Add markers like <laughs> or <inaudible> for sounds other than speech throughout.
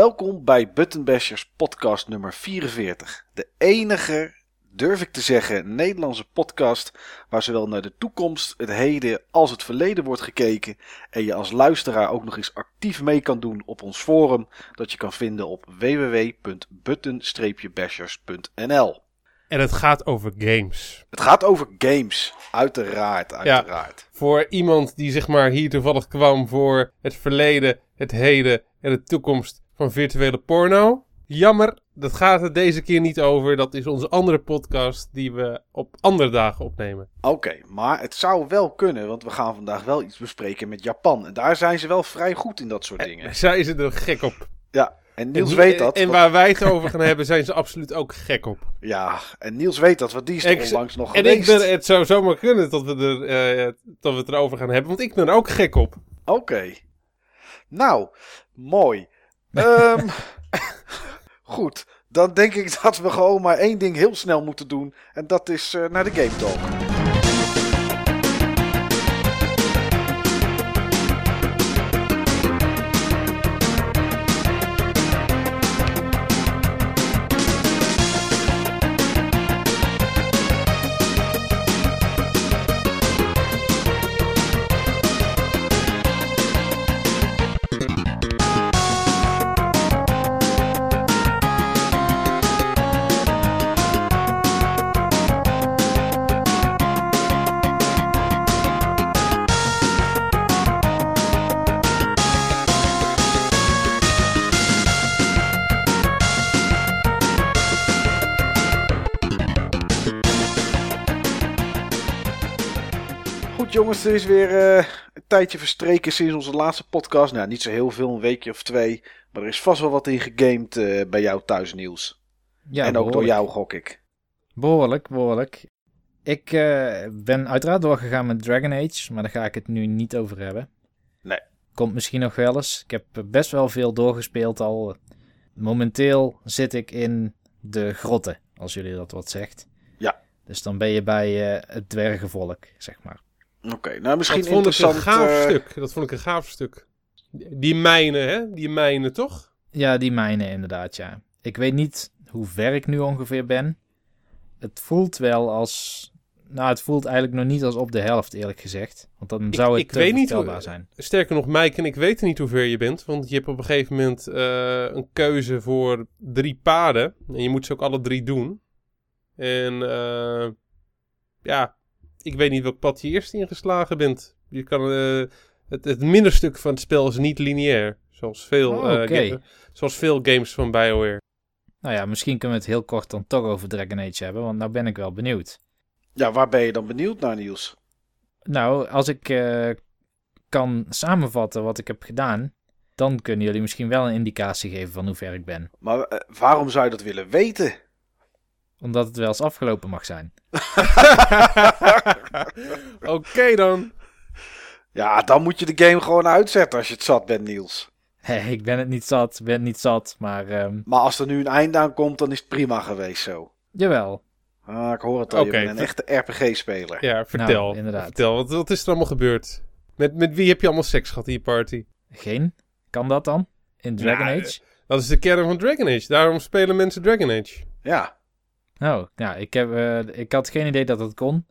Welkom bij Buttonbashers podcast nummer 44. De enige, durf ik te zeggen, Nederlandse podcast waar zowel naar de toekomst, het heden als het verleden wordt gekeken en je als luisteraar ook nog eens actief mee kan doen op ons forum dat je kan vinden op www.button-bashers.nl. En het gaat over games. Het gaat over games, uiteraard, uiteraard. Voor iemand die zeg maar hier toevallig kwam voor het verleden, het heden en de toekomst van virtuele porno. Jammer, dat gaat het deze keer niet over. Dat is onze andere podcast die we op andere dagen opnemen. Oké, maar het zou wel kunnen, want we gaan vandaag wel iets bespreken met Japan. En daar zijn ze wel vrij goed in dat soort dingen. Daar <laughs> zijn ze er gek op. Ja, en Niels En- weet dat. En waar wij het over gaan hebben, zijn ze absoluut ook gek op. <laughs> Ja, en Niels weet dat, want die is er onlangs nog En ik geweest. ben, het zou zomaar kunnen dat we, er, eh, dat we het erover gaan hebben, want ik ben er ook gek op. Oké. Nou, mooi. Ehm, <laughs> goed, dan denk ik <laughs> dat we gewoon maar één ding heel snel moeten doen. En dat is eh, naar de Game Talk. Er is weer eh, een tijdje verstreken sinds onze laatste podcast. Nou, niet zo heel veel, een weekje of twee. Maar er is vast wel wat in gegamed eh, bij jou thuis, Niels. Ja, en ook door jou, gok ik. Behoorlijk, behoorlijk. Ik eh, ben uiteraard doorgegaan met Dragon Age, maar daar ga ik het nu niet over hebben. Nee. Komt misschien nog wel eens. Ik heb best wel veel doorgespeeld al. Momenteel zit ik in de grotten, als jullie dat wat zegt. Ja. Dus dan ben je bij het dwergenvolk, zeg maar. Oké, nou misschien Dat vond ik een interessant. gaaf eh, stuk. Dat vond ik een gaaf stuk. Die mijnen, hè? Die mijnen, toch? Ja, die mijnen inderdaad, ja. Ik weet niet hoe ver ik nu ongeveer ben. Het voelt wel als... Nou, het voelt eigenlijk nog niet als op de helft, eerlijk gezegd. Want dan Ik- zou het ik te weet niet hoe- zijn. Sterker nog, Mike en ik weten niet hoe ver je bent. Want je hebt op een gegeven moment eh, een keuze voor drie paden. En je moet ze ook alle drie doen. En eh, ja, ik weet niet welk pad je eerst ingeslagen bent. Je kan, eh, het, het middenstuk van het spel is niet lineair. Zoals veel, Oh, eh, zoals veel games van BioWare. Nou ja, misschien kunnen we het heel kort dan toch over Dragon Age hebben, want nou ben ik wel benieuwd. Ja, waar ben je dan benieuwd naar, Niels? Nou, als ik eh, kan samenvatten wat ik heb gedaan, dan kunnen jullie misschien wel een indicatie geven van hoe ver ik ben. Maar waarom zou je dat willen weten? Omdat het wel eens afgelopen mag zijn. <laughs> Oké dan. Ja, dan moet je de game gewoon uitzetten als je het zat bent, Niels. Nee, ik ben het niet zat, ik ben het niet zat, maar ehm, Maar als er nu een einde aan komt, dan is het prima geweest zo. jawel. Ah, ik hoor het al, Oké, je bent een echte RPG-speler. Ja, vertel. Nou, inderdaad. Vertel, wat, wat is er allemaal gebeurd? Met, met wie heb je allemaal seks gehad in je party? Geen? Kan dat dan? In Dragon Age? Dat is de kern van Dragon Age. Daarom spelen mensen Dragon Age. Ja, Oh, ja, ik, heb, eh, ik had geen idee dat dat kon.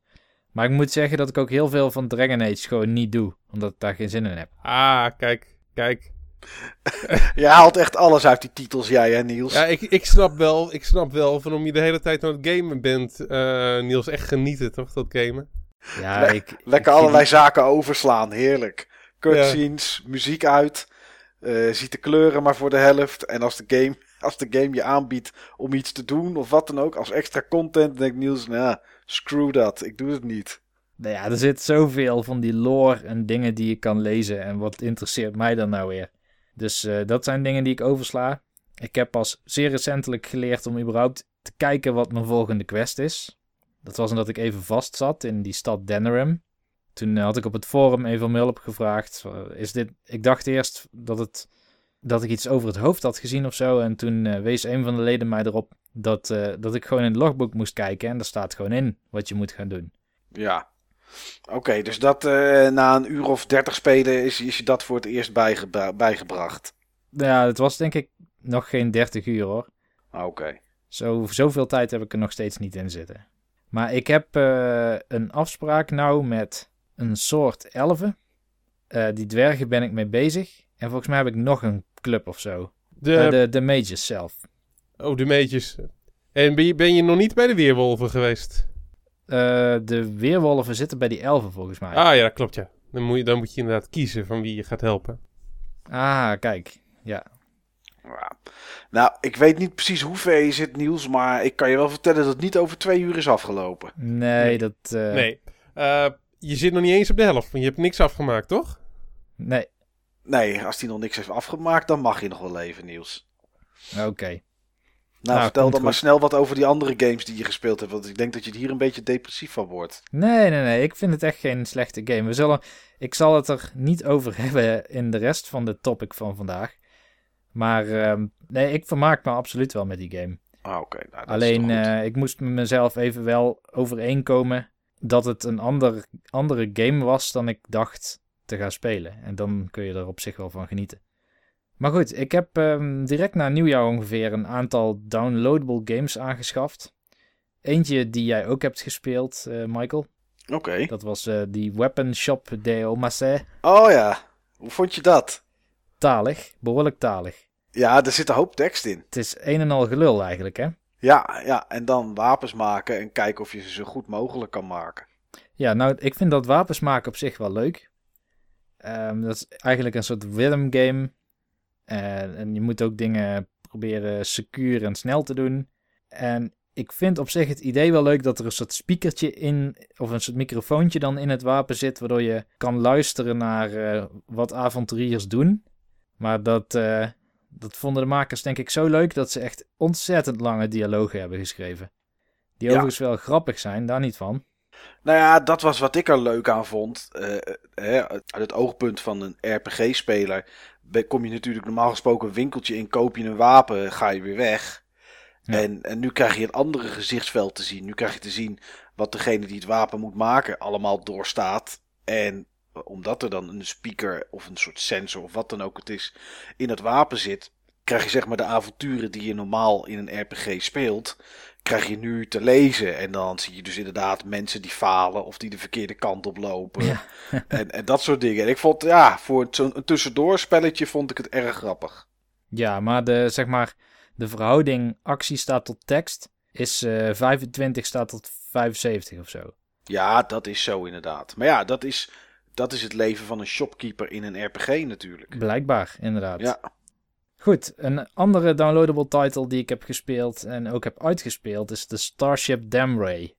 Maar ik moet zeggen dat ik ook heel veel van Dragon Age gewoon niet doe. Omdat ik daar geen zin in heb. Ah, kijk, kijk. <laughs> je haalt echt alles uit die titels, jij hè, Niels? Ja, ik, ik snap wel, ik snap wel waarom je de hele tijd aan het gamen bent. eh, Niels, echt genieten toch, dat gamen? Ja, Le- ik, Lekker ik- allerlei zaken overslaan, heerlijk. Cutscenes, muziek uit, eh, ziet de kleuren maar voor de helft. En als de, game, als de game je aanbiedt om iets te doen of wat dan ook, als extra content, dan denkt Niels, nou, screw dat, ik doe het niet. Nou ja, er zit zoveel van die lore en dingen die je kan lezen. En wat interesseert mij dan nou weer? Dus eh, dat zijn dingen die ik oversla. Ik heb pas zeer recentelijk geleerd om überhaupt te kijken wat mijn volgende quest is. Dat was omdat ik even vast zat in die stad Denerim. Toen had ik op het forum even om hulp gevraagd. Is dit... Ik dacht eerst dat, het... dat ik iets over het hoofd had gezien of zo. En toen eh, wees een van de leden mij erop dat, eh, dat ik gewoon in het logboek moest kijken. En daar staat gewoon in wat je moet gaan doen. Ja. Oké, dus dat eh, na een uur of dertig spelen is, is je dat voor het eerst bijgebra- bijgebracht. Ja, het was denk ik nog geen 30 uur hoor. Ah, Oké. Zo, zoveel tijd heb ik er nog steeds niet in zitten. Maar ik heb een afspraak nou met een soort elfen. Die dwergen ben ik mee bezig. En volgens mij heb ik nog een club of zo. De, Eh, de, de mages zelf. Oh, de meetjes. En ben je, ben je nog niet bij de weerwolven geweest? Eh, de weerwolven zitten bij die elfen volgens mij. Ah ja, dat klopt ja. Dan moet, je, dan moet je inderdaad kiezen van wie je gaat helpen. Ah, kijk. Ja. Ja. Nou, ik weet niet precies hoe ver je zit, Niels, maar ik kan je wel vertellen dat het niet over twee uur is afgelopen. Nee, Nee. dat... eh, Nee. Eh, je zit nog niet eens op de helft, want je hebt niks afgemaakt, toch? Nee. Nee, als die nog niks heeft afgemaakt, dan mag je nog wel leven, Niels. Oké. Nou, Nou, vertel dan maar snel wat over die andere games die je gespeeld hebt, want ik denk dat je er hier een beetje depressief van wordt. Nee, nee, nee. Ik vind het echt geen slechte game. We zullen, ik zal het er niet over <laughs> hebben in de rest van de topic van vandaag. Maar ehm, nee, ik vermaak me absoluut wel met die game. Ah, oké. Nou, Alleen, eh, ik moest met mezelf even wel overeenkomen dat het een ander, andere game was dan ik dacht te gaan spelen. En dan kun je er op zich wel van genieten. Maar goed, ik heb ehm, direct na nieuwjaar ongeveer een aantal downloadable games aangeschaft. Eentje die jij ook hebt gespeeld, eh, Michael. Oké. Dat was eh, die Weapon Shop de Omasé. Oh ja, hoe vond je dat? Talig, behoorlijk talig. Ja, er zit een hoop tekst in. Het is een en al gelul eigenlijk, hè? Ja, ja, en dan wapens maken en kijken of je ze zo goed mogelijk kan maken. Ja, nou, ik vind dat wapens maken op zich wel leuk. Ehm, dat is eigenlijk een soort rhythm game. En, en je moet ook dingen proberen secuur en snel te doen. En ik vind op zich het idee wel leuk dat er een soort speakertje in, of een soort microfoontje dan in het wapen zit, waardoor je kan luisteren naar eh, wat avonturiers doen. Maar dat, eh, dat vonden de makers denk ik zo leuk dat ze echt ontzettend lange dialogen hebben geschreven. Die Ja. overigens wel grappig zijn, daar niet van. Nou ja, dat was wat ik er leuk aan vond. Eh, eh, hè, uit het oogpunt van een RPG-speler kom je natuurlijk normaal gesproken een winkeltje in, koop je een wapen, ga je weer weg. Ja. En, en nu krijg je een andere gezichtsveld te zien. Nu krijg je te zien wat degene die het wapen moet maken allemaal doorstaat. En eh, omdat er dan een speaker of een soort sensor of wat dan ook het is in het wapen zit, krijg je zeg maar de avonturen die je normaal in een RPG speelt, krijg je nu te lezen. En dan zie je dus inderdaad mensen die falen of die de verkeerde kant op lopen. Ja. <laughs> en, en dat soort dingen. En ik vond, ja, voor zo'n een tussendoorspelletje vond ik het erg grappig. Ja, maar de, zeg maar, de verhouding actie staat tot tekst is eh 25 staat tot 75 of zo. Ja, dat is zo inderdaad. Maar ja, dat is, dat is het leven van een shopkeeper in een RPG natuurlijk. Blijkbaar, inderdaad. Ja, Goed, een andere downloadable title die ik heb gespeeld en ook heb uitgespeeld is de Starship Damray.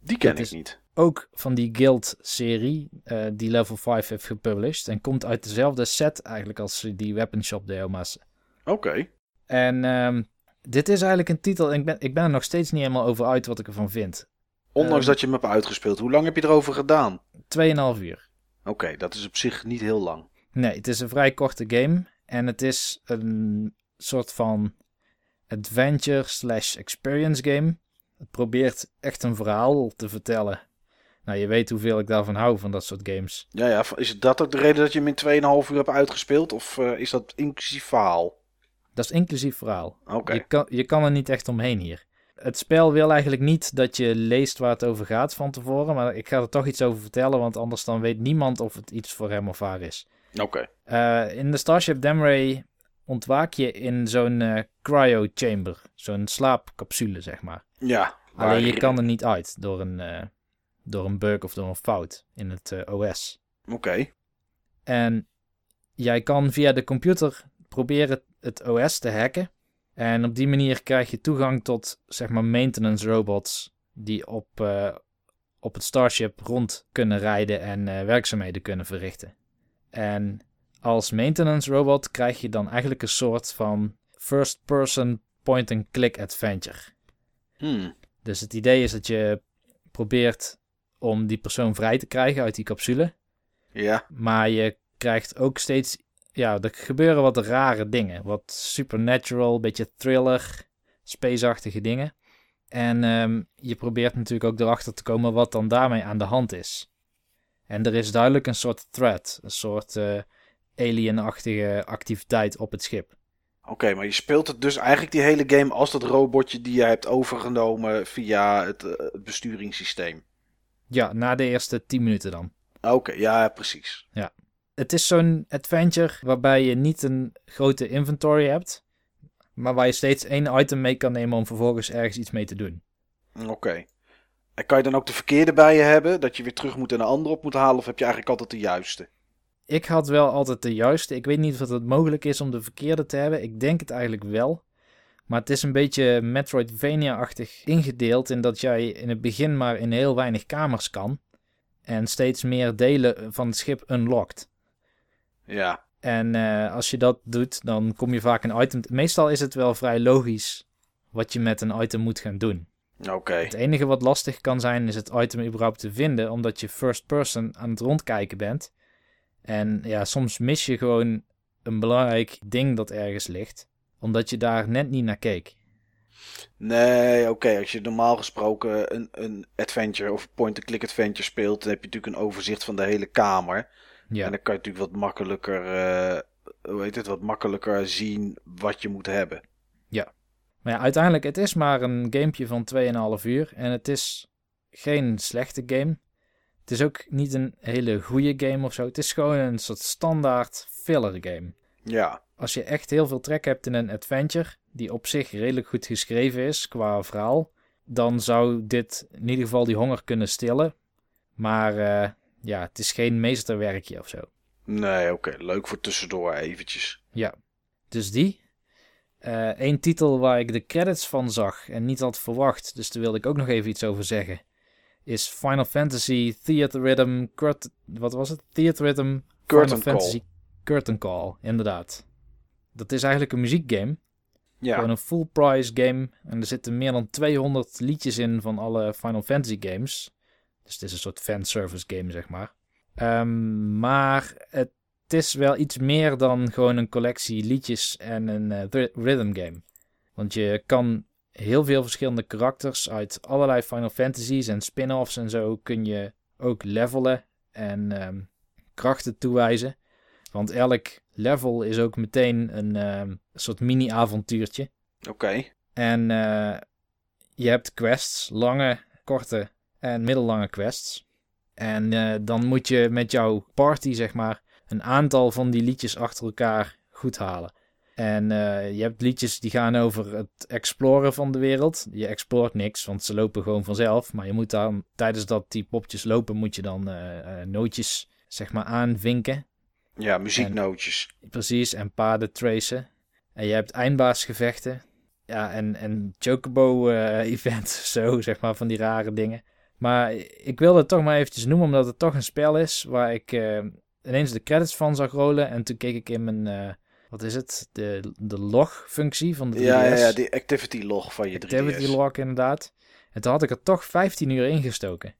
die ken ik niet. Ook van die Guild-serie eh, die Level 5 heeft gepublished en komt uit dezelfde set eigenlijk als die Weapon Shop Deoma's. Oké. En ehm, dit is eigenlijk een titel, en ik ben, ik ben er nog steeds niet helemaal over uit wat ik ervan vind. Ondanks Ehm. dat je hem hebt uitgespeeld. Hoe lang heb je erover gedaan? 2,5 uur. Oké, dat is op zich niet heel lang. Nee, het is een vrij korte game. En het is een soort van adventure slash experience game. Het probeert echt een verhaal te vertellen. Nou, je weet hoeveel ik daarvan hou, van dat soort games. Ja, ja, is dat ook de reden dat je hem in 2,5 uur hebt uitgespeeld? Of eh, is dat inclusief verhaal? Dat is inclusief verhaal. Oké. Je, kan, je kan er niet echt omheen hier. Het spel wil eigenlijk niet dat je leest waar het over gaat van tevoren. Maar ik ga er toch iets over vertellen, want anders dan weet niemand of het iets voor hem of haar is. Oké. Eh, in de Starship Damray ontwaak je in zo'n eh, cryo chamber. Zo'n slaapcapsule, zeg maar. Ja. Alleen je kan er niet uit door een, eh, door een bug of door een fout in het OS. Oké. En jij kan via de computer proberen het OS te hacken. En op die manier krijg je toegang tot, zeg maar, maintenance robots die op, op het Starship rond kunnen rijden en werkzaamheden kunnen verrichten. En als maintenance robot krijg je dan eigenlijk een soort van first-person point-and-click adventure. Hmm. Dus het idee is dat je probeert om die persoon vrij te krijgen uit die capsule. Ja, Maar je krijgt ook steeds... Ja, er gebeuren wat rare dingen. Wat supernatural, beetje thriller, spaceachtige dingen. En ehm, je probeert natuurlijk ook erachter te komen wat dan daarmee aan de hand is. En er is duidelijk een soort threat. Een soort eh, alienachtige activiteit op het schip. oké, maar je speelt het dus eigenlijk die hele game als dat robotje die je hebt overgenomen via het, eh, het besturingssysteem. Ja, na de eerste 10 minuten dan. Oké, ja, precies. Het is zo'n adventure waarbij je niet een grote inventory hebt. Maar waar je steeds één item mee kan nemen om vervolgens ergens iets mee te doen. Oké. En kan je dan ook de verkeerde bij je hebben? Dat je weer terug moet en een ander op moet halen? Of heb je eigenlijk altijd de juiste? Ik had wel altijd de juiste. Ik weet niet of het mogelijk is om de verkeerde te hebben. Ik denk het eigenlijk wel. Maar het is een beetje Metroidvania-achtig ingedeeld. In dat jij in het begin maar in heel weinig kamers kan. En steeds meer delen van het schip unlockt. Ja, En eh, als je dat doet, dan kom je vaak een item. Meestal is het wel vrij logisch wat je met een item moet gaan doen. Oké. Het enige wat lastig kan zijn, is het item überhaupt te vinden, omdat je first person aan het rondkijken bent. En ja, soms mis je gewoon een belangrijk ding dat ergens ligt, omdat je daar net niet naar keek. Nee, oké. Als je normaal gesproken een, een adventure of point-and-click adventure speelt, dan heb je natuurlijk een overzicht van de hele kamer. Ja, En dan kan je natuurlijk wat makkelijker, eh, hoe heet het, wat makkelijker zien wat je moet hebben. Maar ja, uiteindelijk, het is maar een gamepje van 2,5 uur en het is geen slechte game. Het is ook niet een hele goede game of zo. Het is gewoon een soort standaard filler game. Ja, als je echt heel veel trek hebt in een adventure, die op zich redelijk goed geschreven is qua verhaal, dan zou dit in ieder geval die honger kunnen stillen. Maar eh, ja, het is geen meesterwerkje of zo. nee, oké. Leuk voor tussendoor eventjes. Ja, dus die. Eén titel waar ik de credits van zag en niet had verwacht, dus daar wilde ik ook nog even iets over zeggen, is Final Fantasy Theater Rhythm, Curt, wat was het? Theater Rhythm Curtain Final Call. Fantasy Curtain Call, inderdaad. Dat is eigenlijk een muziekgame. Ja, Gewoon een full price game. En er zitten meer dan 200 liedjes in van alle Final Fantasy games. Dus het is een soort fanservice game, zeg maar. Ehm, maar het is wel iets meer dan gewoon een collectie liedjes en een eh, rhythm game. Want je kan heel veel verschillende karakters uit allerlei Final Fantasies en spin-offs en zo kun je ook levelen en ehm, krachten toewijzen. Want elk level is ook meteen een ehm, soort mini-avontuurtje. oké. En eh, je hebt quests, lange, korte en middellange quests. En eh, dan moet je met jouw party, zeg maar, een aantal van die liedjes achter elkaar goed halen. En eh, je hebt liedjes die gaan over het exploren van de wereld. Je exploort niks, want ze lopen gewoon vanzelf. Maar je moet dan, tijdens dat die popjes lopen, moet je dan eh, eh, nootjes, zeg maar, aanvinken. Ja, muzieknootjes. Precies, en paden tracen. En je hebt eindbaasgevechten. Ja, en, en chocobo-event, <laughs> zo, zeg maar, van die rare dingen. Maar ik wilde het toch maar eventjes noemen, omdat het toch een spel is waar ik ineens de credits van zag rollen. En toen keek ik in mijn, eh, wat is het, de, de log-functie van de 3DS. Ja, ja, ja, die activity log van je 3DS. Activity log, inderdaad. En toen had ik er toch 15 uur ingestoken.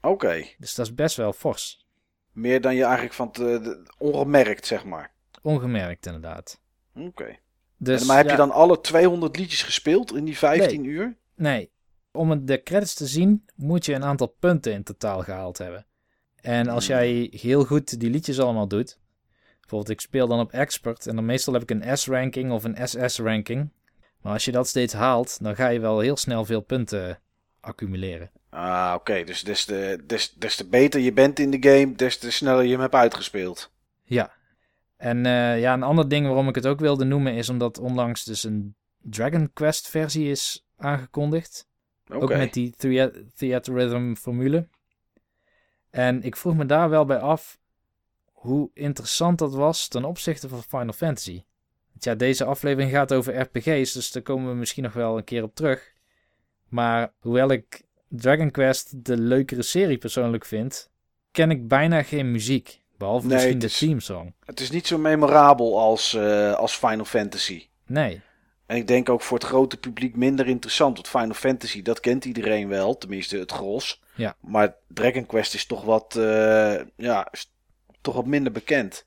Oké. Dus dat is best wel fors. Meer dan je eigenlijk van te, ongemerkt, zeg maar. Ongemerkt, inderdaad. Oké. Dus, En maar heb ja, je dan alle 200 liedjes gespeeld in die 15 uur? Nee. Om de credits te zien, moet je een aantal punten in totaal gehaald hebben. En als Hmm. jij heel goed die liedjes allemaal doet. Bijvoorbeeld, ik speel dan op expert. En dan meestal heb ik een S-ranking of een SS-ranking. Maar als je dat steeds haalt, dan ga je wel heel snel veel punten accumuleren. Ah, oké. Dus des te, des, des te beter je bent in de game, des te sneller je hem hebt uitgespeeld. Ja. En eh, ja, een ander ding waarom ik het ook wilde noemen is omdat onlangs dus een Dragon Quest versie is aangekondigd. Ook met die thea- Theater Rhythm formule. En ik vroeg me daar wel bij af hoe interessant dat was ten opzichte van Final Fantasy. Want ja, deze aflevering gaat over RPG's, dus daar komen we misschien nog wel een keer op terug. Maar hoewel ik Dragon Quest de leukere serie persoonlijk vind, ken ik bijna geen muziek. Behalve Nee, misschien de theme song. Het is niet zo memorabel als, eh, als Final Fantasy. Nee. En ik denk ook voor het grote publiek minder interessant. Want Final Fantasy, dat kent iedereen wel. Tenminste, het gros. Ja. Maar Dragon Quest is toch wat, eh, ja, toch wat minder bekend.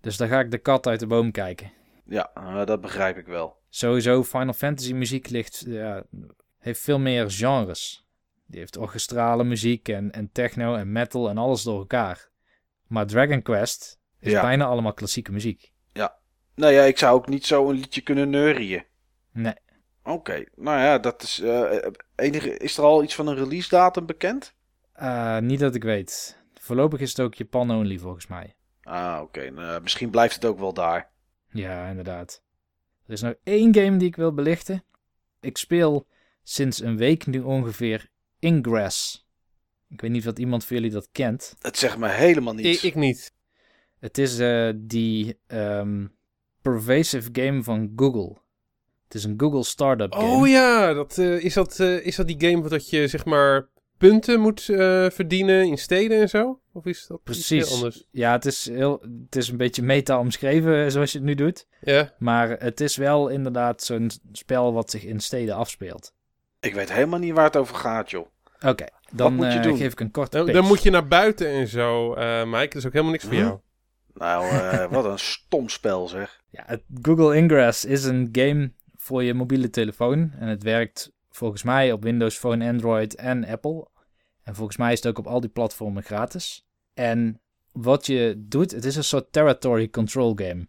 Dus daar ga ik de kat uit de boom kijken. Ja, eh, dat begrijp ik wel. Sowieso, Final Fantasy muziek ligt, ja, heeft veel meer genres. Die heeft orchestrale muziek en, en techno en metal en alles door elkaar. Maar Dragon Quest is Ja. bijna allemaal klassieke muziek. Nou ja, ik zou ook niet zo een liedje kunnen neurien. Nee, Oké, nou ja, dat is. eh, enige, is er al iets van een release datum bekend? eh, niet dat ik weet. Voorlopig is het ook Japan only volgens mij. Ah, oké. nou, misschien blijft het ook wel daar. Ja, inderdaad. Er is nog één game die ik wil belichten. Ik speel sinds een week nu ongeveer Ingress. Ik weet niet of iemand van jullie dat kent. Het zegt me helemaal Ik, niets. ik niet. Het is eh, die ehm, pervasive game van Google. Het is een Google startup game. Oh ja, dat, eh, is, dat, eh, is dat die game dat je zeg maar punten moet eh, verdienen in steden en zo? Of is dat iets heel Precies. anders? Ja, het is, heel, het is een beetje meta omschreven zoals je het nu doet. Ja. Maar het is wel inderdaad zo'n spel wat zich in steden afspeelt. Ik weet helemaal niet waar het over gaat, joh. Oké, dan moet je eh, doen? geef ik een korte Dan, pitch. dan moet je naar buiten en zo, eh Mike. Dat is ook helemaal niks voor Huh? jou. Nou, eh, <laughs> wat een stom spel zeg. Ja, Google Ingress is een game voor je mobiele telefoon. En het werkt volgens mij op Windows Phone, Android en Apple. En volgens mij is het ook op al die platformen gratis. En wat je doet, het is een soort territory control game.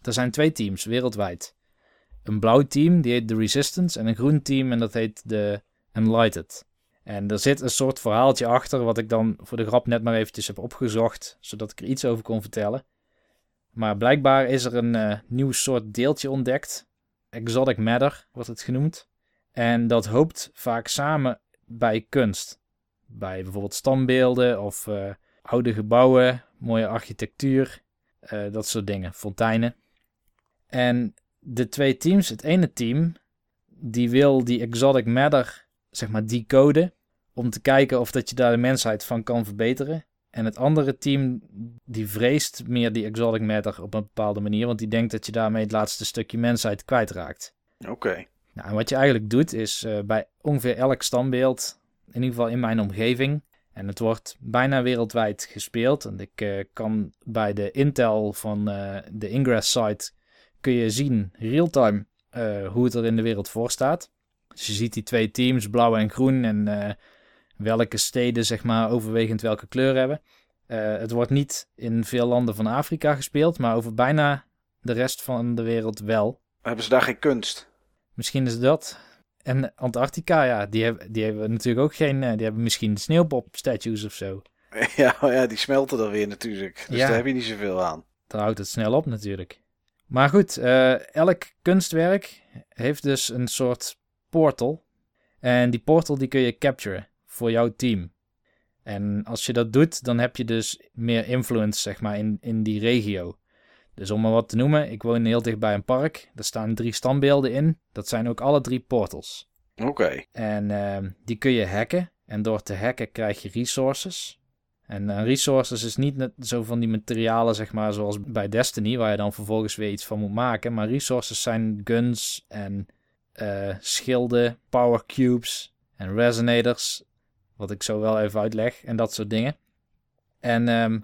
Er zijn twee teams wereldwijd. Een blauw team, die heet The Resistance. En een groen team, en dat heet The Enlightened. En er zit een soort verhaaltje achter, wat ik dan voor de grap net maar eventjes heb opgezocht, zodat ik er iets over kon vertellen. Maar blijkbaar is er een eh, nieuw soort deeltje ontdekt. Exotic matter wordt het genoemd. En dat hoopt vaak samen bij kunst. Bij bijvoorbeeld standbeelden of eh, oude gebouwen, mooie architectuur, eh, dat soort dingen, fonteinen. En de twee teams, het ene team, die wil die exotic matter, zeg maar, decoden. Om te kijken of dat je daar de mensheid van kan verbeteren. En het andere team, die vreest meer die exotic matter op een bepaalde manier. Want die denkt dat je daarmee het laatste stukje mensheid kwijtraakt. Oké. Nou, en wat je eigenlijk doet is eh, bij ongeveer elk standbeeld, in ieder geval in mijn omgeving, en het wordt bijna wereldwijd gespeeld. En ik eh, kan bij de Intel van eh, de Ingress site kun je zien real-time hoe het er in de wereld voor staat. Dus je ziet die twee teams, blauw en groen, en welke steden zeg maar overwegend welke kleur hebben. Eh, het wordt niet in veel landen van Afrika gespeeld, maar over bijna de rest van de wereld wel. Hebben ze daar geen kunst? Misschien is dat. En Antarctica, ja, die hebben, die hebben natuurlijk ook geen. eh, Die hebben misschien sneeuwpop-statues of zo. <laughs> ja, maar ja, die smelten dan weer natuurlijk. Dus Ja. daar heb je niet zoveel aan. Daar houdt het snel op natuurlijk. Maar goed, eh, elk kunstwerk heeft dus een soort portal. En die portal die kun je capturen voor jouw team. En als je dat doet, dan heb je dus meer influence, zeg maar, in, in die regio. Dus om maar wat te noemen, ik woon heel dicht bij een park. Daar staan drie standbeelden in. Dat zijn ook alle drie portals. Oké. En ehm, die kun je hacken. En door te hacken krijg je resources. En eh, resources is niet net zo van die materialen, zeg maar, zoals bij Destiny, waar je dan vervolgens weer iets van moet maken. Maar resources zijn guns en eh, schilden, power cubes en resonators. Wat ik zo wel even uitleg en dat soort dingen. En ehm,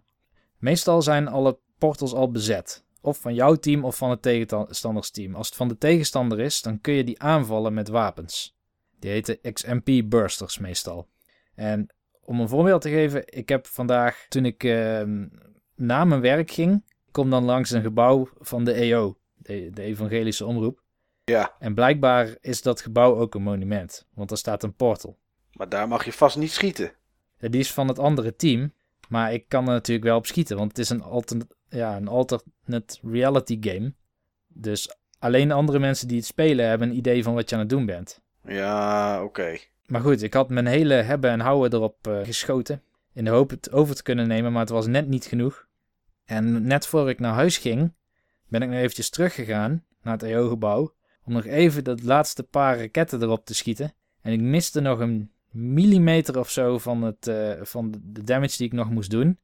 meestal zijn alle portals al bezet. Of van jouw team of van het tegenstandersteam. Als het van de tegenstander is, dan kun je die aanvallen met wapens. Die heten XMP bursters meestal. En om een voorbeeld te geven, ik heb vandaag, toen ik ehm, na mijn werk ging, kom dan langs een gebouw van de EO, de, de Evangelische Omroep. Ja, En blijkbaar is dat gebouw ook een monument, want er staat een portal. Maar daar mag je vast niet schieten. Die is van het andere team, maar ik kan er natuurlijk wel op schieten, want het is een, altern ja, een alternate reality game. Dus alleen andere mensen die het spelen hebben een idee van wat je aan het doen bent. Ja, oké. Maar goed, ik had mijn hele hebben en houden erop eh, geschoten. In de hoop het over te kunnen nemen, maar het was net niet genoeg. En net voor ik naar huis ging, ben ik nog eventjes teruggegaan naar het EO-gebouw. Om nog even dat laatste paar raketten erop te schieten. En ik miste nog een millimeter of zo van, het, eh, van de damage die ik nog moest doen.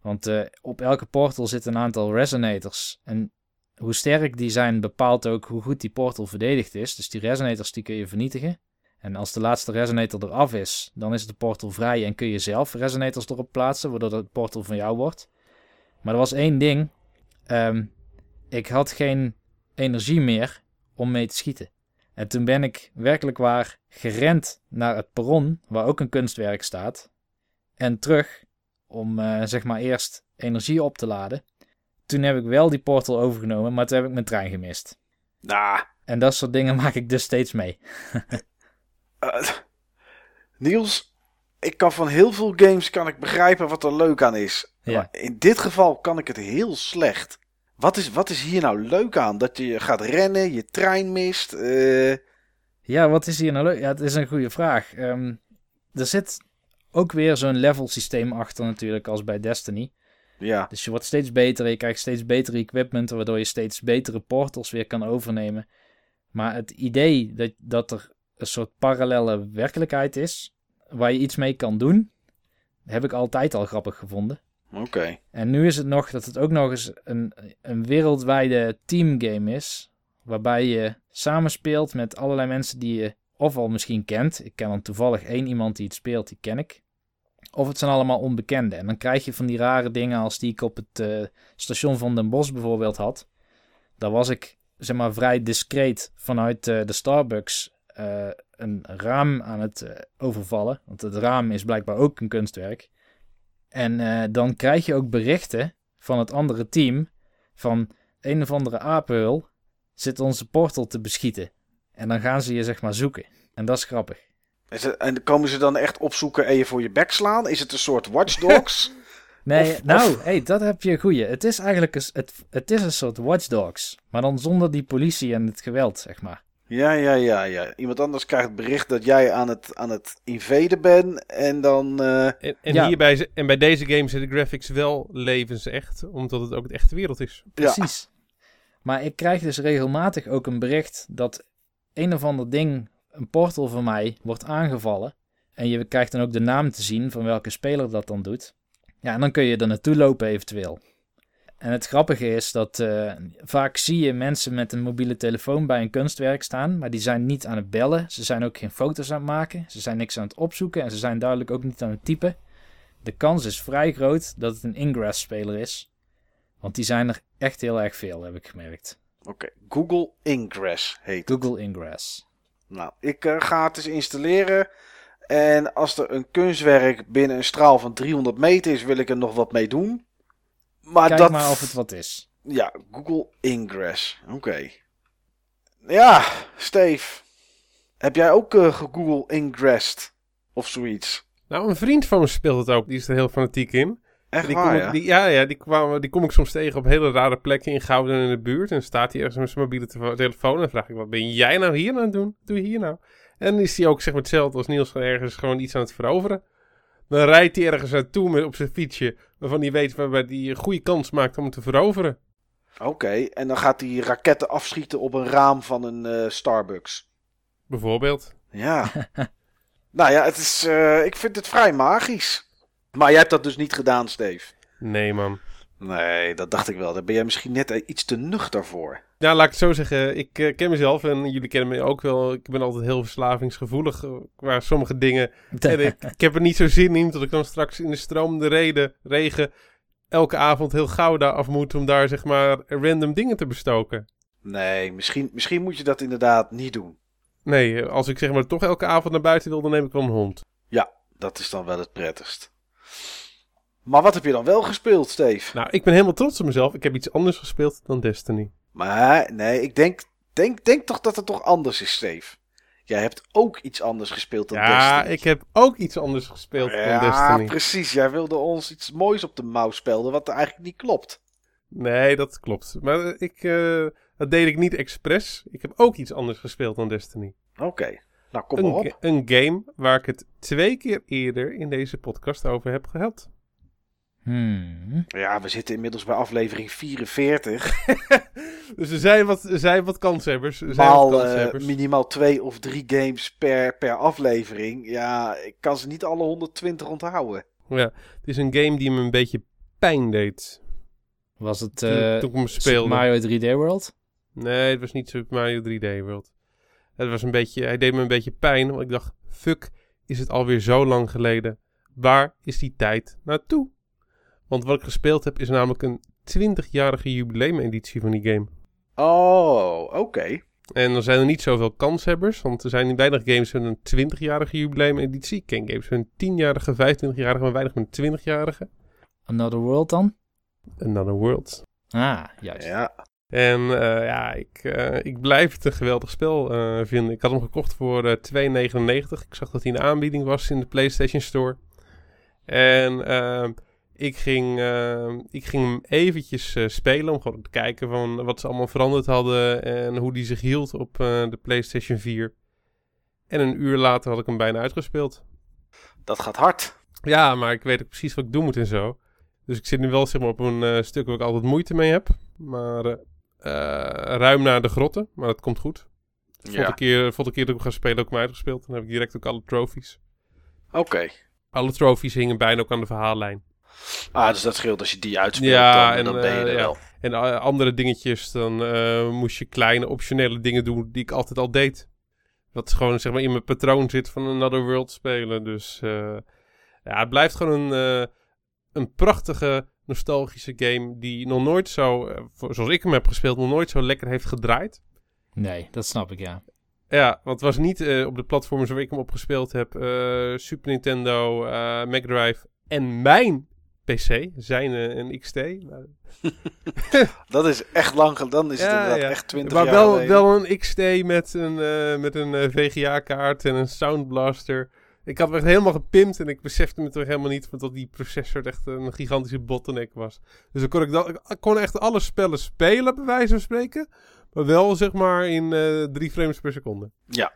Want eh, op elke portal zit een aantal resonators. En hoe sterk die zijn bepaalt ook hoe goed die portal verdedigd is. Dus die resonators die kun je vernietigen. En als de laatste resonator eraf is, dan is de portal vrij en kun je zelf resonators erop plaatsen, waardoor de portal van jou wordt. Maar er was één ding. Ehm, ik had geen energie meer om mee te schieten. En toen ben ik werkelijk waar gerend naar het perron, waar ook een kunstwerk staat. En terug om eh, zeg maar eerst energie op te laden. Toen heb ik wel die portal overgenomen, maar toen heb ik mijn trein gemist. Nou, En dat soort dingen maak ik dus steeds mee. <laughs> eh, Niels, ik kan van heel veel games kan ik begrijpen wat er leuk aan is. Ja. Maar in dit geval kan ik het heel slecht. Wat is, wat is hier nou leuk aan? Dat je gaat rennen, je trein mist. eh, Ja, wat is hier nou leuk? Ja, het is een goede vraag. Ehm, er zit ook weer zo'n level systeem achter natuurlijk als bij Destiny. ja, Dus je wordt steeds beter, je krijgt steeds betere equipment, waardoor je steeds betere portals weer kan overnemen. Maar het idee dat, dat er een soort parallele werkelijkheid is, waar je iets mee kan doen, heb ik altijd al grappig gevonden. Oké. En nu is het nog dat het ook nog eens een, een wereldwijde teamgame is. Waarbij je samenspeelt met allerlei mensen die je of al misschien kent. Ik ken dan toevallig één iemand die het speelt, die ken ik. Of het zijn allemaal onbekenden. En dan krijg je van die rare dingen als die ik op het eh, station van Den Bosch bijvoorbeeld had. Daar was ik zeg maar vrij discreet vanuit eh, de Starbucks eh, een raam aan het overvallen. Want het raam is blijkbaar ook een kunstwerk. En eh, dan krijg je ook berichten van het andere team van een of andere apenhul zit onze portal te beschieten. En dan gaan ze je zeg maar zoeken. En dat is grappig. Is het- en komen ze dan echt opzoeken en je voor je bek slaan? Is het een soort Watch Dogs? <laughs> Nee, Of- nou, of- hey, dat heb je een goeie. Het is eigenlijk een, het, het is een soort watchdogs. Maar dan zonder die politie en het geweld, zeg maar. Ja, ja, ja, ja. Iemand anders krijgt het bericht dat jij aan het, aan het invaden bent. En dan. eh, En, en, Ja. hierbij, en bij deze game zijn de graphics wel levensecht, omdat het ook het echte wereld is. Ja. Precies. Maar ik krijg dus regelmatig ook een bericht dat een of ander ding, een portal van mij, wordt aangevallen. En je krijgt dan ook de naam te zien van welke speler dat dan doet. Ja, en dan kun je er naartoe lopen eventueel. En het grappige is dat eh, vaak zie je mensen met een mobiele telefoon bij een kunstwerk staan, maar die zijn niet aan het bellen. Ze zijn ook geen foto's aan het maken. Ze zijn niks aan het opzoeken en ze zijn duidelijk ook niet aan het typen. De kans is vrij groot dat het een Ingress-speler is. Want die zijn er echt heel erg veel, heb ik gemerkt. Oké, Google Ingress heet het. Google Ingress. Nou, ik eh, ga het eens installeren. En als er een kunstwerk binnen een straal van 300 meter is, wil ik er nog wat mee doen. Maar Kijk dat. maar of het wat is. Ja, Google Ingress. Oké. Ja, Steve. Heb jij ook eh Google Ingressed? Of zoiets? Nou, een vriend van me speelt het ook, die is er heel fanatiek in. Echt Die waar, kom ja? ik, die, ja, ja die, kwam, die kom ik soms tegen op hele rare plekken in Gouden in de buurt. En dan staat hij ergens met zijn mobiele te- telefoon. En dan vraag ik, wat ben jij nou hier aan het doen? Wat doe je hier nou? En is hij ook zeg maar hetzelfde als Niels, gewoon ergens gewoon iets aan het veroveren. Dan rijdt hij ergens naartoe met, op zijn fietsje, waarvan hij weet waarbij hij een goede kans maakt om te veroveren. Oké, en dan gaat hij raketten afschieten op een raam van een eh, Starbucks. Bijvoorbeeld. Ja. <laughs> nou ja, het is, eh, ik vind het vrij magisch. Maar jij hebt dat dus niet gedaan, Steve. Nee, man. Nee, dat dacht ik wel. Daar ben jij misschien net iets te nuchter voor. Nou, laat ik het zo zeggen. Ik eh, ken mezelf en jullie kennen me ook wel. Ik ben altijd heel verslavingsgevoelig eh, qua sommige dingen. <laughs> En ik, ik heb er niet zo zin in dat ik dan straks in de stromende reden, regen elke avond heel Gouda af moet om daar zeg maar random dingen te bestoken. Nee, misschien, misschien moet je dat inderdaad niet doen. Nee, eh, als ik zeg maar toch elke avond naar buiten wil, dan neem ik wel een hond. Dat is dan wel het prettigst. Maar wat heb je dan wel gespeeld, Steve? Nou, ik ben helemaal trots op mezelf. Ik heb iets anders gespeeld dan Destiny. Maar nee, ik denk, denk, denk toch dat het toch anders is, Steve. Jij hebt ook iets anders gespeeld dan Ja, Destiny. ik heb ook iets anders gespeeld dan Ja, Destiny. precies. Jij wilde ons iets moois op de mouw spelden, wat eigenlijk niet klopt. Nee, dat klopt. Maar ik, eh, dat deed ik niet expres. Ik heb ook iets anders gespeeld dan Destiny. Oké, nou kom maar Een, op. een game waar ik het twee keer eerder in deze podcast over heb gehad. Hmm. Ja, we zitten inmiddels bij aflevering 44. <laughs> Dus er zijn wat, er zijn wat kanshebbers. Er zijn Maal wat eh, minimaal twee of drie games per, per aflevering. Ja, ik kan ze niet alle 120 onthouden. ja, het is een game die me een beetje pijn deed. Was het Toen, eh toen ik hem Super speelde. Mario 3D World? Nee, het was niet Super Mario 3D World. Het was een beetje, hij deed me een beetje pijn, want ik dacht, fuck, is het alweer zo lang geleden? Waar is die tijd naartoe? Want wat ik gespeeld heb is namelijk een 20-jarige jubileumeditie van die game. Oh, oké. En er zijn er niet zoveel kanshebbers, want er zijn weinig games met een 20-jarige jubileumeditie. Ik ken games met een 10-jarige, 25-jarige, maar weinig met een 20-jarige. Another World dan? Another World. Ah, juist. Ja. En eh, ja, ik, eh, ik blijf het een geweldig spel eh, vinden. Ik had hem gekocht voor eh 2,99. Ik zag dat hij in de aanbieding was in de PlayStation Store. En ehm, ik, ging, ehm, ik ging hem eventjes eh, spelen om gewoon te kijken van wat ze allemaal veranderd hadden en hoe die zich hield op eh, de PlayStation 4. En een uur later had ik hem bijna uitgespeeld. Dat gaat hard. Ja, maar ik weet ook precies wat ik doen moet en zo. Dus ik zit nu wel zeg maar, op een stuk waar ik altijd moeite mee heb. Maar ruim naar de grotten. Maar dat komt goed. De Ja. volgende keer, de volgende keer dat ik ga spelen ook maar uitgespeeld. Dan heb ik direct ook alle trophies. Oké. Alle trophies hingen bijna ook aan de verhaallijn. Ah, dus dat scheelt als je die uitspeelt, Ja, dan, en, dan ben je eh, er ja. wel. En eh, andere dingetjes, dan eh, moest je kleine optionele dingen doen die ik altijd al deed. Wat gewoon zeg maar in mijn patroon zit van Another World spelen. Dus eh, ja, het blijft gewoon een, eh, een prachtige, nostalgische game die nog nooit zo, zoals ik hem heb gespeeld, nog nooit zo lekker heeft gedraaid. Nee, dat snap ik, ja. Ja, want het was niet eh, op de platforms waar ik hem op gespeeld heb. eh, Super Nintendo, eh Mega Drive en mijn PC, zijn eh, een XT. Maar <laughs> Dat is echt lang. Dan is het Ja, inderdaad ja. echt 20 Maar jaar wel, wel een XT met een, eh, met een eh, VGA-kaart en een Sound Blaster. Ik had me echt helemaal gepimpt en ik besefte me toch helemaal niet dat die processor echt een gigantische bottleneck was. Dus dan kon ik, dat, ik kon echt alle spellen spelen, bij wijze van spreken. Maar wel zeg maar in drie frames per seconde. Ja.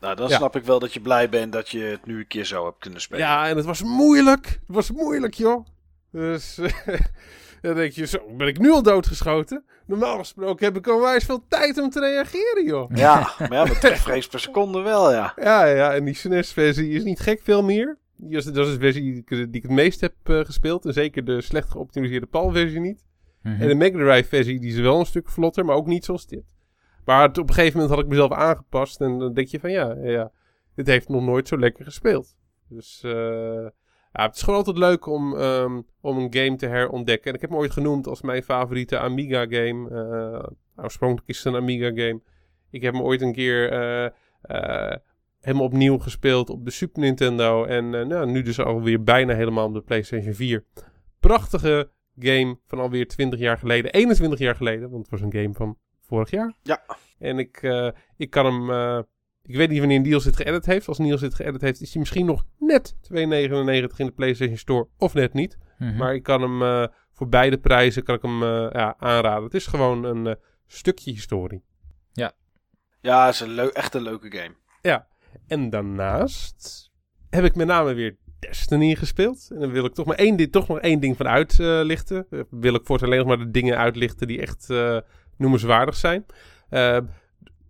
Nou, dan Ja. snap ik wel dat je blij bent dat je het nu een keer zo hebt kunnen spelen. Ja, en het was moeilijk. Het was moeilijk, joh. Dus <laughs> dan denk je, zo ben ik nu al doodgeschoten. Normaal gesproken heb ik al wijs veel tijd om te reageren, joh. Ja, <laughs> maar ja, met 10 frames per seconde wel, ja. Ja, ja, en die SNES-versie is niet gek veel meer. Dat is de versie die ik, die ik het meest heb eh, gespeeld. En zeker de slecht geoptimaliseerde PAL-versie niet. Mhm. En de Mega Drive-versie die is wel een stuk vlotter, maar ook niet zoals dit. Maar het- op een gegeven moment had ik mezelf aangepast. En dan denk je van ja, ja dit heeft nog nooit zo lekker gespeeld. Dus eh, het is gewoon altijd leuk om, ehm, om een game te herontdekken. En ik heb hem ooit genoemd als mijn favoriete Amiga-game. Eh, oorspronkelijk is het een Amiga-game. Ik heb hem ooit een keer eh, helemaal opnieuw gespeeld op de Super Nintendo. En nou, nu dus alweer bijna helemaal op de PlayStation 4. Prachtige game van alweer 20 jaar geleden. 21 jaar geleden, want het was een game van vorig jaar. Ja. En ik, ik kan hem... ik weet niet wanneer Niels dit geëdit heeft. Als Niels dit geëdit heeft, is hij misschien nog net 2,99 in de PlayStation Store. Of net niet. Mhm. Maar ik kan hem eh, voor beide prijzen kan ik hem, eh, ja, aanraden. Het is gewoon een eh, stukje historie. Ja, het is een leu- echt een leuke game. En daarnaast heb ik met name weer Destiny gespeeld. En dan wil ik toch, maar één, di- toch nog één ding van uitlichten. Wil ik voortaan alleen nog maar de dingen uitlichten die echt eh, noemenswaardig zijn. Eh,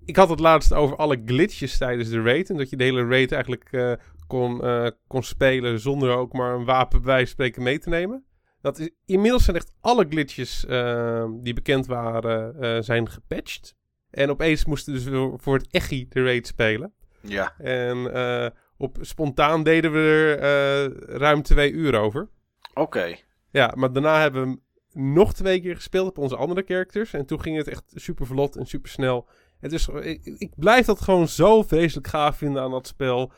ik had het laatst over alle glitches tijdens de raid. En dat je de hele raid eigenlijk eh, kon, eh, kon spelen zonder ook maar een wapen bij spreken mee te nemen. Dat is, inmiddels zijn echt alle glitches eh, die bekend waren, eh, zijn gepatcht. En opeens moesten we dus voor- het echi de raid spelen. Ja. En op spontaan deden we er ruim twee uur over. Oké. Ja, maar daarna hebben we hem nog twee keer gespeeld op onze andere characters. En toen ging het echt super vlot en super snel. Het is, ik, blijf dat gewoon zo vreselijk gaaf vinden aan dat spel.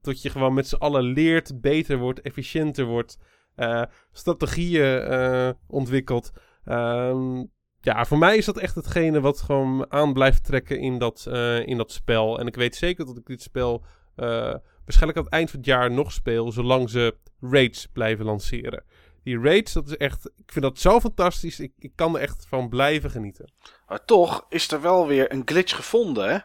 Dat je gewoon met z'n allen leert, beter wordt, efficiënter wordt. eh, strategieën eh, ontwikkelt. Ehm, ja, voor mij is dat echt hetgene wat gewoon aan blijft trekken in dat, eh, in dat spel. En ik weet zeker dat ik dit spel waarschijnlijk aan het eind van het jaar nog speel. Zolang ze raids blijven lanceren. Die raids, dat is echt. Ik vind dat zo fantastisch. Ik, ik kan er echt van blijven genieten. Maar toch is er wel weer een glitch gevonden, hè?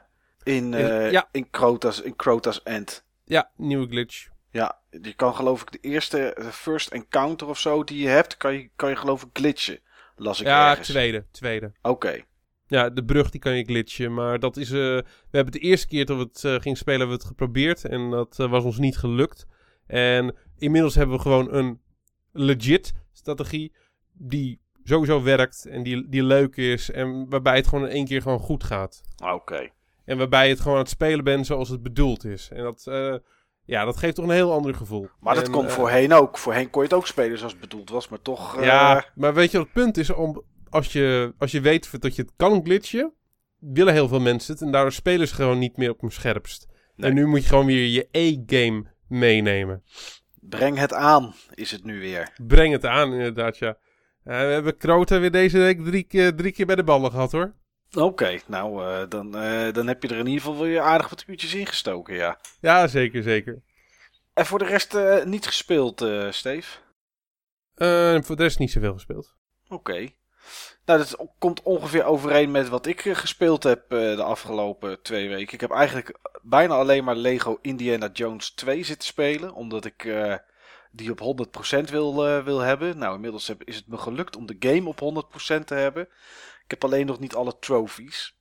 In, eh Ja. in, Crotas, in Crotas End. Ja, nieuwe glitch. Ja, je kan geloof ik de eerste first encounter of zo die je hebt, kan je, kan je geloof ik glitchen. Las ik Ja, ergens. tweede. Tweede. Oké. Ja, de brug die kan je glitchen. Maar dat is. eh, we hebben de eerste keer dat we het eh, gingen spelen, hebben we het geprobeerd. En dat was ons niet gelukt. En inmiddels hebben we gewoon een legit strategie. Die sowieso werkt en die, die leuk is. En waarbij het gewoon in één keer gewoon goed gaat. Oké. En waarbij je het gewoon aan het spelen bent zoals het bedoeld is. En dat, eh, ja, dat geeft toch een heel ander gevoel. Maar dat kon eh, voorheen ook. Voorheen kon je het ook spelen zoals het bedoeld was, maar toch... eh, Ja, maar weet je wat het punt is? Om, als, je, als je weet dat je het kan glitchen, willen heel veel mensen het. En daardoor spelen ze gewoon niet meer op hun scherpst. Nee. En nu moet je gewoon weer je E-game meenemen. Breng het aan, is het nu weer. Breng het aan, inderdaad, ja. Eh, we hebben Krota weer deze week drie keer, drie keer bij de ballen gehad, hoor. Oké, nou, eh, dan, eh, dan heb je er in ieder geval weer aardig wat uurtjes in gestoken, ja. Ja, zeker, zeker. En voor de rest niet gespeeld, Steve? Voor de rest niet zoveel gespeeld. Oké. Nou, dat komt ongeveer overeen met wat ik eh, gespeeld heb eh, de afgelopen twee weken. Ik heb eigenlijk bijna alleen maar Lego Indiana Jones 2 zitten spelen. Omdat ik eh, die op 100% wil, eh, wil hebben. Nou, inmiddels heb, is het me gelukt om de game op 100% te hebben. Ik heb alleen nog niet alle trophies.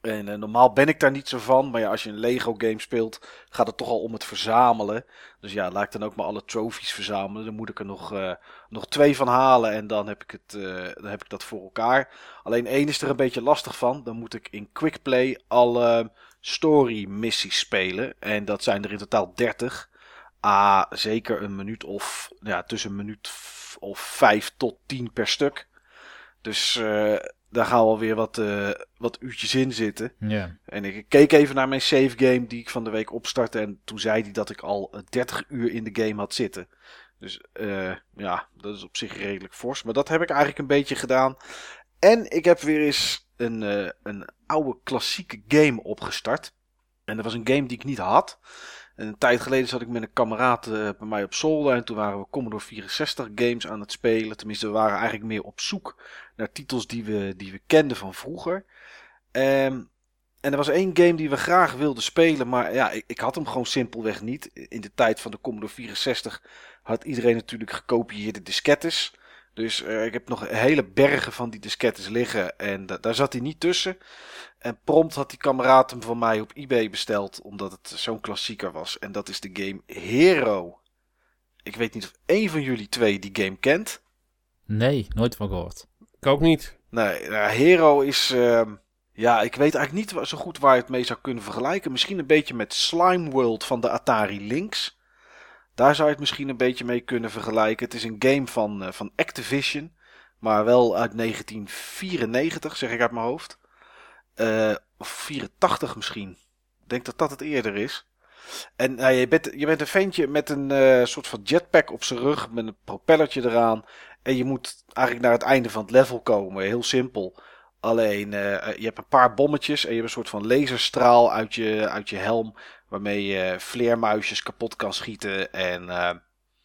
En eh, normaal ben ik daar niet zo van. Maar ja, als je een Lego game speelt, gaat het toch al om het verzamelen. Dus ja, laat ik dan ook maar alle trophies verzamelen. Dan moet ik er nog, eh, nog twee van halen en dan heb, ik het, eh, dan heb ik dat voor elkaar. Alleen één is er een beetje lastig van. Dan moet ik in quickplay alle story missies spelen. En dat zijn er in totaal 30. Ah, zeker een minuut of ja, tussen een minuut of 5 tot 10 per stuk. Dus daar gaan we alweer wat, eh, wat uurtjes in zitten. En ik keek even naar mijn save game die ik van de week opstartte. En toen zei hij dat ik al eh, 30 uur in de game had zitten. Dus eh, ja, dat is op zich redelijk fors. Maar dat heb ik eigenlijk een beetje gedaan. En ik heb weer eens een, eh, een oude klassieke game opgestart. En dat was een game die ik niet had. En een tijd geleden zat ik met een kameraad eh, bij mij op zolder. En toen waren we Commodore 64 games aan het spelen. Tenminste, we waren eigenlijk meer op zoek naar titels die we, die we kenden van vroeger. Ehm, en er was één game die we graag wilden spelen, maar ja, ik, ik had hem gewoon simpelweg niet. In de tijd van de Commodore 64 had iedereen natuurlijk gekopieerde diskettes. Dus eh, ik heb nog hele bergen van die diskettes liggen en da- daar zat hij niet tussen. En prompt had die kameraad hem van mij op eBay besteld, omdat het zo'n klassieker was. En dat is de game Hero. Ik weet niet of één van jullie twee die game kent. Nee, nooit van gehoord. Ik ook niet. Nee, nou, Hero is. ehm, ja, ik weet eigenlijk niet zo goed waar je het mee zou kunnen vergelijken. Misschien een beetje met Slime World van de Atari Lynx. Daar zou je het misschien een beetje mee kunnen vergelijken. Het is een game van, eh, van Activision. Maar wel uit 1994, zeg ik uit mijn hoofd. Eh, of 84 misschien. Ik denk dat dat het eerder is. En nou, je, bent, je bent een ventje met een eh, soort van jetpack op zijn rug. Met een propellertje eraan. En je moet eigenlijk naar het einde van het level komen. Heel simpel. Alleen, eh, je hebt een paar bommetjes en je hebt een soort van laserstraal uit je, uit je helm. Waarmee je vleermuisjes kapot kan schieten. En eh,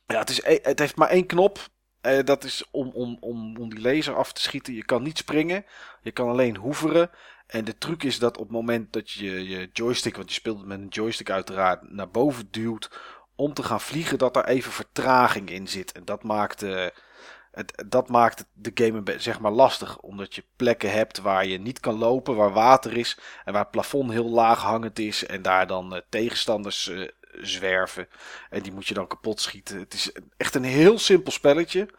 ja, het, is, e- het heeft maar één knop. Eh, dat is om, om, om, om die laser af te schieten. Je kan niet springen. Je kan alleen hoeveren. En de truc is dat op het moment dat je je joystick, want je speelt het met een joystick uiteraard, naar boven duwt om te gaan vliegen, dat er even vertraging in zit. En dat maakt, eh, het, dat maakt de game zeg maar lastig. Omdat je plekken hebt waar je niet kan lopen, waar water is en waar het plafond heel laag hangend is. En daar dan eh, tegenstanders eh, zwerven. En die moet je dan kapot schieten. Het is echt een heel simpel spelletje.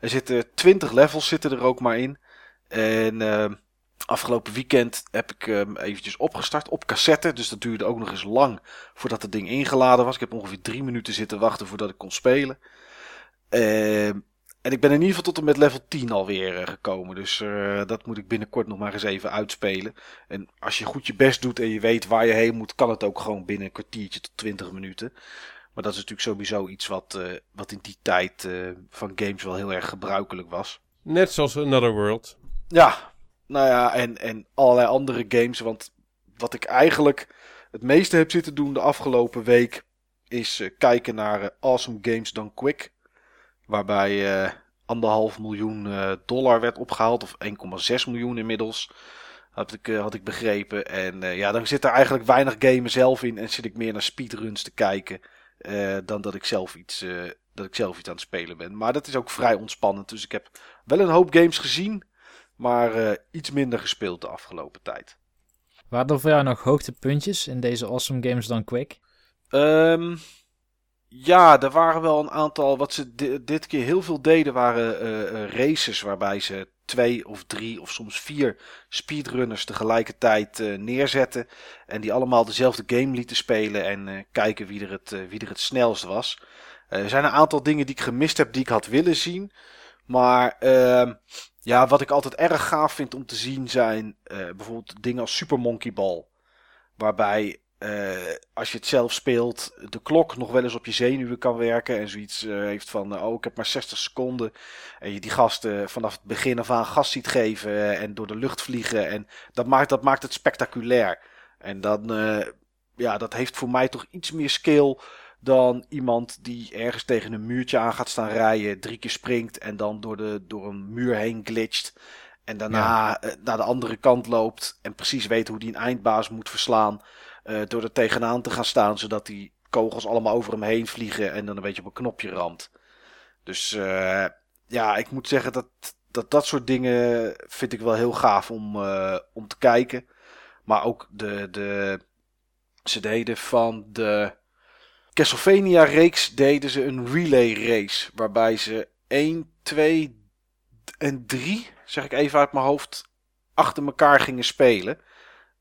Er zitten 20 levels zitten er ook maar in. En eh, afgelopen weekend heb ik hem eventjes opgestart op cassette. Dus dat duurde ook nog eens lang voordat het ding ingeladen was. Ik heb ongeveer drie minuten zitten wachten voordat ik kon spelen. Ehm, en ik ben in ieder geval tot en met level 10 alweer eh, gekomen. Dus eh, dat moet ik binnenkort nog maar eens even uitspelen. En als je goed je best doet en je weet waar je heen moet, kan het ook gewoon binnen een kwartiertje tot 20 minuten. Maar dat is natuurlijk sowieso iets wat, eh, wat in die tijd van games wel heel erg gebruikelijk was. Net zoals Another World. Ja, nou ja, en, en allerlei andere games. Want wat ik eigenlijk het meeste heb zitten doen de afgelopen week is eh, kijken naar eh, Awesome Games Done Quick. Waarbij eh anderhalf miljoen dollar werd opgehaald, of 1,6 miljoen inmiddels. Had ik, had ik begrepen. En ja, dan zit er eigenlijk weinig gamen zelf in. En zit ik meer naar speedruns te kijken. dan dat ik, zelf iets, dat ik zelf iets aan het spelen ben. Maar dat is ook vrij ontspannend. Dus ik heb wel een hoop games gezien. Maar eh, iets minder gespeeld de afgelopen tijd. Waren er voor jou nog hoogtepuntjes in deze Awesome Games Done Quick? Ehm, Ja, er waren wel een aantal. Wat ze dit keer heel veel deden, waren uh, races waarbij ze twee of drie of soms vier speedrunners tegelijkertijd uh, neerzetten. En die allemaal dezelfde game lieten spelen en kijken wie er het, wie er het snelst was. er zijn een aantal dingen die ik gemist heb die ik had willen zien. Maar ehm, ja, wat ik altijd erg gaaf vind om te zien zijn bijvoorbeeld dingen als Super Monkey Ball. Waarbij uh, als je het zelf speelt, de klok nog wel eens op je zenuwen kan werken. En zoiets uh, heeft van, oh, ik heb maar 60 seconden. En je die gasten vanaf het begin af aan gas ziet geven en door de lucht vliegen. En dat maakt, dat maakt het spectaculair. En dan, ja, dat heeft voor mij toch iets meer skill dan iemand die ergens tegen een muurtje aan gaat staan rijden, drie keer springt en dan door, de, door een muur heen glitcht. En daarna naar de andere kant loopt en precies weet hoe die een eindbaas moet verslaan. Uh, door er tegenaan te gaan staan, zodat die kogels allemaal over hem heen vliegen en dan een beetje op een knopje ramt. Dus uh, ja, ik moet zeggen dat, dat dat soort dingen vind ik wel heel gaaf om, uh, om te kijken. Maar ook de, de, ze deden van de Castlevania reeks deden ze een relay race. Waarbij ze 1, 2 en 3, zeg ik even uit mijn hoofd, achter elkaar gingen spelen.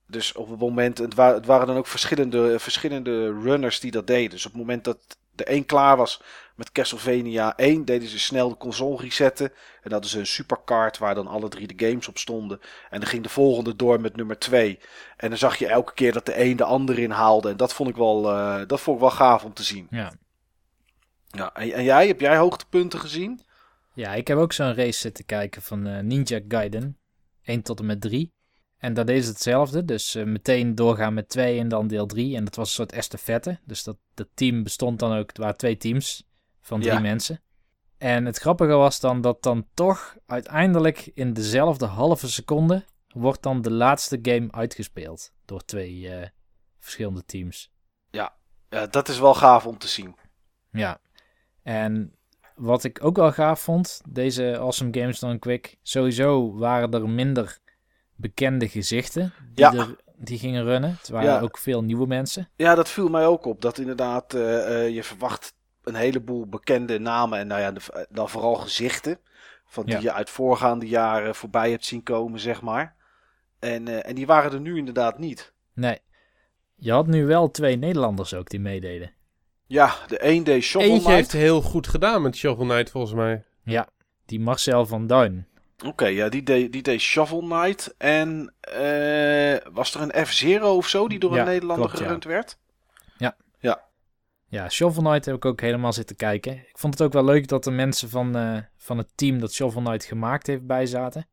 Dus op het moment, het, waren dan ook verschillende, verschillende runners die dat deden. Dus op het moment dat de een klaar was met Castlevania 1, deden ze snel de console resetten. En hadden ze een supercard waar dan alle drie de games op stonden. En dan ging de volgende door met nummer 2. En dan zag je elke keer dat de een de ander inhaalde. En dat vond ik wel, uh, dat vond ik wel gaaf om te zien. Ja. ja en, en jij, heb jij hoogtepunten gezien? Ja, ik heb ook zo'n race zitten kijken van uh, Ninja Gaiden. 1 tot en met 3. En dat is hetzelfde. Dus uh, meteen doorgaan met twee en dan deel drie. En dat was een soort estafette. Dus dat, dat team bestond dan ook. Het waren twee teams van drie mensen. En het grappige was dan dat dan toch uiteindelijk in dezelfde halve seconde wordt dan de laatste game uitgespeeld door twee uh, verschillende teams. Ja. ja, dat is wel gaaf om te zien. Ja, en wat ik ook wel gaaf vond, deze Awesome Games Done Quick, sowieso waren er minder bekende gezichten die, er, die gingen runnen. Het waren ook veel nieuwe mensen. Ja, dat viel mij ook op. Dat inderdaad, uh, je verwacht een heleboel bekende namen en nou ja, dan vooral gezichten. Van die je uit voorgaande jaren voorbij hebt zien komen, zeg maar. En, uh, en die waren er nu inderdaad niet. Nee. Je had nu wel twee Nederlanders ook die meededen. Ja, de een deed Shovel Eentje heeft heel goed gedaan met Shovel Knight, volgens mij. Ja, die Marcel van Duin. Oké, ja, die deed, die deed Shovel Knight. En uh, was er een F-Zero of zo die door een Nederlander gerund werd? Ja. Ja. Ja, Shovel Knight heb ik ook helemaal zitten kijken. Ik vond het ook wel leuk dat de mensen van, uh, van het team dat Shovel Knight gemaakt heeft bij zaten.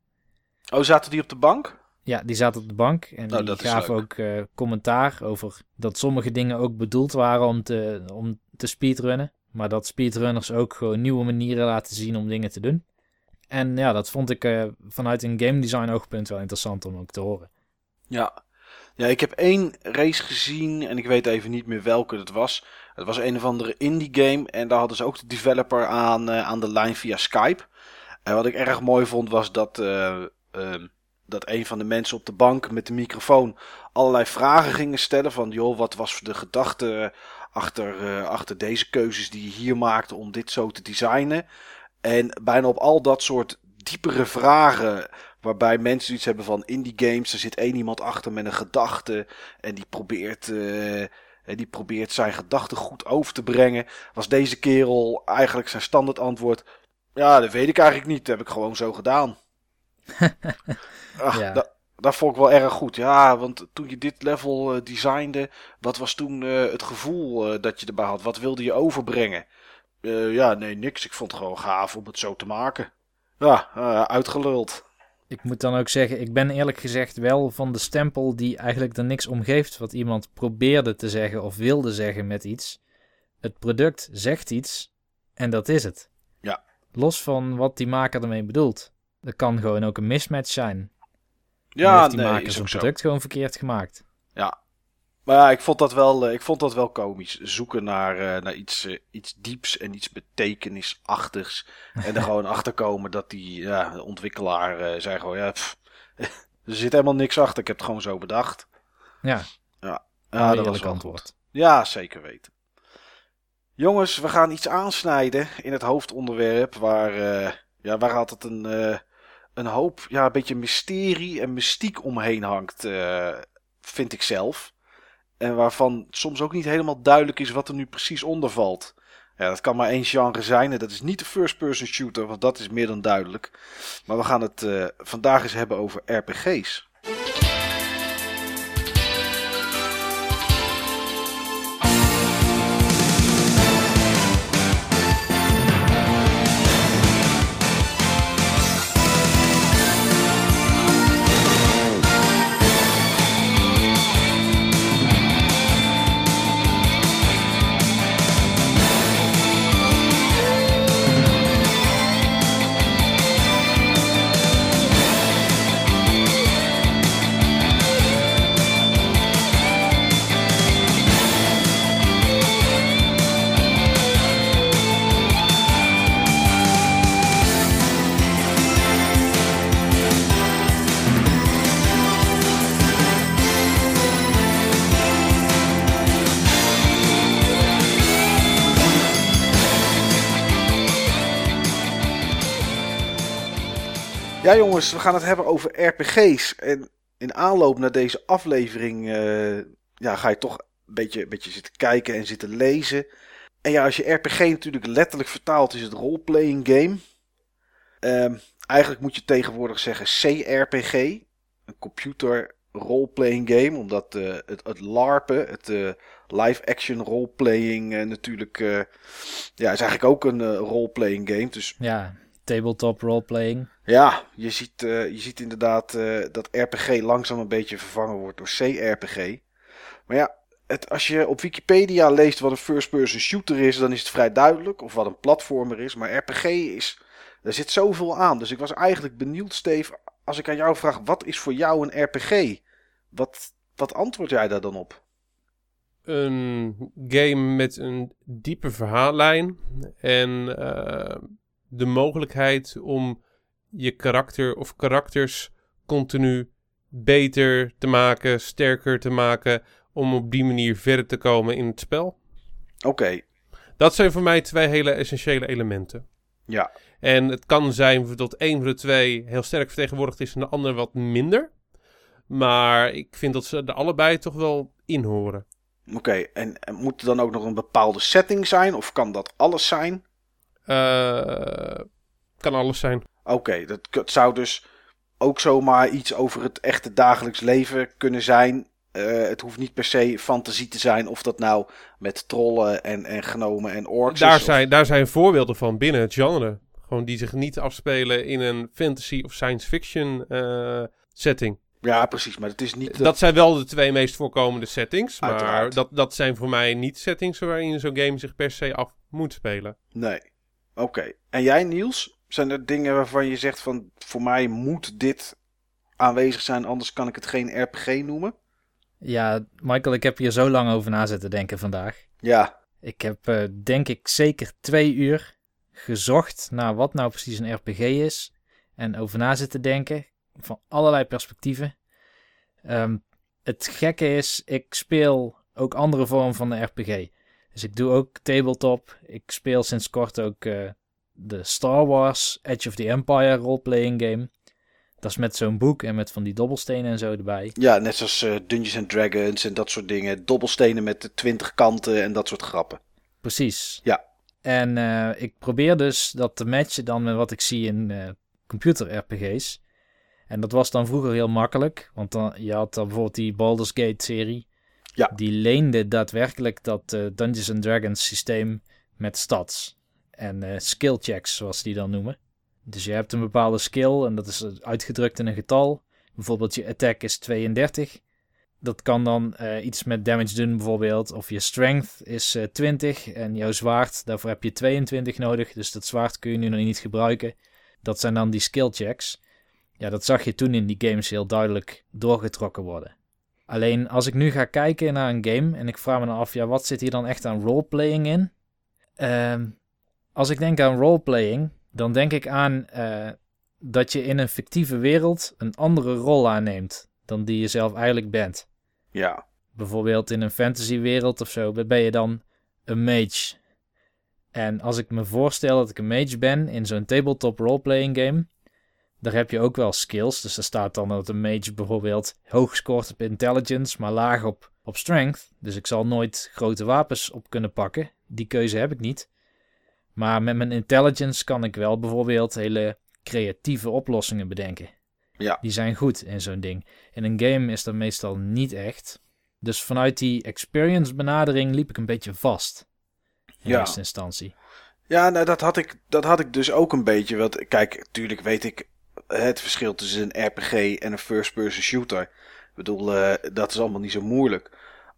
Oh, zaten die op de bank? Ja, die zaten op de bank en oh, die gaven ook uh, commentaar over dat sommige dingen ook bedoeld waren om te, om te speedrunnen. Maar dat speedrunners ook gewoon nieuwe manieren laten zien om dingen te doen. En ja, dat vond ik uh, vanuit een game design oogpunt wel interessant om ook te horen. Ja. ja, ik heb één race gezien en ik weet even niet meer welke het was. Het was een of andere indie game en daar hadden ze ook de developer aan, uh, aan de lijn via Skype. En wat ik erg mooi vond was dat, uh, dat een van de mensen op de bank met de microfoon allerlei vragen gingen stellen. Van joh, wat was de gedachte achter, achter deze keuzes die je hier maakte om dit zo te designen? En bijna op al dat soort diepere vragen. Waarbij mensen iets hebben van indie games. Er zit één iemand achter met een gedachte. En die probeert. Uh, die probeert zijn gedachten goed over te brengen. Was deze kerel eigenlijk zijn standaard antwoord. Ja, dat weet ik eigenlijk niet. Dat heb ik gewoon zo gedaan. <laughs> Ach, ja. dat, dat vond ik wel erg goed. Ja, want toen je dit level uh, designde, wat was toen uh, het gevoel dat je erbij had? Wat wilde je overbrengen? Uh, ja, nee, niks. Ik vond het gewoon gaaf om het zo te maken. Ja, uh, uitgeluld. Ik moet dan ook zeggen, ik ben eerlijk gezegd wel van de stempel die eigenlijk er niks om geeft wat iemand probeerde te zeggen of wilde zeggen met iets. Het product zegt iets en dat is het. Ja. Los van wat die maker ermee bedoelt. Er kan gewoon ook een mismatch zijn. Ja, heeft die nee, maker zijn product gewoon verkeerd gemaakt. Ja, maar ja, ik vond dat wel, eh, ik vond dat wel komisch. Zoeken naar, uh, naar iets, uh, iets dieps en iets betekenisachtigs. <laughs> en er gewoon achter komen dat die ja, ontwikkelaar uh, zei gewoon, ja, pff, <laughs> er zit helemaal niks achter. Ik heb het gewoon zo bedacht. Ja. Ja, ja dat was antwoord. Ja, zeker weten. Jongens, we gaan iets aansnijden in het hoofdonderwerp waar, ja, waar altijd een, een hoop, ja, een beetje mysterie en mystiek omheen hangt, vind ik zelf. En waarvan soms ook niet helemaal duidelijk is wat er nu precies onder valt. Ja, dat kan maar één genre zijn en dat is niet de first-person shooter, want dat is meer dan duidelijk. Maar we gaan het vandaag eens hebben over RPG's. Ja jongens, we gaan het hebben over RPG's. En in aanloop naar deze aflevering uh, ja, ga je toch een beetje, beetje zitten kijken en zitten lezen. En ja, als je RPG natuurlijk letterlijk vertaalt, is het roleplaying game. Um, eigenlijk moet je tegenwoordig zeggen CRPG. Een computer roleplaying game. Omdat uh, het, het LARPen, het uh, live action roleplaying uh, natuurlijk... ja, is eigenlijk ook een roleplaying game. Dus... Ja, tabletop roleplaying. Ja, je ziet, uh, je ziet inderdaad uh, dat RPG langzaam een beetje vervangen wordt door CRPG. Maar ja, het, als je op Wikipedia leest wat een first-person shooter is, dan is het vrij duidelijk. Of wat een platformer is. Maar RPG is. Er zit zoveel aan. Dus ik was eigenlijk benieuwd, Steve. Als ik aan jou vraag: wat is voor jou een RPG? Wat, wat antwoord jij daar dan op? Een game met een diepe verhaallijn. En uh, de mogelijkheid om je karakter of karakters continu beter te maken, sterker te maken, om op die manier verder te komen in het spel. Oké. Dat zijn voor mij twee hele essentiële elementen. Ja. En het kan zijn dat één van de twee heel sterk vertegenwoordigd is en de ander wat minder. Maar ik vind dat ze er allebei toch wel in horen. Oké, en, en moet er dan ook nog een bepaalde setting zijn? Of kan dat alles zijn? Uh, kan alles zijn. Oké, dat zou dus ook zomaar iets over het echte dagelijks leven kunnen zijn. Uh, het hoeft niet per se fantasie te zijn of dat nou met trollen en, en genomen en orks daar is. Zijn, Daar zijn voorbeelden van binnen het genre. Gewoon die zich niet afspelen in een fantasy of science fiction uh, setting. Ja, precies. Maar het is niet. Dat... zijn wel de twee meest voorkomende settings. Maar dat, dat zijn voor mij niet settings waarin zo'n game zich per se af moet spelen. Nee. Oké. En jij, Niels? Zijn er dingen waarvan je zegt van voor mij moet dit aanwezig zijn, anders kan ik het geen RPG noemen? Ja, Michael, ik heb hier zo lang over na zitten denken vandaag. Ja. Ik heb uh, denk ik zeker twee uur gezocht naar wat nou precies een RPG is. En over na zitten denken van allerlei perspectieven. Um, het gekke is, ik speel ook andere vormen van de RPG. Dus ik doe ook tabletop. Ik speel sinds kort ook uh, de Star Wars Edge of the Empire roleplaying game. Dat is met zo'n boek en met van die dobbelstenen en zo erbij. Ja, net zoals uh, Dungeons and Dragons en dat soort dingen. Dobbelstenen met de twintig kanten en dat soort grappen. Precies. Ja. En uh, ik probeer dus dat te matchen dan met wat ik zie in uh, computer RPG's. En dat was dan vroeger heel makkelijk. Want dan, je had dan bijvoorbeeld die Baldur's Gate serie. Ja. Die leende daadwerkelijk dat uh, Dungeons and Dragons systeem met stats. En uh, skill checks, zoals die dan noemen. Dus je hebt een bepaalde skill en dat is uitgedrukt in een getal. Bijvoorbeeld je attack is 32. Dat kan dan iets met damage doen bijvoorbeeld. Of je strength is uh, 20 en jouw zwaard, daarvoor heb je 22 nodig. Dus dat zwaard kun je nu nog niet gebruiken. Dat zijn dan die skill checks. Ja, dat zag je toen in die games heel duidelijk doorgetrokken worden. Alleen als ik nu ga kijken naar een game en ik vraag me dan af, ja, wat zit hier dan echt aan roleplaying in? Uh, als ik denk aan roleplaying, dan denk ik aan uh, dat je in een fictieve wereld een andere rol aanneemt dan die je zelf eigenlijk bent. Ja. Bijvoorbeeld in een fantasywereld of zo ben je dan een mage. En als ik me voorstel dat ik een mage ben in zo'n tabletop roleplaying game, daar heb je ook wel skills. Dus er staat dan dat een mage bijvoorbeeld hoog scoort op intelligence, maar laag op, op strength. Dus ik zal nooit grote wapens op kunnen pakken. Die keuze heb ik niet. Maar met mijn intelligence kan ik wel bijvoorbeeld hele creatieve oplossingen bedenken. Ja. Die zijn goed in zo'n ding. In een game is dat meestal niet echt. Dus vanuit die experience benadering liep ik een beetje vast. In Ja. eerste instantie. Ja, nou, dat, had ik, dat had ik dus ook een beetje. Want kijk, natuurlijk weet ik het verschil tussen een RPG en een first-person shooter. Ik bedoel, eh, dat is allemaal niet zo moeilijk.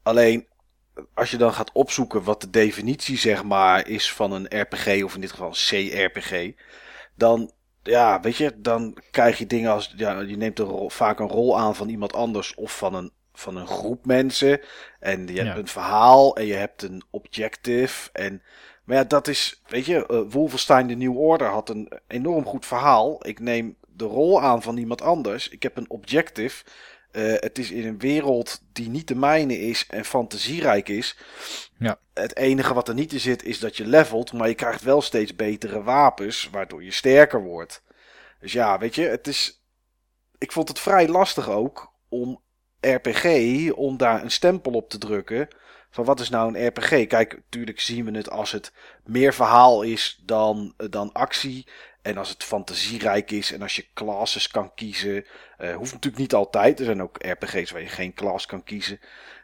Alleen, als je dan gaat opzoeken wat de definitie, zeg maar, is van een RPG, of in dit geval een CRPG, dan, ja, weet je, dan krijg je dingen als, ja, je neemt een rol, vaak een rol aan van iemand anders of van een, van een groep mensen. En je hebt Ja. een verhaal en je hebt een objective en... Maar ja, dat is, weet je, eh, Wolfenstein de New Order had een enorm goed verhaal. Ik neem de rol aan van iemand anders. Ik heb een objective. Eh, het is in een wereld die niet de mijne is en fantasierijk is. Ja. Het enige wat er niet in zit is dat je levelt, maar je krijgt wel steeds betere wapens, waardoor je sterker wordt. Dus ja, weet je, het is. Ik vond het vrij lastig ook om RPG, om daar een stempel op te drukken. Van wat is nou een RPG? Kijk, natuurlijk zien we het als het meer verhaal is dan, dan actie. En als het fantasierijk is en als je classes kan kiezen. eh, hoeft natuurlijk niet altijd. Er zijn ook RPG's waar je geen class kan kiezen.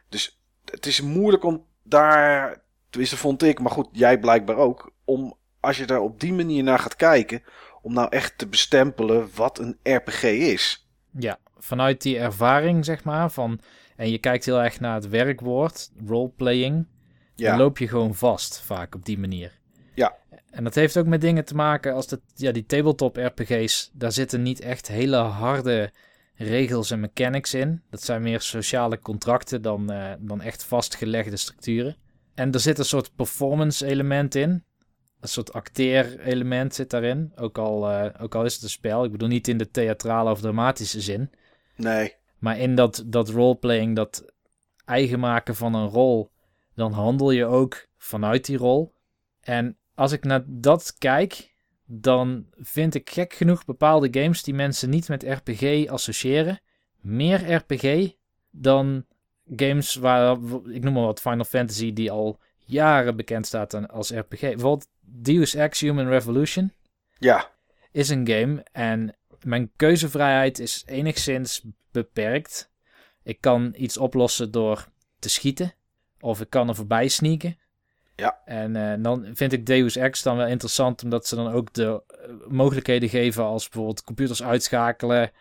Dus het is moeilijk om daar. Tenminste, vond ik, maar goed, jij blijkbaar ook. Om als je daar op die manier naar gaat kijken. Om nou echt te bestempelen wat een RPG is. Ja, vanuit die ervaring, zeg maar, van... En je kijkt heel erg naar het werkwoord, roleplaying. Dan loop je gewoon vast, vaak op die manier. En dat heeft ook met dingen te maken als dat, ja, die tabletop RPG's. Daar zitten niet echt hele harde regels en mechanics in. Dat zijn meer sociale contracten dan, eh, dan echt vastgelegde structuren. En er zit een soort performance element in. Een soort acteer-element zit daarin. Ook al, eh, ook al is het een spel. Ik bedoel niet in de theatrale of dramatische zin. nee. Maar in dat, dat roleplaying, dat eigen maken van een rol, dan handel je ook vanuit die rol. En als ik naar dat kijk, dan vind ik gek genoeg bepaalde games die mensen niet met RPG associëren, meer RPG dan games waar, ik noem maar wat, Final Fantasy, die al jaren bekend staat als RPG. Bijvoorbeeld Deus Ex Human Revolution Ja, is een game en mijn keuzevrijheid is enigszins beperkt. Ik kan iets oplossen door te schieten of ik kan er voorbij sneaken. Ja. En eh, dan vind ik Deus Ex dan wel interessant omdat ze dan ook de eh, mogelijkheden geven als bijvoorbeeld computers uitschakelen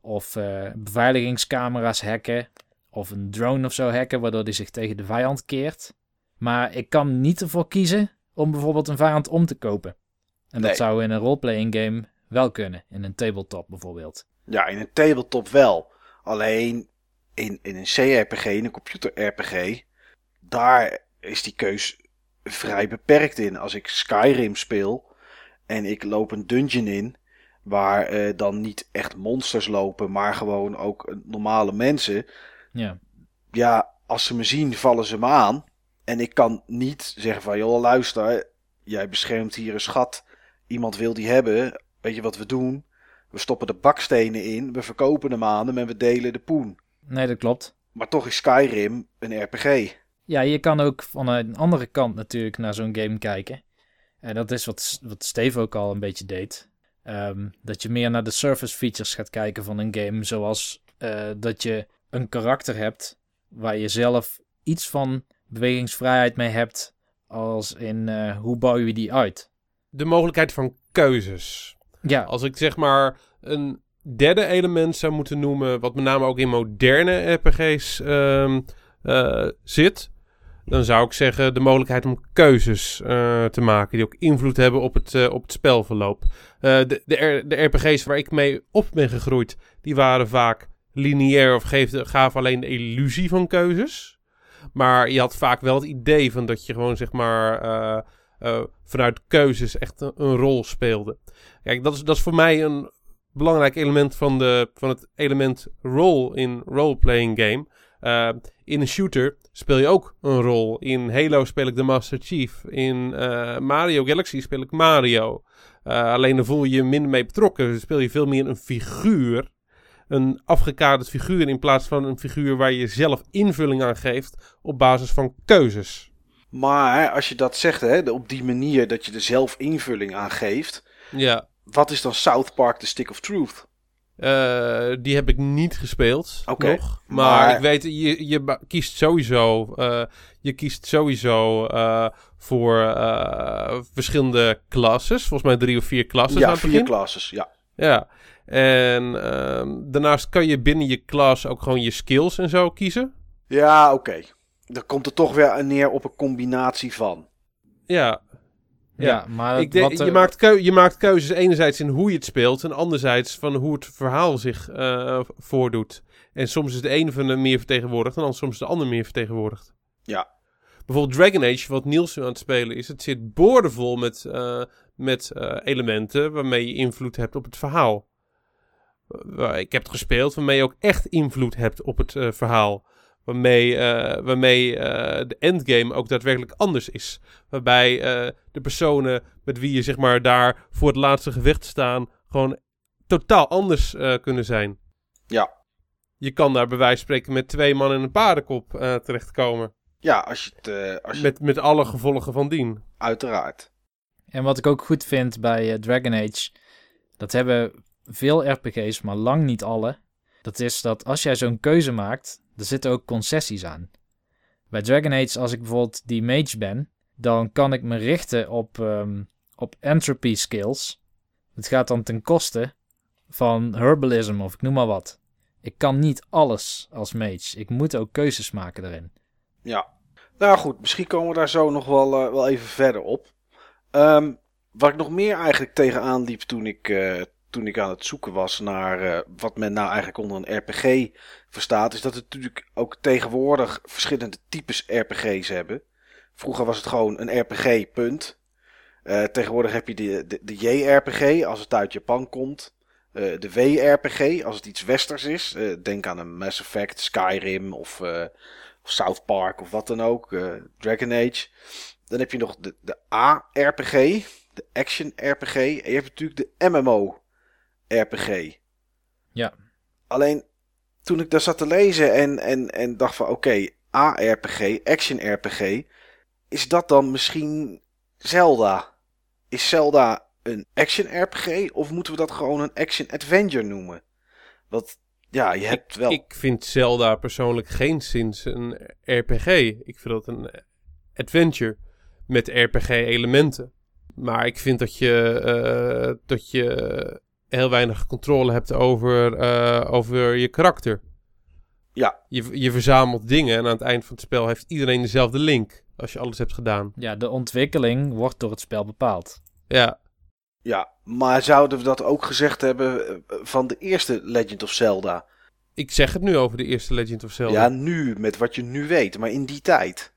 of eh, beveiligingscamera's hacken of een drone of zo hacken waardoor die zich tegen de vijand keert. Maar ik kan niet ervoor kiezen om bijvoorbeeld een vijand om te kopen. En dat zou in een roleplaying game wel kunnen, in een tabletop bijvoorbeeld. Ja, in een tabletop wel. Alleen in, in een CRPG, in een computer-RPG, daar is die keus vrij beperkt in. Als ik Skyrim speel en ik loop een dungeon in, waar eh, dan niet echt monsters lopen, maar gewoon ook eh, normale mensen. Ja, Ja, als ze me zien, vallen ze me aan. En ik kan niet zeggen van, joh, luister, jij beschermt hier een schat. Iemand wil die hebben. Weet je wat we doen? We stoppen de bakstenen in, we verkopen hem aan hem en we delen de poen. nee, dat klopt. Maar toch is Skyrim een RPG. Ja, je kan ook vanuit een andere kant natuurlijk naar zo'n game kijken. En dat is wat, wat Steve ook al een beetje deed. Ehm, dat je meer naar de surface features gaat kijken van een game. Zoals eh, dat je een karakter hebt waar je zelf iets van bewegingsvrijheid mee hebt. Als in eh, hoe bouw je die uit? De mogelijkheid van keuzes. Ja, Als ik zeg maar een derde element zou moeten noemen, wat met name ook in moderne RPG's ehm, eh, zit, dan zou ik zeggen de mogelijkheid om keuzes eh, te maken die ook invloed hebben op het, eh, op het spelverloop. Eh, de, de, de RPG's waar ik mee op ben gegroeid, die waren vaak lineair of gaven alleen de illusie van keuzes. Maar je had vaak wel het idee van dat je gewoon zeg maar vanuit keuzes echt een, rol speelde. Kijk, dat is, dat is voor mij een belangrijk element van, de, van het element role in role-playing game. In een shooter speel je ook een rol. In Halo speel ik de Master Chief. In uh, Mario Galaxy speel ik Mario. Uh, alleen dan voel je je minder mee betrokken. Dan speel je veel meer een figuur. Een afgekaderd figuur in plaats van een figuur waar je zelf invulling aan geeft op basis van keuzes. Maar als je dat zegt, hè, op die manier dat je er zelf invulling aan geeft. Ja. Wat is dan South Park The Stick of Truth? Uh, die heb ik niet gespeeld okay, nog. Maar, maar, ik weet, je, je kiest sowieso, uh, je kiest sowieso uh, voor verschillende classes. Volgens mij drie of vier classes Ja, vier classes, ja. Ja, en ehm, daarnaast kan je binnen je class ook gewoon je skills en zo kiezen. Ja, oké. Okay. Dan komt er toch weer neer op een combinatie van. Ja, ja, ja, maar ik denk, wat, je, maakt keu je maakt keuzes enerzijds in hoe je het speelt en anderzijds van hoe het verhaal zich uh, voordoet. En soms is de ene van de meer vertegenwoordigd en dan soms de ander meer vertegenwoordigd. Ja. Bijvoorbeeld Dragon Age, wat Niels nu aan het spelen is, het zit boordevol met, uh, met uh, elementen waarmee je invloed hebt op het verhaal. ik heb het gespeeld waarmee je ook echt invloed hebt op het verhaal. Waarmee, uh, waarmee uh, de endgame ook daadwerkelijk anders is. Waarbij uh, de personen met wie je zeg maar daar voor het laatste gevecht staan, gewoon totaal anders kunnen zijn. Ja. Je kan daar bij wijze van spreken met twee man en een paardenkop terechtkomen. Ja, als je het... Als je... Met, met alle gevolgen van dien. Uiteraard. En wat ik ook goed vind bij Dragon Age, dat hebben veel RPG's, maar lang niet alle. Dat is dat als jij zo'n keuze maakt, er zitten ook concessies aan. Bij Dragon Age, als ik bijvoorbeeld die mage ben, dan kan ik me richten op, um, op entropy skills. Het gaat dan ten koste van herbalism of ik noem maar wat. Ik kan niet alles als mage. Ik moet ook keuzes maken daarin. Ja. Nou goed, misschien komen we daar zo nog wel, uh, wel even verder op. Um, wat ik nog meer eigenlijk tegenaan liep toen ik, uh, toen ik aan het zoeken was naar uh, wat men nou eigenlijk onder een RPG verstaat, is dat het natuurlijk ook tegenwoordig verschillende types RPG's hebben. Vroeger was het gewoon een RPG, punt. Uh, tegenwoordig heb je de, de, JRPG als het uit Japan komt. Uh, de WRPG als het iets westers is. denk aan een Mass Effect, Skyrim of, of South Park of wat dan ook. Dragon Age. Dan heb je nog de, de ARPG, de Action RPG. En je hebt natuurlijk de MMO RPG. Ja. Alleen toen ik daar zat te lezen en, en, en dacht van oké, okay, ARPG, Action RPG, is dat dan misschien Zelda? Is Zelda een Action RPG of moeten we dat gewoon een Action Adventure noemen? Want ja, je hebt wel. Ik vind Zelda persoonlijk geen zins een RPG. Ik vind dat een adventure met RPG-elementen. Maar ik vind dat je, uh, dat je heel weinig controle hebt over, uh, over je karakter. Ja. Je, je verzamelt dingen en aan het eind van het spel heeft iedereen dezelfde link. Als je alles hebt gedaan. Ja, de ontwikkeling wordt door het spel bepaald. Ja. Ja, maar zouden we dat ook gezegd hebben eh, van de eerste Legend of Zelda? Ik zeg het nu over de eerste Legend of Zelda. Ja, nu, met wat je nu weet. Maar in die tijd.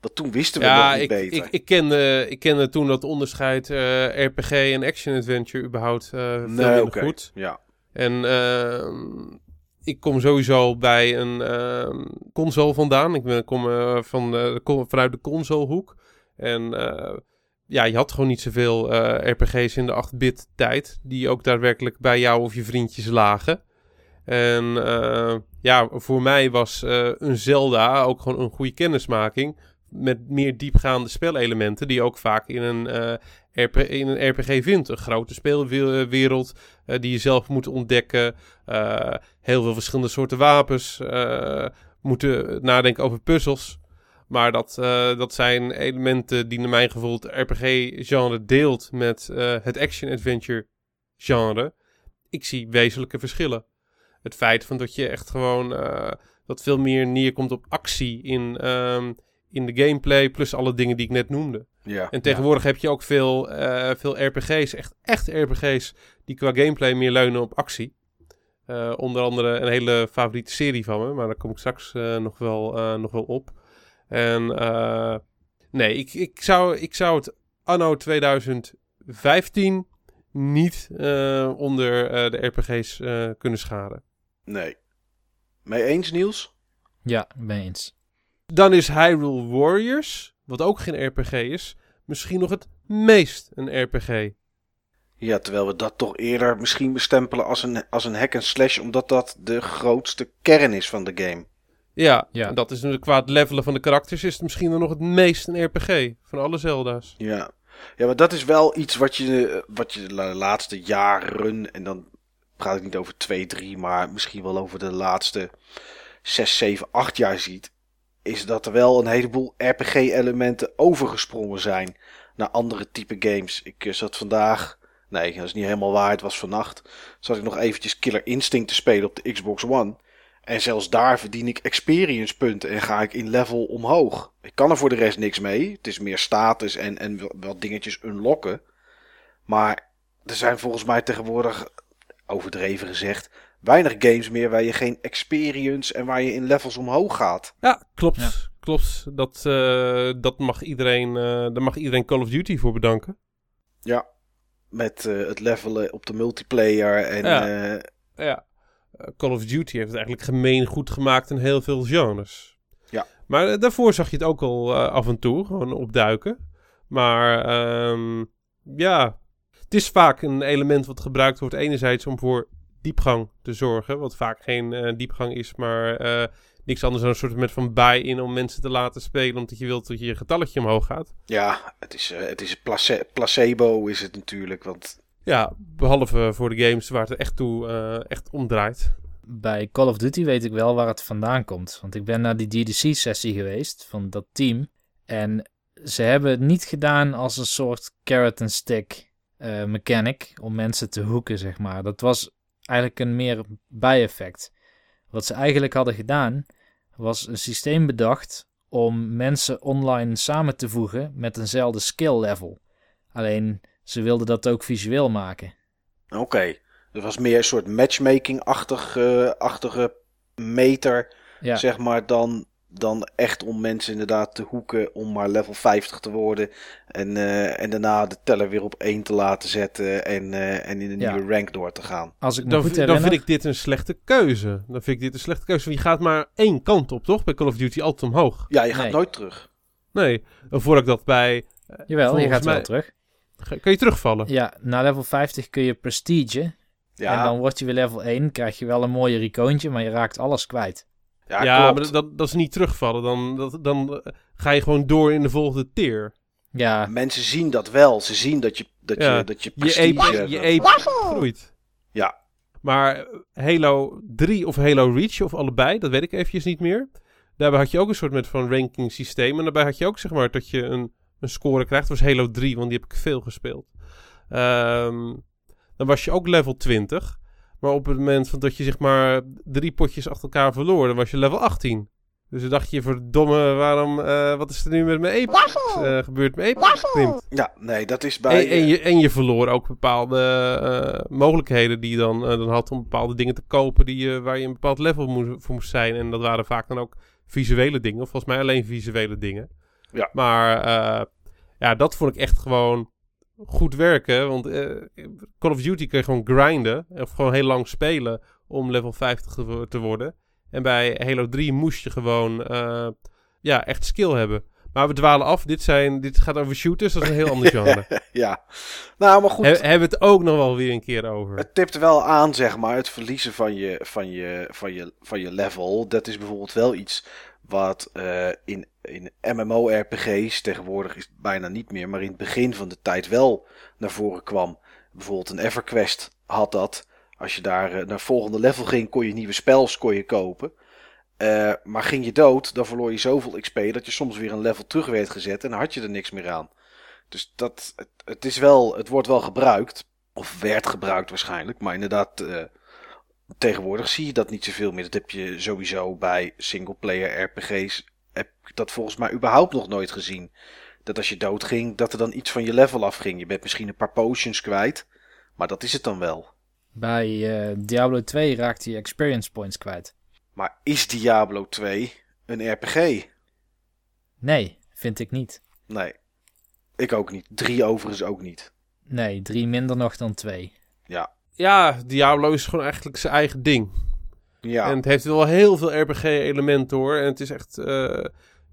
Want toen wisten we ja, nog niet ik, beter. Ik, ik, kende, ik kende toen dat onderscheid uh, RPG en Action Adventure überhaupt uh, veel nee, okay. goed. Ja. En uh, ik kom sowieso bij een uh, console vandaan. Ik ben, kom, uh, van, kom vanuit de consolehoek. En ja, je had gewoon niet zoveel RPG's in de 8-bit tijd. Die ook daadwerkelijk bij jou of je vriendjes lagen. En ja, voor mij was een Zelda ook gewoon een goede kennismaking. Met meer diepgaande spelelementen. Die ook vaak in een RP, in een RPG vindt. Een grote speelwereld uh, die je zelf moet ontdekken. Uh, heel veel verschillende soorten wapens. Moeten nadenken over puzzels. Maar dat, dat zijn elementen die naar mijn gevoel het RPG-genre deelt met het action-adventure genre. Ik zie wezenlijke verschillen. Het feit van dat je echt gewoon dat veel meer neerkomt op actie in, um, in de gameplay, plus alle dingen die ik net noemde. Ja, en tegenwoordig ja. heb je ook veel, uh, veel RPG's, echt, echt RPG's, die qua gameplay meer leunen op actie. Uh, onder andere een hele favoriete serie van me, maar daar kom ik straks uh, nog, wel, nog wel op. En nee, ik, ik, zou, ik zou het anno 2015 niet onder de RPG's kunnen schaden. Nee. Mee eens, Niels? Ja, ben eens. Dan is Hyrule Warriors, wat ook geen RPG is, misschien nog het meest een RPG. Ja, terwijl we dat toch eerder misschien bestempelen als een, als een hack and slash, omdat dat de grootste kern is van de game. Ja, Ja. en dat is nu qua het levelen van de karakters is het misschien dan nog het meest een RPG van alle Zelda's. Ja. ja, maar dat is wel iets wat je, wat je de laatste jaren, en dan praat ik niet over twee, drie, maar misschien wel over de laatste zes, zeven, acht jaar ziet. Is dat er wel een heleboel RPG-elementen overgesprongen zijn naar andere type games. Ik eh, zat vandaag, nee, dat is niet helemaal waar, het was vannacht. Zat ik nog eventjes Killer Instinct te spelen op de Xbox One. En zelfs daar verdien ik experience punten en ga ik in level omhoog. Ik kan er voor de rest niks mee. Het is meer status en, en wel dingetjes unlocken. Maar er zijn volgens mij tegenwoordig, overdreven gezegd, weinig games meer waar je geen experience en waar je in levels omhoog gaat. Ja, klopt. Ja. Klopt. Dat, eh, dat mag iedereen, eh, daar mag iedereen Call of Duty voor bedanken. Ja, met eh, het levelen op de multiplayer en Ja. eh, Ja, eh, Call of Duty heeft het eigenlijk gemeen goed gemaakt in heel veel genres. Ja. Maar daarvoor zag je het ook al af en toe, gewoon opduiken. Maar ehm, ja, het is vaak een element wat gebruikt wordt enerzijds om voor diepgang te zorgen. Wat vaak geen eh, diepgang is, maar eh, niks anders dan een soort met van buy-in om mensen te laten spelen. Omdat je wilt dat je getalletje omhoog gaat. ja, het is, eh, het is place- placebo is het natuurlijk. Want Ja, behalve voor de games waar het echt toe eh, echt om draait. Bij Call of Duty weet ik wel waar het vandaan komt. Want ik ben naar die DDC-sessie geweest van dat team. En ze hebben het niet gedaan als een soort carrot and stick eh, mechanic om mensen te hoeken, zeg maar. Dat was eigenlijk een meer bijeffect. Wat ze eigenlijk hadden gedaan, was een systeem bedacht om mensen online samen te voegen met eenzelfde skill level. Alleen ze wilden dat ook visueel maken. oké, er was meer een soort matchmaking-achtige achtige meter, Ja, zeg maar, dan, dan echt om mensen inderdaad te hoeken om maar level 50 te worden. En, eh, en daarna de teller weer op 1 te laten zetten en, eh, en in een Ja. nieuwe rank door te gaan. als ik Dan, goed dan vind ik dit een slechte keuze. Dan vind ik dit een slechte keuze. Want je gaat maar één kant op, toch? Bij Call of Duty altijd omhoog. Ja, je gaat Nee. nooit terug. Nee, voordat ik dat bij... Jawel, je gaat wel terug. Kan je terugvallen? Ja, na level 50 kun je prestige. Ja, En dan word je weer level 1. Krijg je wel een mooie recoontje, maar je raakt alles kwijt. Ja, Ja, klopt. maar dat, dat is niet terugvallen. Dan, dat, dan eh, ga je gewoon door in de volgende tier. Ja, Mensen zien dat wel. Ze zien dat je, dat Ja. je, dat je Je prestige ape, hebt. je ape groeit. Ja. Maar eh, Halo 3 of Halo Reach of allebei, dat weet ik eventjes niet meer. Daarbij had je ook een soort met van ranking systeem. En daarbij had je ook zeg maar dat je een, een score krijgt. Dat was Halo 3, want die heb ik veel gespeeld. Ehm, dan was je ook level 20. Maar op het moment van dat je zeg maar drie potjes achter elkaar verloor, dan was je level 18. Dus dan dacht je, verdomme, waarom, eh, wat is er nu met mijn ape eh, gebeurd? Mijn ape geklimd. ja, nee, dat is bij... En, en, eh, je, en je verloor ook bepaalde eh, mogelijkheden die je dan, eh, dan had om bepaalde dingen te kopen die, je waar je een bepaald level moest, voor moest zijn. En dat waren vaak dan ook visuele dingen, of volgens mij alleen visuele dingen. Ja. Maar eh, ja, dat vond ik echt gewoon goed werken. Want eh, Call of Duty kun je gewoon grinden, of gewoon heel lang spelen om level 50 te, wo- te worden. En bij Halo 3 moest je gewoon eh, ja, echt skill hebben. Maar we dwalen af. Dit, zijn, dit gaat over shooters. Dat is een heel ander <laughs> genre. ja. Nou, maar goed. He- hebben we het ook nog wel weer een keer over. Het tipt wel aan, zeg maar, het verliezen van je, van je, van je, van je level. Dat is bijvoorbeeld wel iets wat eh, in, in MMO-RPG's, tegenwoordig is het bijna niet meer, maar in het begin van de tijd wel naar voren kwam. Bijvoorbeeld een EverQuest had dat. Als je daar eh, naar volgende level ging, kon je nieuwe spels kon je kopen. Eh, maar ging je dood, dan verloor je zoveel XP dat je soms weer een level terug werd gezet en had je er niks meer aan. Dus dat, het, het, is wel, het wordt wel gebruikt. Of werd gebruikt waarschijnlijk. Maar inderdaad, eh, tegenwoordig zie je dat niet zoveel meer. Dat heb je sowieso bij singleplayer RPG's. Heb ik dat volgens mij überhaupt nog nooit gezien. Dat als je doodging, dat er dan iets van je level afging. Je bent misschien een paar potions kwijt. Maar dat is het dan wel. bij eh, Diablo 2 raakte je experience points kwijt. Maar is Diablo 2 een RPG? Nee, vind ik niet. Nee. Ik ook niet. 3 overigens ook niet. Nee, drie minder nog dan twee. Ja. Ja, Diablo is gewoon eigenlijk zijn eigen ding. Ja, En het heeft wel heel veel RPG-elementen hoor. En het is echt, eh,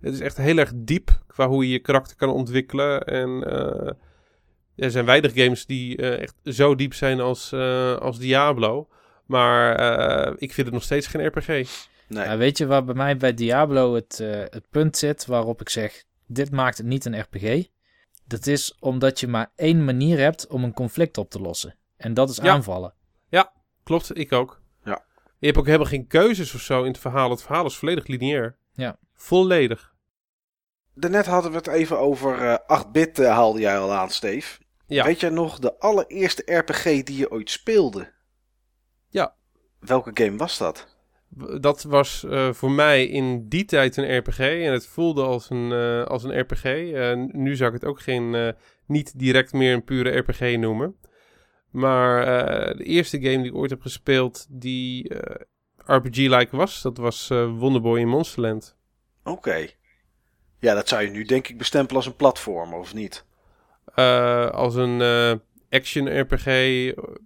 het is echt heel erg diep qua hoe je je karakter kan ontwikkelen. En eh, er zijn weinig games die eh, echt zo diep zijn als, eh, als Diablo. Maar eh, ik vind het nog steeds geen RPG. nee. Ja, weet je waar bij mij bij Diablo het, eh, het punt zit waarop ik zeg: dit maakt het niet een RPG? Dat is omdat je maar één manier hebt om een conflict op te lossen. En dat is Ja. aanvallen. Klopt, ik ook. Je hebt ook helemaal geen keuzes of zo in het verhaal. Het verhaal is volledig lineair. Ja. Volledig. Daarnet hadden we het even over eh 8-bit, eh, haalde jij al aan, Steve. Ja. Weet jij nog de allereerste RPG die je ooit speelde? Ja. Welke game was dat? Dat was eh, voor mij in die tijd een RPG. En het voelde als een, eh, als een RPG. Eh, nu zou ik het ook geen, eh, niet direct meer een pure RPG noemen. Maar eh, de eerste game die ik ooit heb gespeeld die eh, RPG-like was, dat was eh, Wonderboy in Monsterland. Oké. Ja, dat zou je nu denk ik bestempelen als een platformer, of niet? Als een action RPG,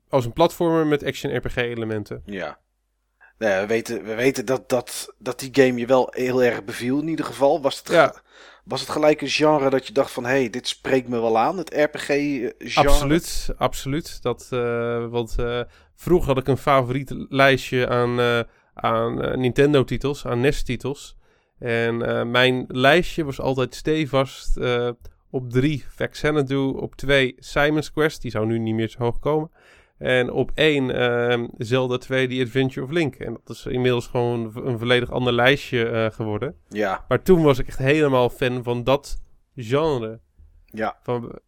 als een platformer met action RPG elementen. Ja. Nou ja, we weten, we weten dat, dat, dat die game je wel heel erg beviel in ieder geval. Was het, Ja. Was het gelijk een genre dat je dacht van... hé, hey, dit spreekt me wel aan, het RPG-genre? Absoluut, absoluut. Dat, eh, want eh, vroeger had ik een favoriet lijstje aan, eh, aan Nintendo-titels, aan NES-titels. En mijn lijstje was altijd stevast op drie Xanadu, op twee Simon's Quest, die zou nu niet meer zo hoog komen. En op één eh, Zelda 2 The Adventure of Link. En dat is inmiddels gewoon een volledig ander lijstje eh, geworden. Ja, Maar toen was ik echt helemaal fan van dat genre. ja. Van,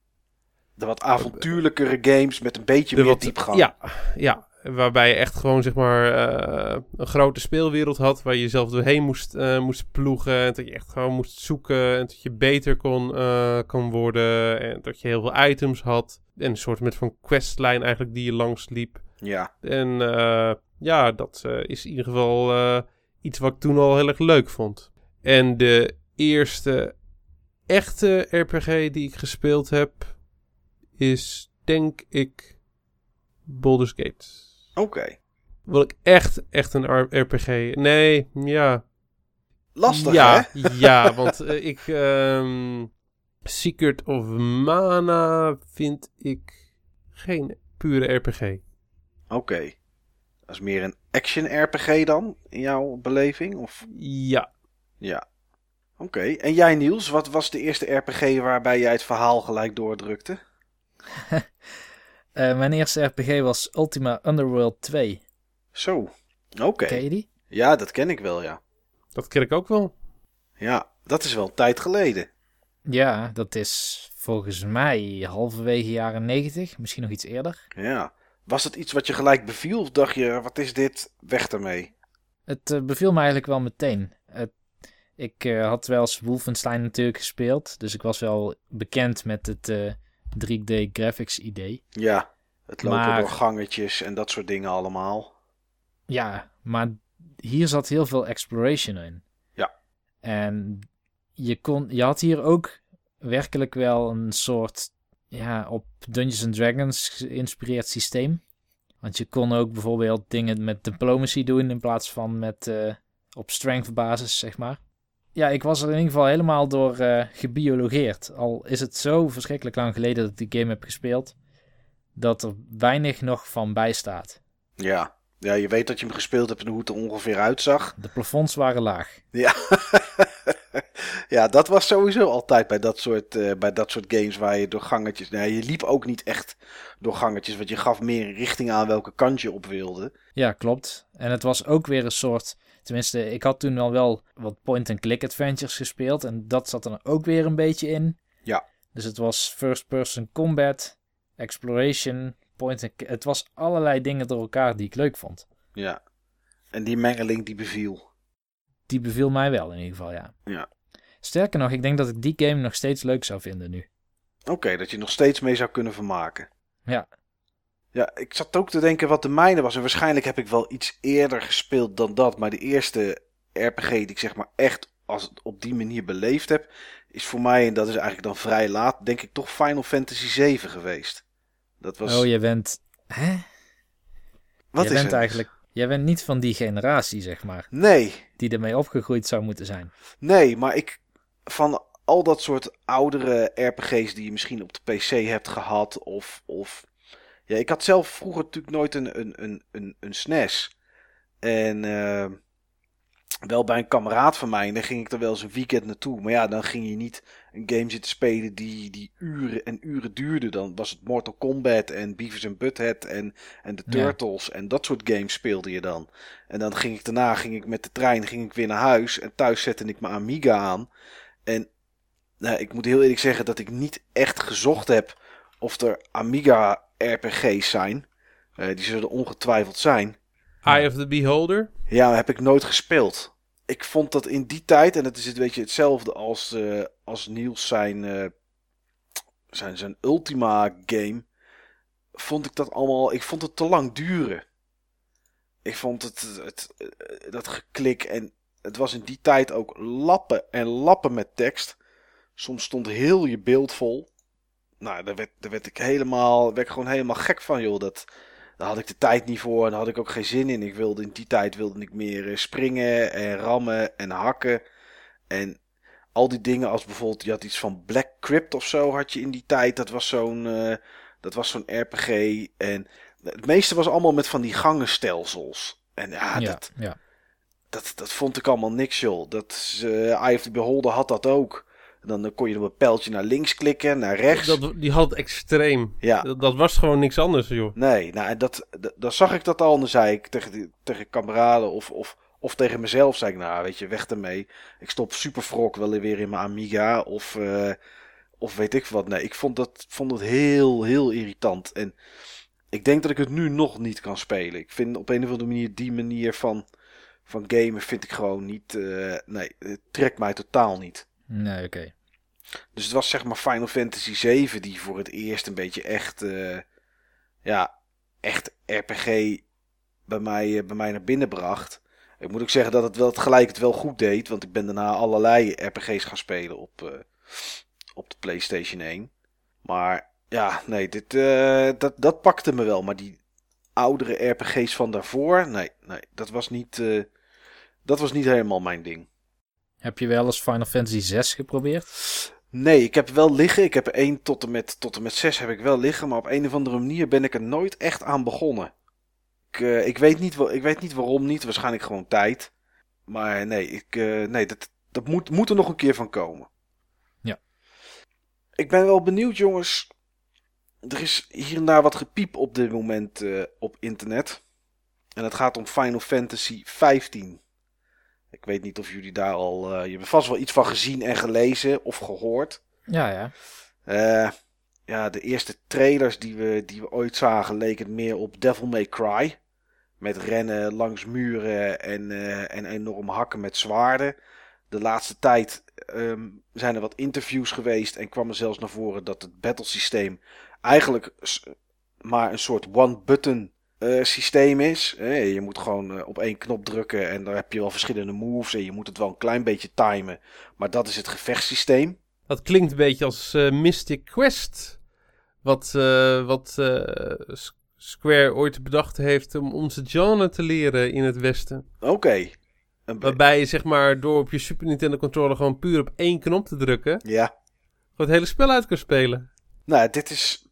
De wat avontuurlijkere games met een beetje meer wat- diepgang. Ja, ja, waarbij je echt gewoon zeg maar eh, een grote speelwereld had waar je zelf doorheen moest, eh, moest ploegen. En dat je echt gewoon moest zoeken en dat je beter kon, eh, kon worden. En dat je heel veel items had. En een soort met van questlijn eigenlijk die je langs liep. Ja, En ja, dat is in ieder geval iets wat ik toen al heel erg leuk vond. En de eerste echte RPG die ik gespeeld heb is denk ik Baldur's Gate. Oké. Wil ik echt, echt een RPG? Nee, ja. Lastig, ja, hè? <laughs> ja, want eh, ik... ehm, Secret of Mana vind ik geen pure RPG. Oké. Dat is meer een action-RPG dan, in jouw beleving? Of... Ja. Ja. Oké. En jij, Niels, wat was de eerste RPG waarbij jij het verhaal gelijk doordrukte? <laughs> Eh, mijn eerste RPG was Ultima Underworld 2. Zo. Oké. Ken je die? Ja, dat ken ik wel, ja. Dat ken ik ook wel. Ja, dat is wel een tijd geleden. Ja, dat is volgens mij halverwege jaren 90, misschien nog iets eerder. Ja. Was het iets wat je gelijk beviel? Of dacht je, wat is dit? Weg ermee. Het eh, beviel me eigenlijk wel meteen. Het, ik eh, had wel eens Wolfenstein natuurlijk gespeeld, dus ik was wel bekend met het eh, 3D graphics idee. Ja. Het lopen Maar- door gangetjes en dat soort dingen allemaal. Ja, maar hier zat heel veel exploration in. Ja. En je, kon, je had hier ook werkelijk wel een soort ja, op Dungeons and Dragons geïnspireerd systeem. Want je kon ook bijvoorbeeld dingen met diplomacy doen in plaats van met eh, op strength basis, zeg maar. Ja, ik was er in ieder geval helemaal door eh, gebiologeerd. Al is het zo verschrikkelijk lang geleden dat ik die game heb gespeeld, dat er weinig nog van bijstaat. Ja. Ja, je weet dat je hem gespeeld hebt en hoe het er ongeveer uitzag. De plafonds waren laag. Ja. <laughs> ja, dat was sowieso altijd bij dat soort, eh, bij dat soort games waar je door gangetjes... Nee, je liep ook niet echt door gangetjes, want je gaf meer richting aan welke kant je op wilde. Ja, klopt. En het was ook weer een soort. Tenminste, ik had toen al wel wat point-and-click adventures gespeeld. En dat zat er ook weer een beetje in. Ja. Dus het was first-person combat, exploration, point and Het was allerlei dingen door elkaar die ik leuk vond. Ja. En die mengeling die beviel. Die beviel mij wel in ieder geval, ja. Ja. Sterker nog, ik denk dat ik die game nog steeds leuk zou vinden nu. Oké, dat je nog steeds mee zou kunnen vermaken. Ja. Ja, ik zat ook te denken wat de mijne was. En waarschijnlijk heb ik wel iets eerder gespeeld dan dat. Maar de eerste RPG die ik zeg maar echt als op die manier beleefd heb, is voor mij, en dat is eigenlijk dan vrij laat, denk ik toch Final Fantasy 7 geweest. Dat was. Oh, je bent... Hè? wat je is bent eigenlijk Jij bent niet van die generatie, zeg maar, Nee, die ermee opgegroeid zou moeten zijn. nee, maar ik van al dat soort oudere RPG's die je misschien op de PC hebt gehad of, of ja, ik had zelf vroeger natuurlijk nooit een, een, een, een, een SNES. En eh, wel bij een kameraad van mij, en daar ging ik er wel eens een weekend naartoe. Maar ja, dan ging je niet een game zitten spelen die, die uren en uren duurde. Dan was het Mortal Kombat en Beavis and Butthead en, en de Ja. Turtles en dat soort games speelde je dan. En dan ging ik daarna ging ik met de trein ging ik weer naar huis en thuis zette ik mijn Amiga aan. En nou, ik moet heel eerlijk zeggen dat ik niet echt gezocht heb of er Amiga RPG's zijn. Eh, die zullen ongetwijfeld zijn. Eye of the Beholder. Ja, heb ik nooit gespeeld. Ik vond dat in die tijd, en dat is het weet je hetzelfde als, eh, als Niels zijn, eh, zijn, zijn Ultima game, vond ik dat allemaal, ik vond het te lang duren. Ik vond het, het, eh, dat geklik en het was in die tijd ook lappen en lappen met tekst. Soms stond heel je beeld vol. Nou, daar werd, daar werd ik helemaal, werd ik gewoon helemaal gek van, joh. Dat, daar had ik de tijd niet voor en daar had ik ook geen zin in. Ik wilde in die tijd wilde ik meer eh, springen en rammen en hakken. En al die dingen als bijvoorbeeld, je had iets van Black Crypt of zo had je in die tijd. Dat was zo'n eh, dat was zo'n RPG. En het meeste was allemaal met van die gangenstelsels. En ja, ja, dat, ja. dat, dat vond ik allemaal niks, joh. Dat is, eh, Eye of the Beholder had dat ook. En dan kon je op een pijltje naar links klikken, naar rechts. Dat, die had het extreem. Ja, Dat, dat was gewoon niks anders, joh. Nee, nou, en dat, dat, dan zag ik dat al en dan zei ik tegen, tegen kameraden of, of, of tegen mezelf, zei ik, nou, weet je, weg ermee. Ik stop Superfrog wel weer in mijn Amiga of, eh, of weet ik wat. Nee, ik vond dat vond het heel, heel irritant. En ik denk dat ik het nu nog niet kan spelen. Ik vind op een of andere manier die manier van, van gamen vind ik gewoon niet, eh, nee, het trekt mij totaal niet. Nee, oké. Dus het was zeg maar Final Fantasy 7 die voor het eerst een beetje echt, eh, ja, echt RPG bij mij, eh, bij mij naar binnen bracht. Ik moet ook zeggen dat het wel gelijk het wel goed deed, want ik ben daarna allerlei RPG's gaan spelen op, eh, op de PlayStation 1. Maar ja, nee, dit, dat, dat pakte me wel. Maar die oudere RPG's van daarvoor, nee, nee dat, was niet, dat was niet helemaal mijn ding. Heb je wel eens Final Fantasy 6 geprobeerd? Nee, ik heb wel liggen. Ik heb er 1 tot en, met, tot en met 6 heb ik wel liggen. Maar op een of andere manier ben ik er nooit echt aan begonnen. Ik, eh, ik, weet, niet, ik weet niet waarom niet. Waarschijnlijk gewoon tijd. Maar nee, ik, eh, nee dat, dat moet, moet er nog een keer van komen. Ja. Ik ben wel benieuwd, jongens. Er is hier en daar wat gepiep op dit moment eh, op internet. En het gaat om Final Fantasy 15. Ik weet niet of jullie daar al. eh, je hebt vast wel iets van gezien en gelezen of gehoord. Ja, ja. Eh, ja, de eerste trailers die we, die we ooit zagen leken meer op Devil May Cry. Met rennen langs muren en, eh, en enorm hakken met zwaarden. De laatste tijd ehm, zijn er wat interviews geweest en kwam er zelfs naar voren dat het battlesysteem eigenlijk maar een soort one-button eh, systeem is. Eh, je moet gewoon eh, op één knop drukken en dan heb je wel verschillende moves en je moet het wel een klein beetje timen. Maar dat is het gevechtssysteem. Dat klinkt een beetje als eh, Mystic Quest. Wat, wat Square ooit bedacht heeft om onze genre te leren in het Westen. Oké. Waarbij je zeg maar door op je Super Nintendo controller gewoon puur op één knop te drukken. Ja. Gewoon het hele spel uit kan spelen. Nou, dit is,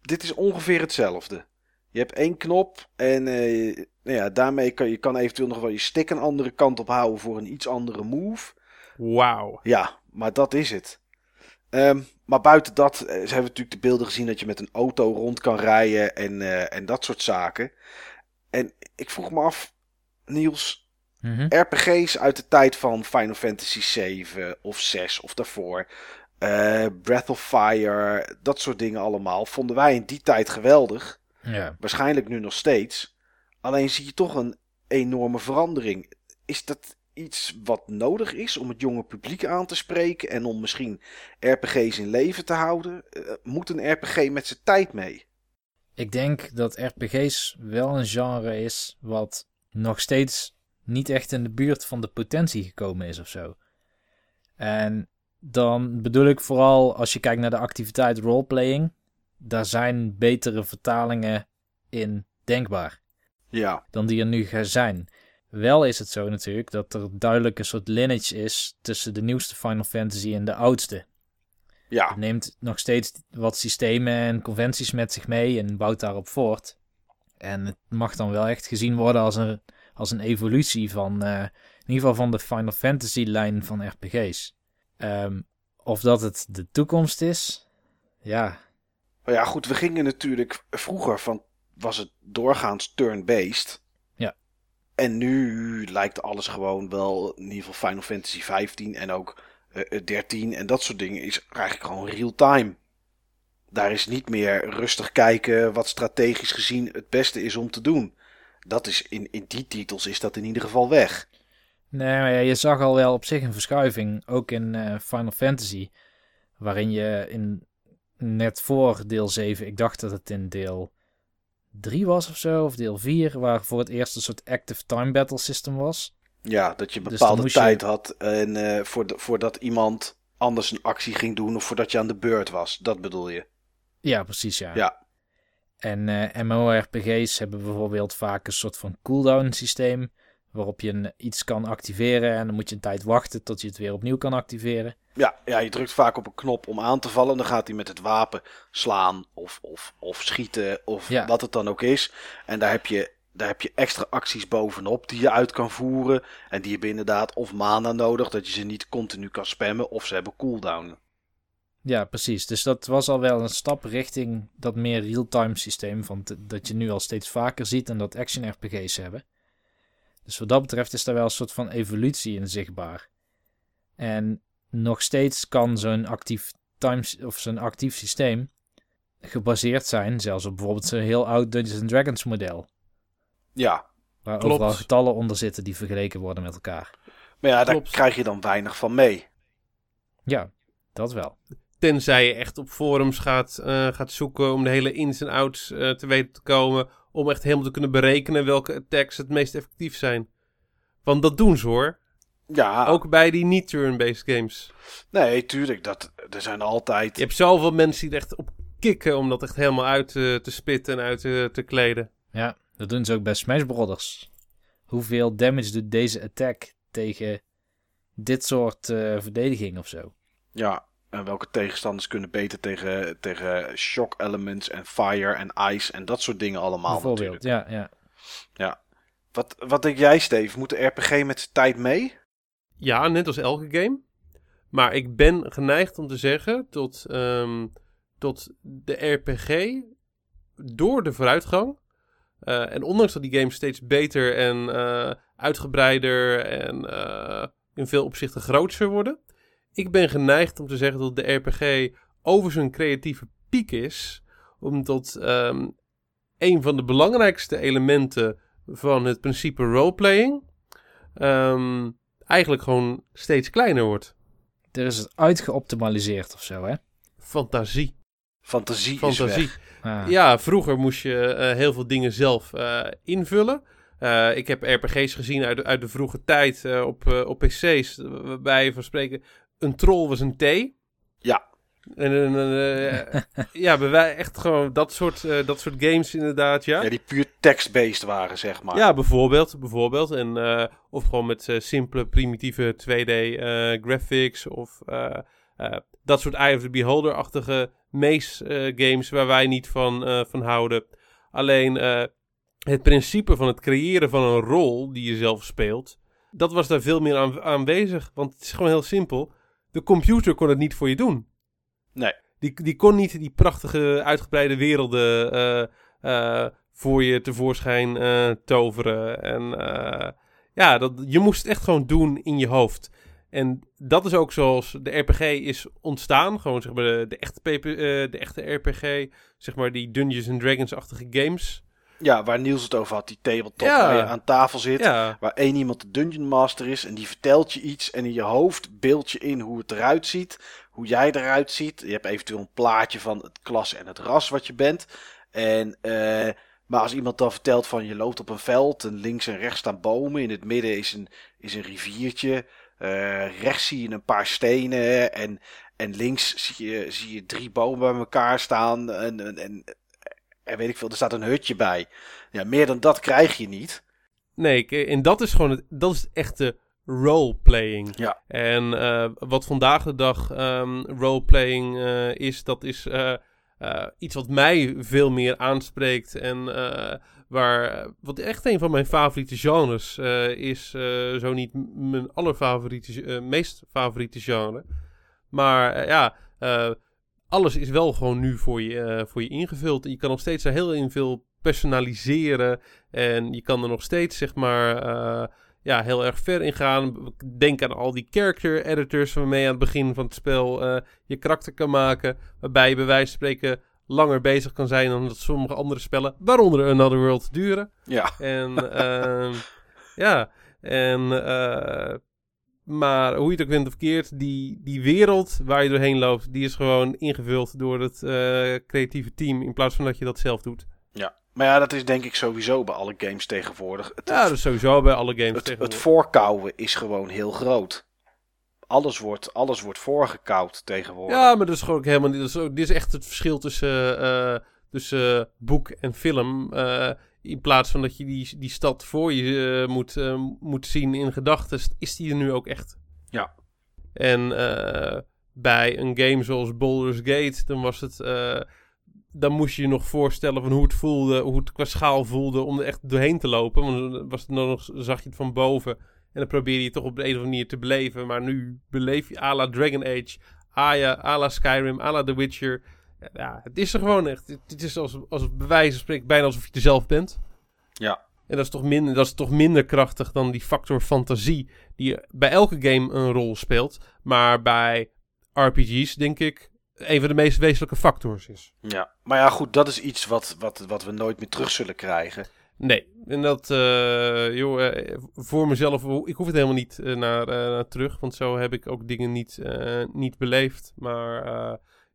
dit is ongeveer hetzelfde. Je hebt één knop en eh, nou ja, daarmee kan je kan eventueel nog wel je stick een andere kant op houden voor een iets andere move. Wauw. Ja, maar dat is het. Ehm, maar buiten dat eh, hebben we natuurlijk de beelden gezien dat je met een auto rond kan rijden en, eh, en dat soort zaken. En ik vroeg me af, Niels, Mhm. RPG's uit de tijd van Final Fantasy 7 of 6 of daarvoor. Breath of Fire, dat soort dingen allemaal. Vonden wij in die tijd geweldig. Ja. Waarschijnlijk nu nog steeds. Alleen zie je toch een enorme verandering. Is dat iets wat nodig is om het jonge publiek aan te spreken en om misschien RPG's in leven te houden? Eh, moet een RPG met zijn tijd mee? Ik denk dat RPG's wel een genre is wat nog steeds niet echt in de buurt van de potentie gekomen is of zo. En dan bedoel ik vooral als je kijkt naar de activiteit roleplaying, daar zijn betere vertalingen in denkbaar. Ja, dan die er nu gaan zijn. Wel is het zo natuurlijk dat er duidelijk een soort lineage is tussen de nieuwste Final Fantasy en de oudste. ja, Het neemt nog steeds wat systemen en conventies met zich mee en bouwt daarop voort. En het mag dan wel echt gezien worden als een, als een evolutie van, eh, in ieder geval van de Final Fantasy lijn van RPG's. Ehm, of dat het de toekomst is, ja, Maar ja, goed, we gingen natuurlijk vroeger van, was het doorgaans turn-based. Ja. En nu lijkt alles gewoon wel, in ieder geval Final Fantasy 15 en ook eh, eh, 13 en dat soort dingen, is eigenlijk gewoon real-time. Daar is niet meer rustig kijken wat strategisch gezien het beste is om te doen. Dat is in, in die titels is dat in ieder geval weg. Nee, maar ja, je zag al wel op zich een verschuiving, ook in eh, Final Fantasy, waarin je in, net voor deel 7, ik dacht dat het in deel 3 was of zo, of deel 4, waar voor het eerst een soort active time battle system was. Ja, dat je een Dus bepaalde je- tijd had en eh, voor de- voordat iemand anders een actie ging doen of voordat je aan de beurt was. Dat bedoel je. Ja, precies, ja. Ja. En MMORPG's hebben bijvoorbeeld vaak een soort van cooldown systeem, waarop je een, iets kan activeren en dan moet je een tijd wachten tot je het weer opnieuw kan activeren. Ja, ja, je drukt vaak op een knop om aan te vallen. En dan gaat hij met het wapen slaan of, of, of schieten of Ja. wat het dan ook is. En daar heb, je, daar heb je extra acties bovenop die je uit kan voeren. En die hebben inderdaad of mana nodig, dat je ze niet continu kan spammen. Of ze hebben cooldown. Ja, precies. Dus dat was al wel een stap richting dat meer real-time systeem van dat je nu al steeds vaker ziet en dat action RPG's hebben. Dus wat dat betreft is daar wel een soort van evolutie in zichtbaar. En nog steeds kan zo'n actief time of zo'n actief systeem gebaseerd zijn, zelfs op bijvoorbeeld zo'n heel oud Dungeons and Dragons model, Ja, waar Klopt. overal getallen onder zitten die vergeleken worden met elkaar. maar ja, daar Klopt. krijg je dan weinig van mee. Ja, dat wel. Tenzij je echt op forums gaat, eh, gaat zoeken om de hele ins en outs eh, te weten te komen. Om echt helemaal te kunnen berekenen welke attacks het meest effectief zijn. Want dat doen ze hoor. Ja, Ook bij die niet-turn-based games. nee, tuurlijk. Dat, er zijn altijd... Je hebt zoveel mensen die er echt op kicken om dat echt helemaal uit eh, te spitten en uit eh, te kleden. Ja, dat doen ze ook bij Smash Brothers. Hoeveel damage doet deze attack tegen dit soort eh, verdediging of zo? Ja, en welke tegenstanders kunnen beter tegen, tegen shock elements en fire en ice en dat soort dingen allemaal Bijvoorbeeld, natuurlijk. ja, ja. Wat, wat denk jij, Steve? Moet de RPG met tijd mee? Ja, net als elke game. Maar ik ben geneigd om te zeggen tot, ehm, tot de RPG door de vooruitgang. eh, en ondanks dat die games steeds beter en eh, uitgebreider en eh, in veel opzichten groter worden. Ik ben geneigd om te zeggen dat de RPG over zijn creatieve piek is. Omdat ehm, een van de belangrijkste elementen van het principe roleplaying ehm, eigenlijk gewoon steeds kleiner wordt. Er is het uitgeoptimaliseerd of zo, hè? Fantasie. Fantasie, is Fantasie. weg. Ah, Ja, vroeger moest je eh, heel veel dingen zelf eh, invullen. Eh, ik heb RPG's gezien uit, de- uit de vroege tijd eh, op, eh, op PC's, waarbij je van spreken een troll was een T. Ja. En een, eh, ja, bij wij echt gewoon dat soort, eh, dat soort games inderdaad, ja. Ja, die puur text-based waren, zeg maar. Ja, bijvoorbeeld. bijvoorbeeld. En, eh, of gewoon met simpele, primitieve 2D eh, graphics. Of dat soort Eye of the Beholder-achtige maze-games waar wij niet van, van houden. Alleen het principe van het creëren van een rol die je zelf speelt, dat was daar veel meer aan, aanwezig. Want het is gewoon heel simpel. De computer kon het niet voor je doen. Nee. Die, die kon niet die prachtige, uitgebreide werelden eh, eh, voor je tevoorschijn eh, toveren. En eh, ja, dat, je moest het echt gewoon doen in je hoofd. En dat is ook zoals de RPG is ontstaan. Gewoon zeg maar de, de, echte, PP, eh, de echte RPG. Zeg maar die Dungeons and Dragons-achtige games. Ja, waar Niels het over had, die tabletop Ja. waar je aan tafel zit. Ja, Waar één iemand de dungeon master is en die vertelt je iets. En in je hoofd beeld je in hoe het eruit ziet. Hoe jij eruit ziet. Je hebt eventueel een plaatje van het klas en het ras wat je bent. En, eh, maar als iemand dan vertelt van je loopt op een veld. En links en rechts staan bomen. In het midden is een, is een riviertje. eh, rechts zie je een paar stenen. En, en links zie je, zie je drie bomen bij elkaar staan. En, en, en, en weet ik veel, er staat een hutje bij. Ja, meer dan dat krijg je niet. Nee, k- en dat is gewoon het, dat is het echte roleplaying. Ja. En eh, wat vandaag de dag ehm, roleplaying eh, is, dat is eh, iets wat mij veel meer aanspreekt. En waar, wat echt een van mijn favoriete genres is, zo niet mijn allerfavoriete, meest favoriete genre. Maar ja, alles is wel gewoon nu voor je, voor je ingevuld. En je kan nog steeds er heel in veel personaliseren. En je kan er nog steeds, zeg maar, ja, heel erg ver in gaan. Denk aan al die character editors waarmee je aan het begin van het spel eh, je karakter kan maken. Waarbij je bij wijze van spreken langer bezig kan zijn dan dat sommige andere spellen, waaronder Another World, duren. Ja, En ehm, <laughs> ja, en eh, maar hoe je het ook wint of keert, die, die wereld waar je doorheen loopt, die is gewoon ingevuld door het eh, creatieve team in plaats van dat je dat zelf doet. ja. Maar ja, dat is denk ik sowieso bij alle games tegenwoordig. Het, Ja, dat is sowieso bij alle games het, het tegenwoordig. voorkouwen is gewoon heel groot. Alles wordt, alles wordt voorgekauwd tegenwoordig. Ja, maar dat is gewoon helemaal niet. Dat is, ook, dit is echt het verschil tussen, eh, tussen boek en film. Eh, in plaats van dat je die, die stad voor je eh, moet, moet zien in gedachten, is die er nu ook echt. Ja. En bij een game zoals Baldur's Gate, dan was het. Dan moest je je nog voorstellen van hoe het voelde, hoe het qua schaal voelde om er echt doorheen te lopen. Want dan was het dan nog, zag je het van boven. En dan probeerde je het toch op de een of andere manier te beleven. Maar nu beleef je à la Dragon Age, à la, Skyrim, à la The Witcher. Ja, het is er gewoon echt. Het, het is als, als van spreken bijna alsof je er zelf bent. Ja. En dat is, toch minder, dat is toch minder krachtig dan die factor fantasie die bij elke game een rol speelt. Maar bij RPG's denk ik een van de meest wezenlijke factors is. Ja, maar ja, goed, dat is iets wat, wat, wat we nooit meer terug zullen krijgen. Nee, en dat, eh, joh, eh, voor mezelf, ik hoef het helemaal niet eh, naar, naar terug, want zo heb ik ook dingen niet, niet beleefd. Maar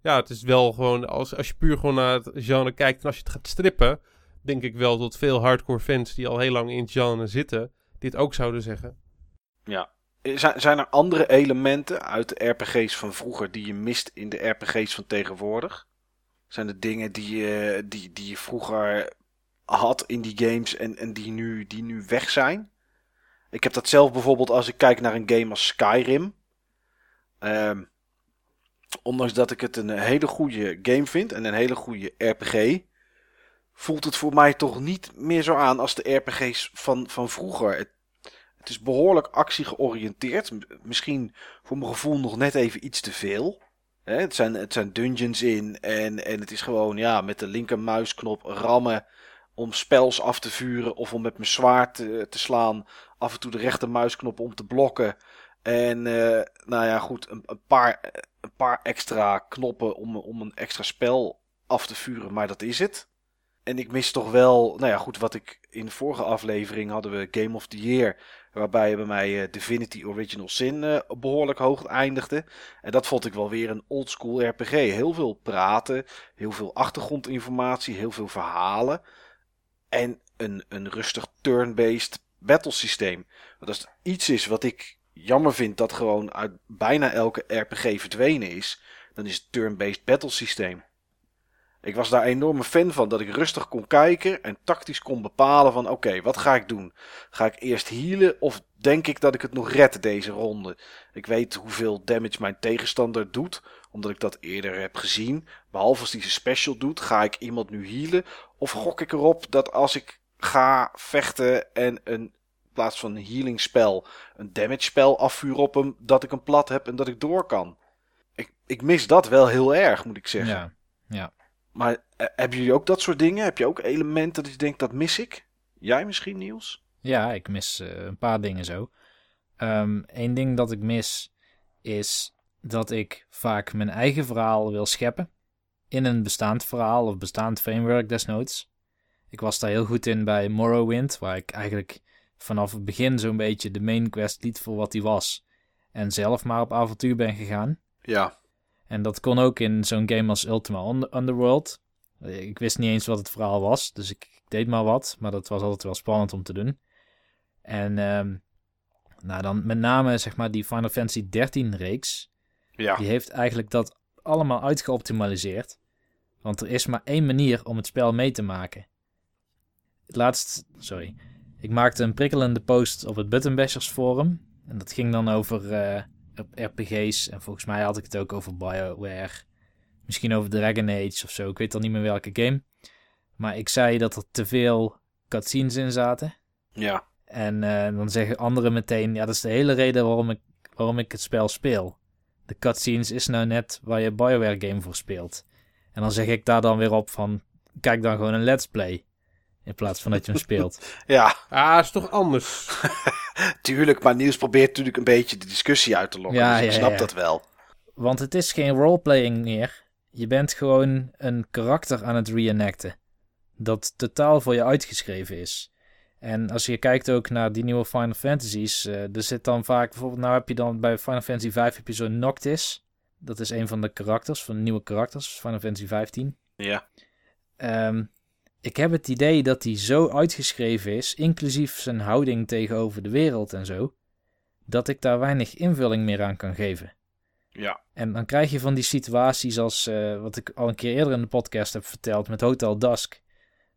ja, het is wel gewoon, als, als je puur gewoon naar het genre kijkt en als je het gaat strippen, denk ik wel dat veel hardcore fans die al heel lang in het genre zitten, dit ook zouden zeggen. Ja. Zijn, er andere elementen uit de RPG's van vroeger die je mist in de RPG's van tegenwoordig? Zijn er dingen die je, die, die je vroeger had in die games en, en die, nu, die nu weg zijn? Ik heb dat zelf bijvoorbeeld als ik kijk naar een game als Skyrim. Ehm, ondanks dat ik het een hele goede game vind en een hele goede RPG, voelt het voor mij toch niet meer zo aan als de RPG's van, van vroeger. Het, het is behoorlijk actiegeoriënteerd. Misschien voor mijn gevoel nog net even iets te veel. Hè, het, zijn, het zijn dungeons in en, en het is gewoon ja, met de linkermuisknop rammen om spels af te vuren of om met mijn zwaard te, te slaan. Af en toe de rechtermuisknop om te blokken. En eh, nou ja, goed, een, een, paar, een paar extra knoppen om, om een extra spel af te vuren, maar dat is het. En ik mis toch wel, nou ja, goed, wat ik in de vorige aflevering hadden we Game of the Year. Waarbij bij mij eh, Divinity Original Sin eh, behoorlijk hoog eindigde. En dat vond ik wel weer een oldschool RPG. Heel veel praten, heel veel achtergrondinformatie, heel veel verhalen. En een, een rustig turn-based battlesysteem. Als er iets is wat ik jammer vind dat gewoon uit bijna elke RPG verdwenen is, dan is het turn-based battlesysteem. Ik was daar enorme fan van dat ik rustig kon kijken en tactisch kon bepalen van oké, wat ga ik doen? Ga ik eerst healen of denk ik dat ik het nog red deze ronde? Ik weet hoeveel damage mijn tegenstander doet, omdat ik dat eerder heb gezien. Behalve als hij zijn special doet, ga ik iemand nu healen of gok ik erop dat als ik ga vechten en een in plaats van een healing spel een damage spel afvuur op hem, dat ik een plat heb en dat ik door kan. Ik, ik mis dat wel heel erg, moet ik zeggen. Ja, ja. Maar eh, hebben jullie ook dat soort dingen? Heb je ook elementen dat je denkt, dat mis ik? Jij misschien, Niels? Ja, ik mis eh, een paar dingen zo. Eén ding dat ik mis is dat ik vaak mijn eigen verhaal wil scheppen. In een bestaand verhaal of bestaand framework desnoods. Ik was daar heel goed in bij Morrowind, waar ik eigenlijk vanaf het begin zo'n beetje de main quest liet voor wat die was. En zelf maar op avontuur ben gegaan. Ja. En dat kon ook in zo'n game als Ultima Under- Underworld. Ik wist niet eens wat het verhaal was, dus ik, deed maar wat. Maar dat was altijd wel spannend om te doen. En ehm, nou dan met name zeg maar die Final Fantasy 13 reeks. Ja. Die heeft eigenlijk dat allemaal uitgeoptimaliseerd. Want er is maar één manier om het spel mee te maken. Laatst, sorry. Ik maakte een prikkelende post op het Buttonbashers forum. En dat ging dan over uh, RPG's. En volgens mij had ik het ook over BioWare. Misschien over Dragon Age of zo. Ik weet al niet meer welke game. Maar ik zei dat er te veel cutscenes in zaten. Ja. En uh, dan zeggen anderen meteen: ja, dat is de hele reden waarom ik, waarom ik het spel speel. De cutscenes is nou net waar je BioWare game voor speelt. En dan zeg ik daar dan weer op van: kijk dan gewoon een let's play. In plaats van dat je hem speelt. <laughs> Ja. Ah, is toch anders? <laughs> Tuurlijk, maar Niels probeert natuurlijk een beetje de discussie uit te lokken. Ja, dus ik ja, snap ja. dat wel. Want het is geen roleplaying meer. Je bent gewoon een karakter aan het reenacten. Dat totaal voor je uitgeschreven is. En als je kijkt ook naar die nieuwe Final Fantasies. eh, er zit dan vaak, bijvoorbeeld nou heb je dan bij Final Fantasy 5 heb je zo'n Noctis. Dat is een van de karakters, van de nieuwe karakters, Final Fantasy 15. Ja. Ehm, ik heb het idee dat hij zo uitgeschreven is, inclusief zijn houding tegenover de wereld en zo, dat ik daar weinig invulling meer aan kan geven. Ja. En dan krijg je van die situaties als eh, wat ik al een keer eerder in de podcast heb verteld met Hotel Dusk.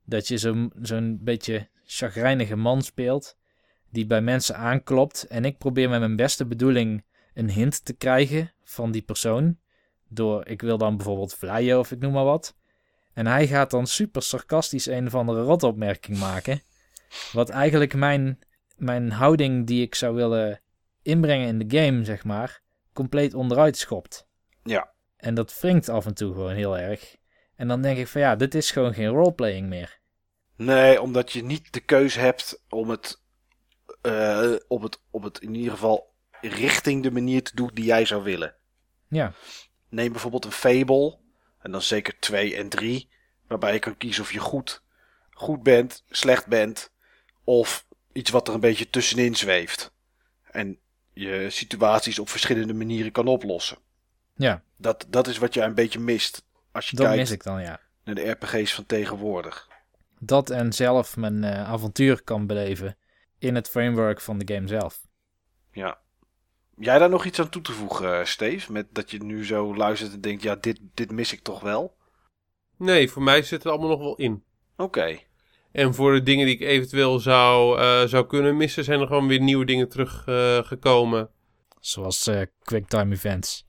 Dat je zo'n zo'n beetje chagrijnige man speelt die bij mensen aanklopt. En ik probeer met mijn beste bedoeling een hint te krijgen van die persoon. Door, ik wil dan bijvoorbeeld vleien of ik noem maar wat. En hij gaat dan super sarcastisch een of andere rotopmerking maken. Wat eigenlijk mijn, mijn houding die ik zou willen inbrengen in de game, zeg maar, compleet onderuit schopt. Ja. En dat wringt af en toe gewoon heel erg. En dan denk ik van ja, dit is gewoon geen roleplaying meer. Nee, omdat je niet de keus hebt om het, om het, om het in ieder geval richting de manier te doen die jij zou willen. Ja, Neem bijvoorbeeld een Fable, en dan zeker 2 en 3, waarbij je kan kiezen of je goed, goed bent, slecht bent, of iets wat er een beetje tussenin zweeft. En je situaties op verschillende manieren kan oplossen. ja Dat, dat is wat je een beetje mist als je dat kijkt mis ik dan ja. naar de RPG's van tegenwoordig. Dat en zelf mijn eh, avontuur kan beleven in het framework van de game zelf. Ja. Jij daar nog iets aan toe te voegen, eh, Steve? Met dat je nu zo luistert en denkt, ja, dit, dit mis ik toch wel? Nee, voor mij zit het allemaal nog wel in. Oké. En voor de dingen die ik eventueel zou, eh, zou kunnen missen, zijn er gewoon weer nieuwe dingen teruggekomen. Zoals eh quicktime events.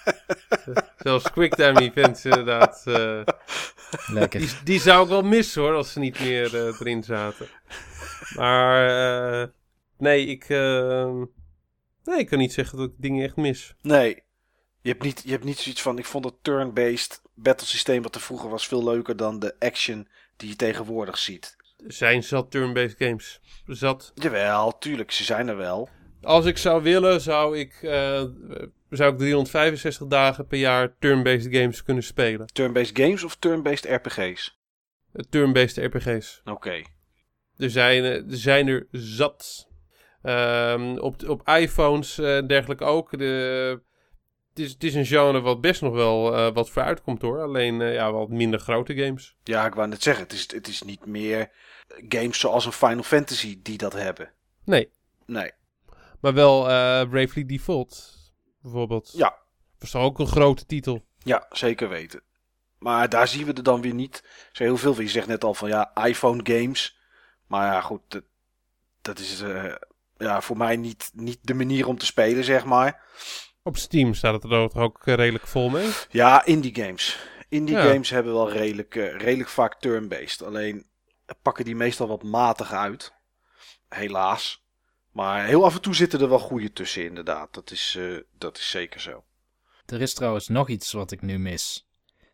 <laughs> Zelfs quicktime events inderdaad. eh, Lekker. die, die zou ik wel missen hoor, als ze niet meer erin zaten. Maar eh, nee, ik, eh, nee, ik kan niet zeggen dat ik dingen echt mis. Nee. Je hebt, niet, je hebt niet zoiets van, ik vond het turn-based battlesysteem wat er vroeger was veel leuker dan de action die je tegenwoordig ziet. Er zijn zat turn-based games. Zat. Jawel, tuurlijk, ze zijn er wel. Als ik zou willen, zou ik, eh, zou ik 365 dagen per jaar turn-based games kunnen spelen. Turn-based games of turn-based RPG's? Eh, Turn-based RPG's. Oké. Er zijn, eh, er zijn er zat. Ehm, op, op iPhones en dergelijke ook. De, het, is, het is een genre wat best nog wel eh, wat voor uitkomt hoor. Alleen eh, ja, wat minder grote games. Ja, ik wou net zeggen, het is, het is niet meer games zoals een Final Fantasy die dat hebben. Nee, Nee. maar wel eh, Bravely Default bijvoorbeeld. Ja. Toch ook een grote titel. Ja, zeker weten. Maar daar zien we er dan weer niet zo heel veel van. Je zegt net al van ja, iPhone games. Maar ja, goed, dat, dat is eh, ja, voor mij niet, niet de manier om te spelen, zeg maar. Op Steam staat het er toch ook eh, redelijk vol mee. Ja, indie games. Indie Ja. games hebben wel redelijk, eh, redelijk vaak turn-based. Alleen pakken die meestal wat matig uit. Helaas. Maar heel af en toe zitten er wel goede tussen, inderdaad. Dat is, eh, dat is zeker zo. Er is trouwens nog iets wat ik nu mis.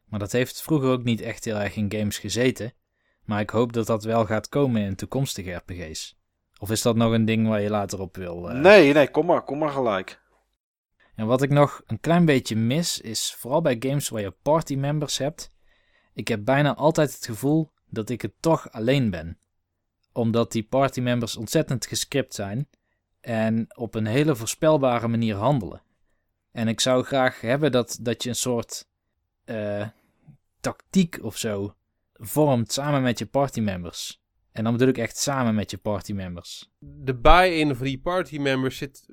Maar dat heeft vroeger ook niet echt heel erg in games gezeten. Maar ik hoop dat dat wel gaat komen in toekomstige RPG's. Of is dat nog een ding waar je later op wil? eh? Nee, nee, kom maar, kom maar gelijk. En wat ik nog een klein beetje mis, is vooral bij games waar je party members hebt. Ik heb bijna altijd het gevoel dat ik het toch alleen ben. Omdat die party members ontzettend gescript zijn en op een hele voorspelbare manier handelen. En ik zou graag hebben dat, dat je een soort eh, tactiek of zo vormt samen met je party members. En dan bedoel ik echt samen met je party members. De buy-in van die party members zit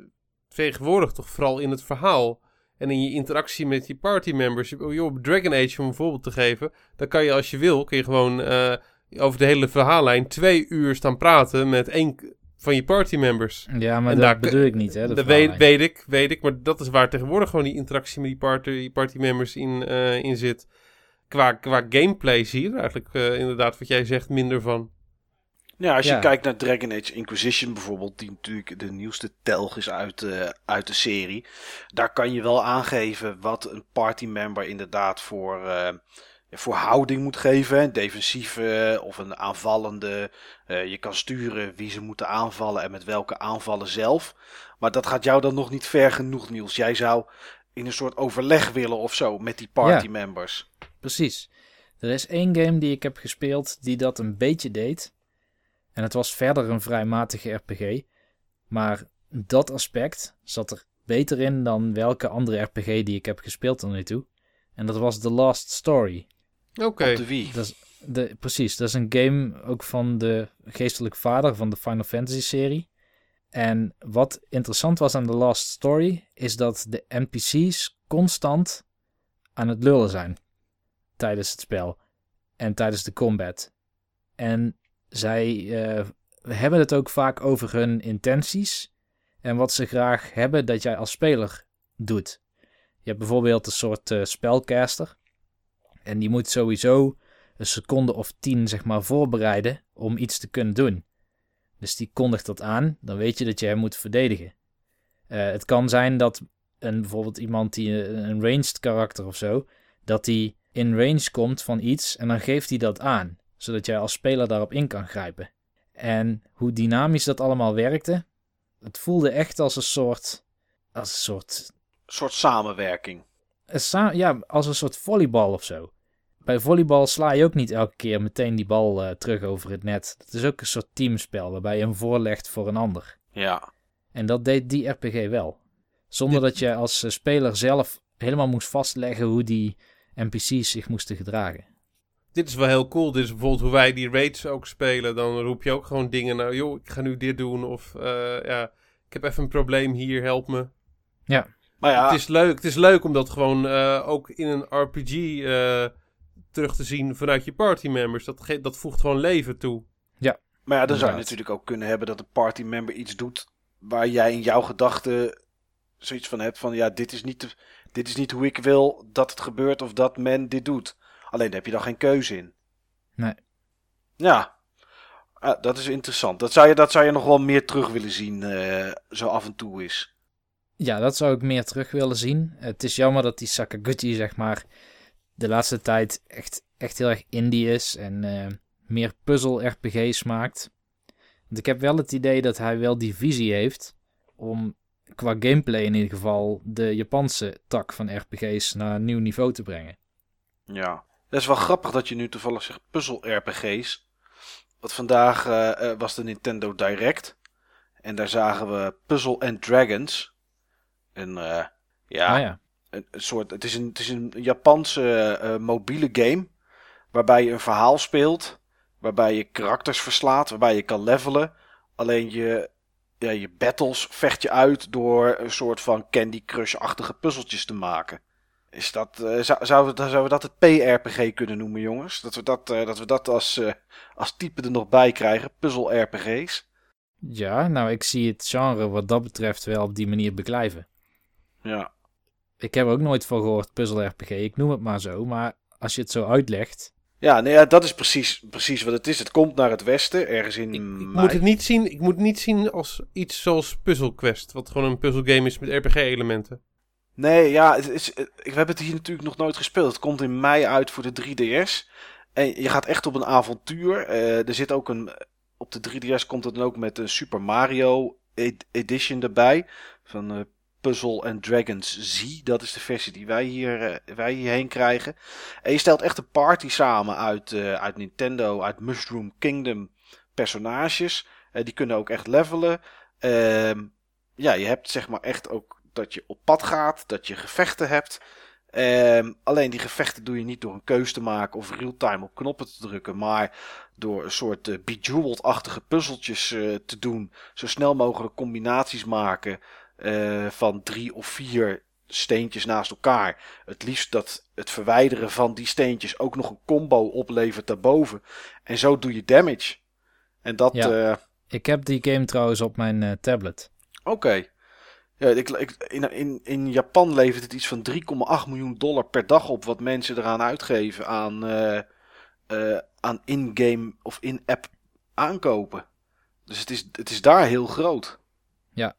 tegenwoordig toch vooral in het verhaal. En in je interactie met je partymembers, op Dragon Age om een voorbeeld te geven, dan kan je als je wil, kun je gewoon uh, over de hele verhaallijn twee uur staan praten met één van je partymembers. Ja, maar en dat daar, bedoel ik niet, hè? Dat weet, weet, ik, weet ik, maar dat is waar tegenwoordig gewoon die interactie met die party, partymembers in, uh, in zit. Qua, qua gameplay zie je er eigenlijk uh, inderdaad, wat jij zegt, minder van. Ja, als je kijkt naar Dragon Age Inquisition bijvoorbeeld, die natuurlijk de nieuwste telg is uit, uh, uit de serie. Daar kan je wel aangeven wat een partymember inderdaad voor, uh, voor houding moet geven. Een defensieve of een aanvallende. Uh, je kan sturen wie ze moeten aanvallen en met welke aanvallen zelf. Maar dat gaat jou dan nog niet ver genoeg, Niels. Jij zou in een soort overleg willen of zo met die partymembers. Ja, precies. Er is één game die ik heb gespeeld die dat een beetje deed. En het was verder een vrij matige RPG. Maar dat aspect zat er beter in dan welke andere RPG die ik heb gespeeld tot nu toe. En dat was The Last Story. Oké. Okay. de Wii. Dat is de, precies, dat is een game ook van de geestelijke vader van de Final Fantasy serie. En wat interessant was aan The Last Story is dat de NPC's constant aan het lullen zijn tijdens het spel en tijdens de combat. En zij uh, hebben het ook vaak over hun intenties en wat ze graag hebben dat jij als speler doet. Je hebt bijvoorbeeld een soort uh, spelcaster en die moet sowieso een seconde of tien zeg maar voorbereiden om iets te kunnen doen. Dus die kondigt dat aan, dan weet je dat je hem moet verdedigen. Uh, het kan zijn dat een, bijvoorbeeld iemand die een ranged karakter of zo, dat die in range komt van iets en dan geeft hij dat aan zodat jij als speler daarop in kan grijpen. En hoe dynamisch dat allemaal werkte, het voelde echt als een soort. Als een soort. soort samenwerking. Een ja, als een soort volleybal of zo. Bij volleybal sla je ook niet elke keer meteen die bal uh, terug over het net. Het is ook een soort teamspel waarbij je hem voorlegt voor een ander. Ja. En dat deed die RPG wel. Zonder dat je als eh, speler zelf helemaal moest vastleggen hoe die NPC's zich moesten gedragen dit is wel heel cool. Dit is bijvoorbeeld hoe wij die raids ook spelen. Dan roep je ook gewoon dingen nou, joh, ik ga nu dit doen. Of uh, ja, ik heb even een probleem hier, help me. Ja. Maar ja. Het is leuk, het is leuk om dat gewoon uh, ook in een RPG uh, terug te zien vanuit je partymembers. Dat, dat voegt gewoon leven toe. Ja. Maar ja, dan zou je natuurlijk ook kunnen hebben dat een partymember iets doet waar jij in jouw gedachten zoiets van hebt van ja, dit is niet, dit is niet hoe ik wil dat het gebeurt of dat men dit doet. Alleen daar heb je dan geen keuze in. Nee. Ja, dat is interessant. Dat zou, je, dat zou je nog wel meer terug willen zien, uh, zo af en toe is. Ja, dat zou ik meer terug willen zien. Het is jammer dat die Sakaguchi, zeg maar, de laatste tijd echt, echt heel erg indie is en uh, meer puzzel-RPG's maakt. Want ik heb wel het idee dat hij wel die visie heeft om qua gameplay in ieder geval de Japanse tak van RPG's naar een nieuw niveau te brengen. Ja, dat is wel grappig dat je nu toevallig zegt puzzel-RPG's. Want vandaag uh, was de Nintendo Direct. En daar zagen we Puzzle and Dragons. Een, uh, ja, ah, ja. Een, een, soort. Het is een, het is een Japanse uh, mobiele game. Waarbij je een verhaal speelt. Waarbij je karakters verslaat. Waarbij je kan levelen. Alleen je, ja, je battles vecht je uit door een soort van Candy Crush-achtige puzzeltjes te maken. Is dat, uh, zou, zouden we dat het PRPG kunnen noemen, jongens? Dat we dat, uh, dat, we dat als, uh, als type er nog bij krijgen, puzzel-RPG's? Ja, nou, ik zie het genre wat dat betreft wel op die manier beklijven. Ja. Ik heb er ook nooit van gehoord, puzzel-RPG. Ik noem het maar zo, maar als je het zo uitlegt... Ja, nee, ja, dat is precies, precies wat het is. Het komt naar het westen, ergens in ik, ik moet het niet zien. Ik moet het niet zien als iets zoals Puzzle Quest, wat gewoon een puzzelgame is met RPG-elementen. Nee, ja, het is, we hebben het hier natuurlijk nog nooit gespeeld. Het komt in mei uit voor de 3DS. En je gaat echt op een avontuur. Uh, er zit ook een. Op de 3DS komt het dan ook met een Super Mario Edition erbij. Van uh, Puzzle and Dragons Z. Dat is de versie die wij, hier, uh, wij hierheen krijgen. En je stelt echt een party samen uit, uit Nintendo, uit Mushroom Kingdom personages. die kunnen ook echt levelen. Ehm, ja, je hebt zeg maar echt ook dat je op pad gaat, dat je gevechten hebt. Um, alleen die gevechten doe je niet door een keus te maken of real-time op knoppen te drukken, maar door een soort uh, bejeweled-achtige puzzeltjes uh, te doen. Zo snel mogelijk combinaties maken uh, van drie of vier steentjes naast elkaar. Het liefst dat het verwijderen van die steentjes ook nog een combo oplevert daarboven. En zo doe je damage. En dat, Ja. eh, Ik heb die game trouwens op mijn eh, tablet. oké. Ja, ik, ik, in, in, in Japan levert het iets van 3,8 miljoen dollar per dag op wat mensen eraan uitgeven aan, eh, eh, aan in-game of in-app aankopen. Dus het is, het is daar heel groot. Ja.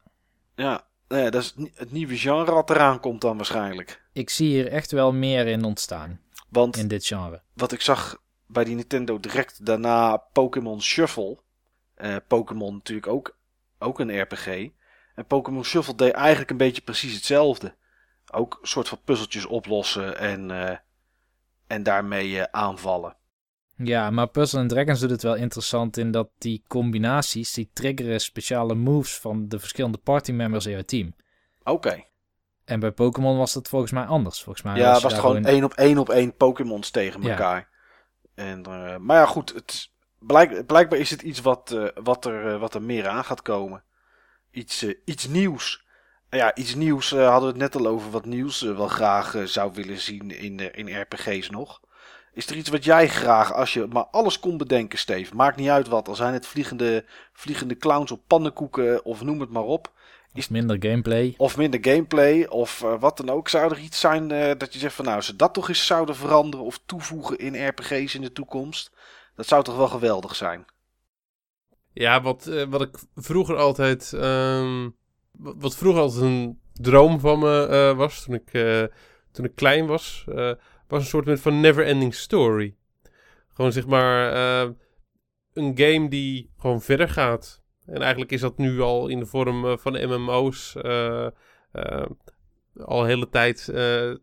Ja, nou ja, dat is het nie- het nieuwe genre wat eraan komt dan waarschijnlijk. Ik zie hier echt wel meer in ontstaan, Want in dit genre. wat ik zag bij die Nintendo direct daarna Pokémon Shuffle. Eh, Pokémon natuurlijk ook, ook een RPG. En Pokémon Shuffle deed eigenlijk een beetje precies hetzelfde. Ook een soort van puzzeltjes oplossen en, eh, en daarmee eh, aanvallen. Ja, maar Puzzle Dragons doet het wel interessant in dat die combinaties, die triggeren speciale moves van de verschillende partymembers in jouw team. Oké. En bij Pokémon was dat volgens mij anders. Volgens mij Ja, was was je het gewoon één op één op één Pokémons tegen Ja. elkaar. En, eh, maar ja, goed. Het, blijk, blijkbaar is het iets wat, wat, er, wat er meer aan gaat komen. Iets, eh, iets nieuws. Ja, iets nieuws eh, hadden we het net al over. Wat nieuws eh, wel graag zou willen zien in, in RPG's nog. Is er iets wat jij graag, als je maar alles kon bedenken, Steve. Maakt niet uit wat. Al zijn het vliegende, vliegende clowns op pannenkoeken of noem het maar op. Of minder gameplay. Of minder gameplay, of wat dan ook. Zou er iets zijn dat je zegt van nou, ze dat toch eens zouden veranderen of toevoegen in RPG's in de toekomst. Dat zou toch wel geweldig zijn. Ja, wat, eh, wat ik vroeger altijd. ehm, wat, vroeger altijd een droom van me eh, was. Toen ik, eh, toen ik klein was. was een soort van never ending story. Gewoon zeg maar. eh, een game die gewoon verder gaat. En eigenlijk is dat nu al in de vorm van MMO's. eh, eh, al hele tijd,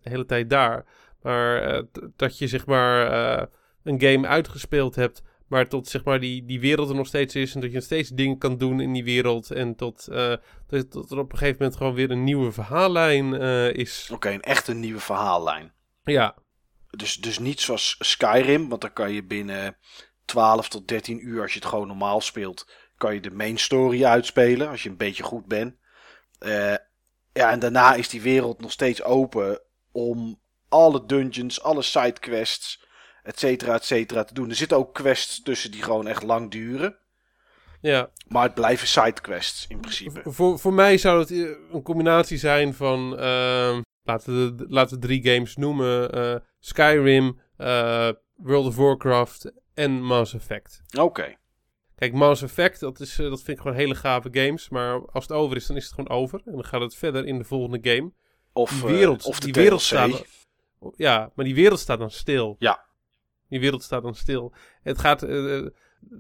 hele tijd daar. Maar dat je zeg maar. een game uitgespeeld hebt. Maar tot zeg maar die, die wereld er nog steeds is. En dat je nog steeds dingen kan doen in die wereld. En tot, eh, dat, tot er op een gegeven moment gewoon weer een nieuwe verhaallijn eh, is. Oké, een echt een nieuwe verhaallijn. Ja, Dus, dus niet zoals Skyrim, want dan kan je binnen 12 tot 13 uur, als je het gewoon normaal speelt, kan je de main story uitspelen, als je een beetje goed bent. Eh, ja, en daarna is die wereld nog steeds open om alle dungeons, alle sidequests, et cetera, et cetera, te doen. Er zitten ook quests tussen die gewoon echt lang duren. ja. Maar het blijven sidequests in principe. Voor, voor mij zou het eh, een combinatie zijn van. ehm, laten, we, laten we drie games noemen: eh, Skyrim, eh, World of Warcraft en Mass Effect. Oké, Kijk, Mass Effect, dat, is, dat vind ik gewoon hele gave games. Maar als het over is, dan is het gewoon over. En dan gaat het verder in de volgende game. of, Die wereld, of de die wereld staat. Ja, maar die wereld staat dan stil. Ja. Die wereld staat dan stil. Het gaat. eh,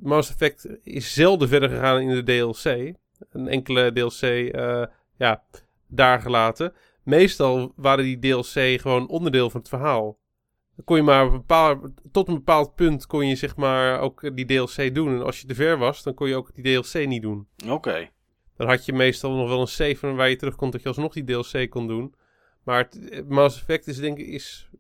Mass Effect is zelden verder gegaan in de DLC. Een enkele DLC, eh, ja, daar gelaten. Meestal waren die DLC gewoon onderdeel van het verhaal. Dan kon je maar een tot een bepaald punt kon je zeg maar ook die DLC doen. En als je te ver was, dan kon je ook die DLC niet doen. Oké, Dan had je meestal nog wel een save van waar je terug kon dat je alsnog die DLC kon doen. Maar het, Mass Effect is denk ik is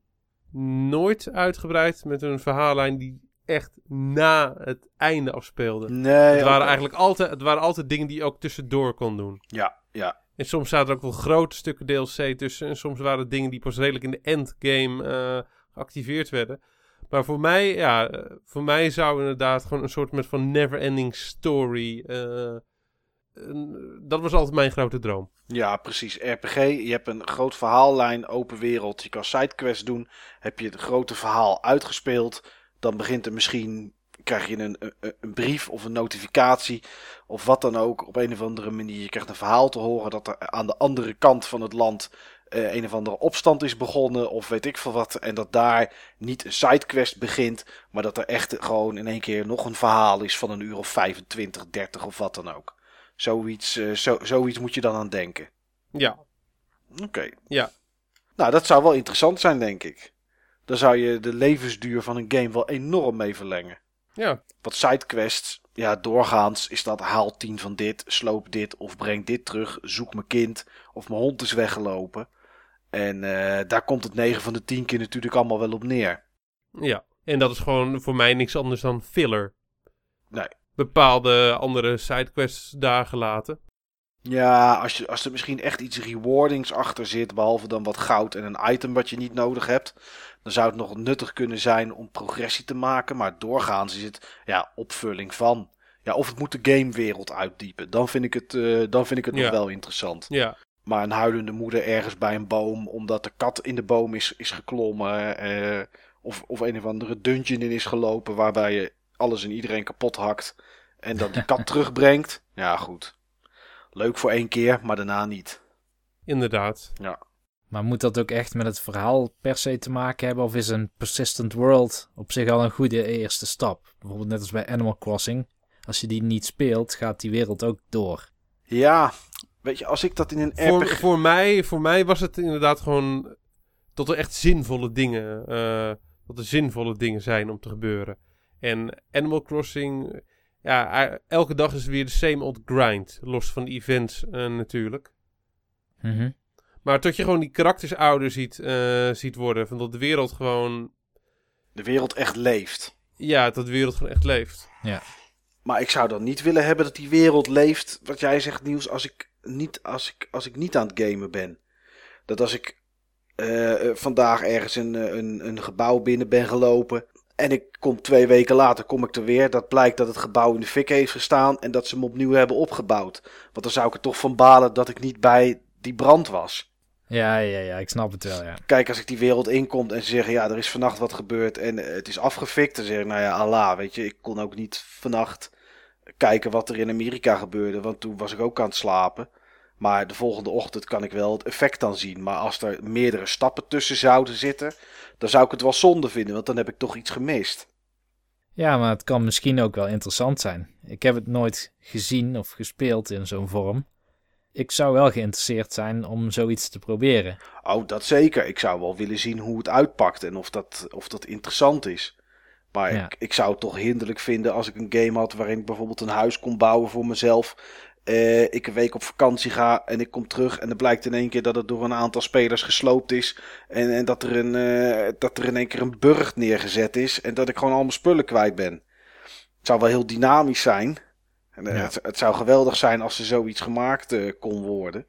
nooit uitgebreid met een verhaallijn die echt na het einde afspeelde. nee. het, waren eigenlijk altijd, het waren altijd dingen die je ook tussendoor kon doen. Ja, ja. En soms zaten er ook wel grote stukken DLC tussen. En soms waren het dingen die pas redelijk in de endgame eh geactiveerd werden. Maar voor mij, ja, eh, voor mij zou inderdaad gewoon een soort met van never-ending story. eh, een- dat was altijd mijn grote droom. Ja, precies. RPG, je hebt een groot verhaallijn, open wereld. Je kan sidequests doen. Heb je het grote verhaal uitgespeeld, dan begint er misschien, krijg je een, een, een brief of een notificatie of wat dan ook. Op een of andere manier, je krijgt een verhaal te horen dat er aan de andere kant van het land eh, een of andere opstand is begonnen of weet ik veel wat. En dat daar niet een sidequest begint, maar dat er echt gewoon in één keer nog een verhaal is van een uur of 25, 30 of wat dan ook. Zoiets, eh, zo, zoiets moet je dan aan denken. Ja, Oké. Ja. Nou, dat zou wel interessant zijn, denk ik. Dan zou je de levensduur van een game wel enorm mee verlengen. ja, Wat sidequests, ja, doorgaans is dat haal 10 van dit, sloop dit of breng dit terug, zoek mijn kind of mijn hond is weggelopen. En eh, daar komt het 9 van de 10 keer natuurlijk allemaal wel op neer. ja. En dat is gewoon voor mij niks anders dan filler. Nee. Bepaalde andere sidequests daar gelaten. Ja, als, je, als er misschien echt iets rewardings achter zit, behalve dan wat goud en een item wat je niet nodig hebt, dan zou het nog nuttig kunnen zijn om progressie te maken. Maar doorgaans is het ja, opvulling van. Ja, of het moet de gamewereld uitdiepen. Dan vind ik het, eh, dan vind ik het Ja. nog wel interessant. Ja, Maar een huilende moeder ergens bij een boom, omdat de kat in de boom is, is geklommen. eh, of, of een of andere dungeon in is gelopen, waarbij je alles en iedereen kapot hakt. En dan die kat <laughs> terugbrengt. Ja, goed. Leuk voor één keer, maar daarna niet. inderdaad. Maar moet dat ook echt met het verhaal per se te maken hebben? Of is een persistent world op zich al een goede eerste stap? Bijvoorbeeld net als bij Animal Crossing. Als je die niet speelt, gaat die wereld ook door. Ja, weet je, als ik dat in een Voor, RPG... voor, mij, voor mij was het inderdaad gewoon tot er echt zinvolle dingen, eh dat er zinvolle dingen zijn om te gebeuren. En Animal Crossing, ja, elke dag is weer de same old grind, los van de events eh, natuurlijk. Mhm. Maar tot je gewoon die karakters ouder ziet, eh, ziet worden, van dat de wereld gewoon, de wereld echt leeft. ja, dat de wereld gewoon echt leeft. Maar ik zou dan niet willen hebben dat die wereld leeft, wat jij zegt Niels, als ik niet, als ik, als ik niet aan het gamen ben. Dat als ik eh, vandaag ergens een, een, een gebouw binnen ben gelopen en ik kom twee weken later kom ik er weer, dat blijkt dat het gebouw in de fik heeft gestaan en dat ze hem opnieuw hebben opgebouwd. Want dan zou ik er toch van balen dat ik niet bij die brand was. Ja, ja, ja, ik snap het wel, ja. Kijk, als ik die wereld inkom en ze zeggen, ja, er is vannacht wat gebeurd en eh, het is afgefikt, dan zeg ik, nou ja, Allah, weet je, ik kon ook niet vannacht kijken wat er in Amerika gebeurde, want toen was ik ook aan het slapen. Maar de volgende ochtend kan ik wel het effect dan zien. Maar als er meerdere stappen tussen zouden zitten, dan zou ik het wel zonde vinden, want dan heb ik toch iets gemist. Ja, maar het kan misschien ook wel interessant zijn. Ik heb het nooit gezien of gespeeld in zo'n vorm. Ik zou wel geïnteresseerd zijn om zoiets te proberen. Oh, dat zeker. Ik zou wel willen zien hoe het uitpakt en of dat, of dat interessant is. Maar Ja. ik, ik zou het toch hinderlijk vinden als ik een game had waarin ik bijvoorbeeld een huis kon bouwen voor mezelf. Eh, ik een week op vakantie ga en ik kom terug en dan blijkt in één keer dat het door een aantal spelers gesloopt is. En, en dat, er een, eh, dat er in één keer een burcht neergezet is en dat ik gewoon al mijn spullen kwijt ben. Het zou wel heel dynamisch zijn. En, eh, Ja. het, het zou geweldig zijn als er zoiets gemaakt kon worden.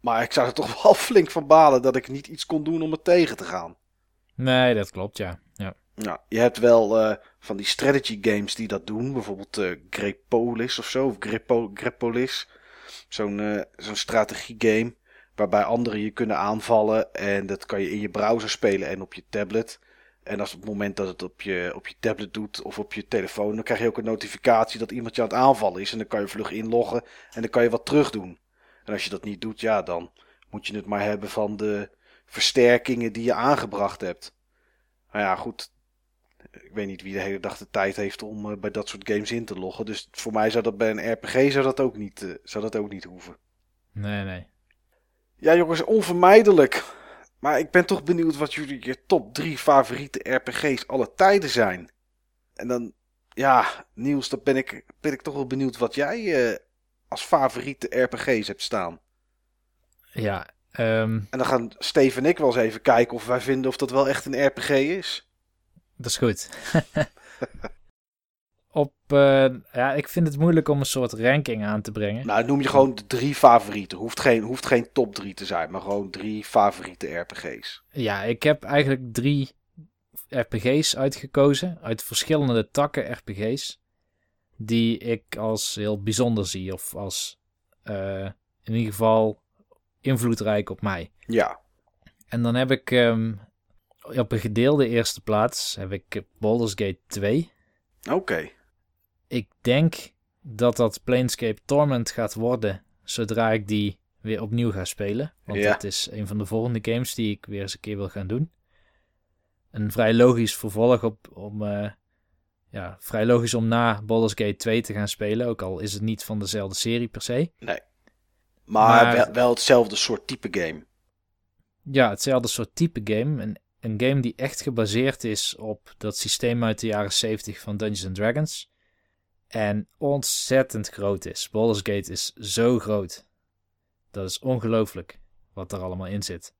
Maar ik zou er <laughs> toch wel flink van balen dat ik niet iets kon doen om het tegen te gaan. Nee, dat klopt, ja. ja. Nou, je hebt wel van die strategy games die dat doen. Bijvoorbeeld eh Grepolis of zo. Of Grepo, Grepolis. Zo'n eh zo'n strategiegame. Waarbij anderen je kunnen aanvallen. En dat kan je in je browser spelen en op je tablet. En als op het moment dat het op je, op je tablet doet of op je telefoon, dan krijg je ook een notificatie dat iemand je aan het aanvallen is. En dan kan je vlug inloggen en dan kan je wat terug doen. En als je dat niet doet, ja, dan moet je het maar hebben van de versterkingen die je aangebracht hebt. Nou ja, goed. Ik weet niet wie de hele dag de tijd heeft om eh, bij dat soort games in te loggen. Dus voor mij zou dat bij een RPG zou dat ook niet, eh, zou dat ook niet hoeven. Nee, nee. Ja, jongens, onvermijdelijk. Maar ik ben toch benieuwd wat jullie je top 3 favoriete RPG's alle tijden zijn. En dan, ja, Niels, dan ben ik, ben ik toch wel benieuwd wat jij eh, als favoriete RPG's hebt staan. Ja, ehm, En dan gaan Steven en ik wel eens even kijken of wij vinden of dat wel echt een RPG is. Dat is goed. <laughs> Op, eh, ja, ik vind het moeilijk om een soort ranking aan te brengen. Nou, noem je gewoon de drie favorieten. Hoeft geen, hoeft geen top 3 te zijn, maar gewoon drie favoriete RPG's. Ja, ik heb eigenlijk drie RPG's uitgekozen. Uit verschillende takken RPG's. Die ik als heel bijzonder zie. Of als eh, in ieder geval invloedrijk op mij. Ja, En dan heb ik ehm, op een gedeelde eerste plaats heb ik Baldur's Gate 2. oké. Ik denk dat dat Planescape Torment gaat worden zodra ik die weer opnieuw ga spelen. Want Ja. dat is een van de volgende games die ik weer eens een keer wil gaan doen. Een vrij logisch vervolg op, om, eh, ja, vrij logisch om na Baldur's Gate 2 te gaan spelen. Ook al is het niet van dezelfde serie per se. Maar, Maar- Wel, wel hetzelfde soort type game. Ja, hetzelfde soort type game. Een, een game die echt gebaseerd is op dat systeem uit de jaren 70 van Dungeons and Dragons. En ontzettend groot is. Baldur's Gate is zo groot. Dat is ongelooflijk wat er allemaal in zit.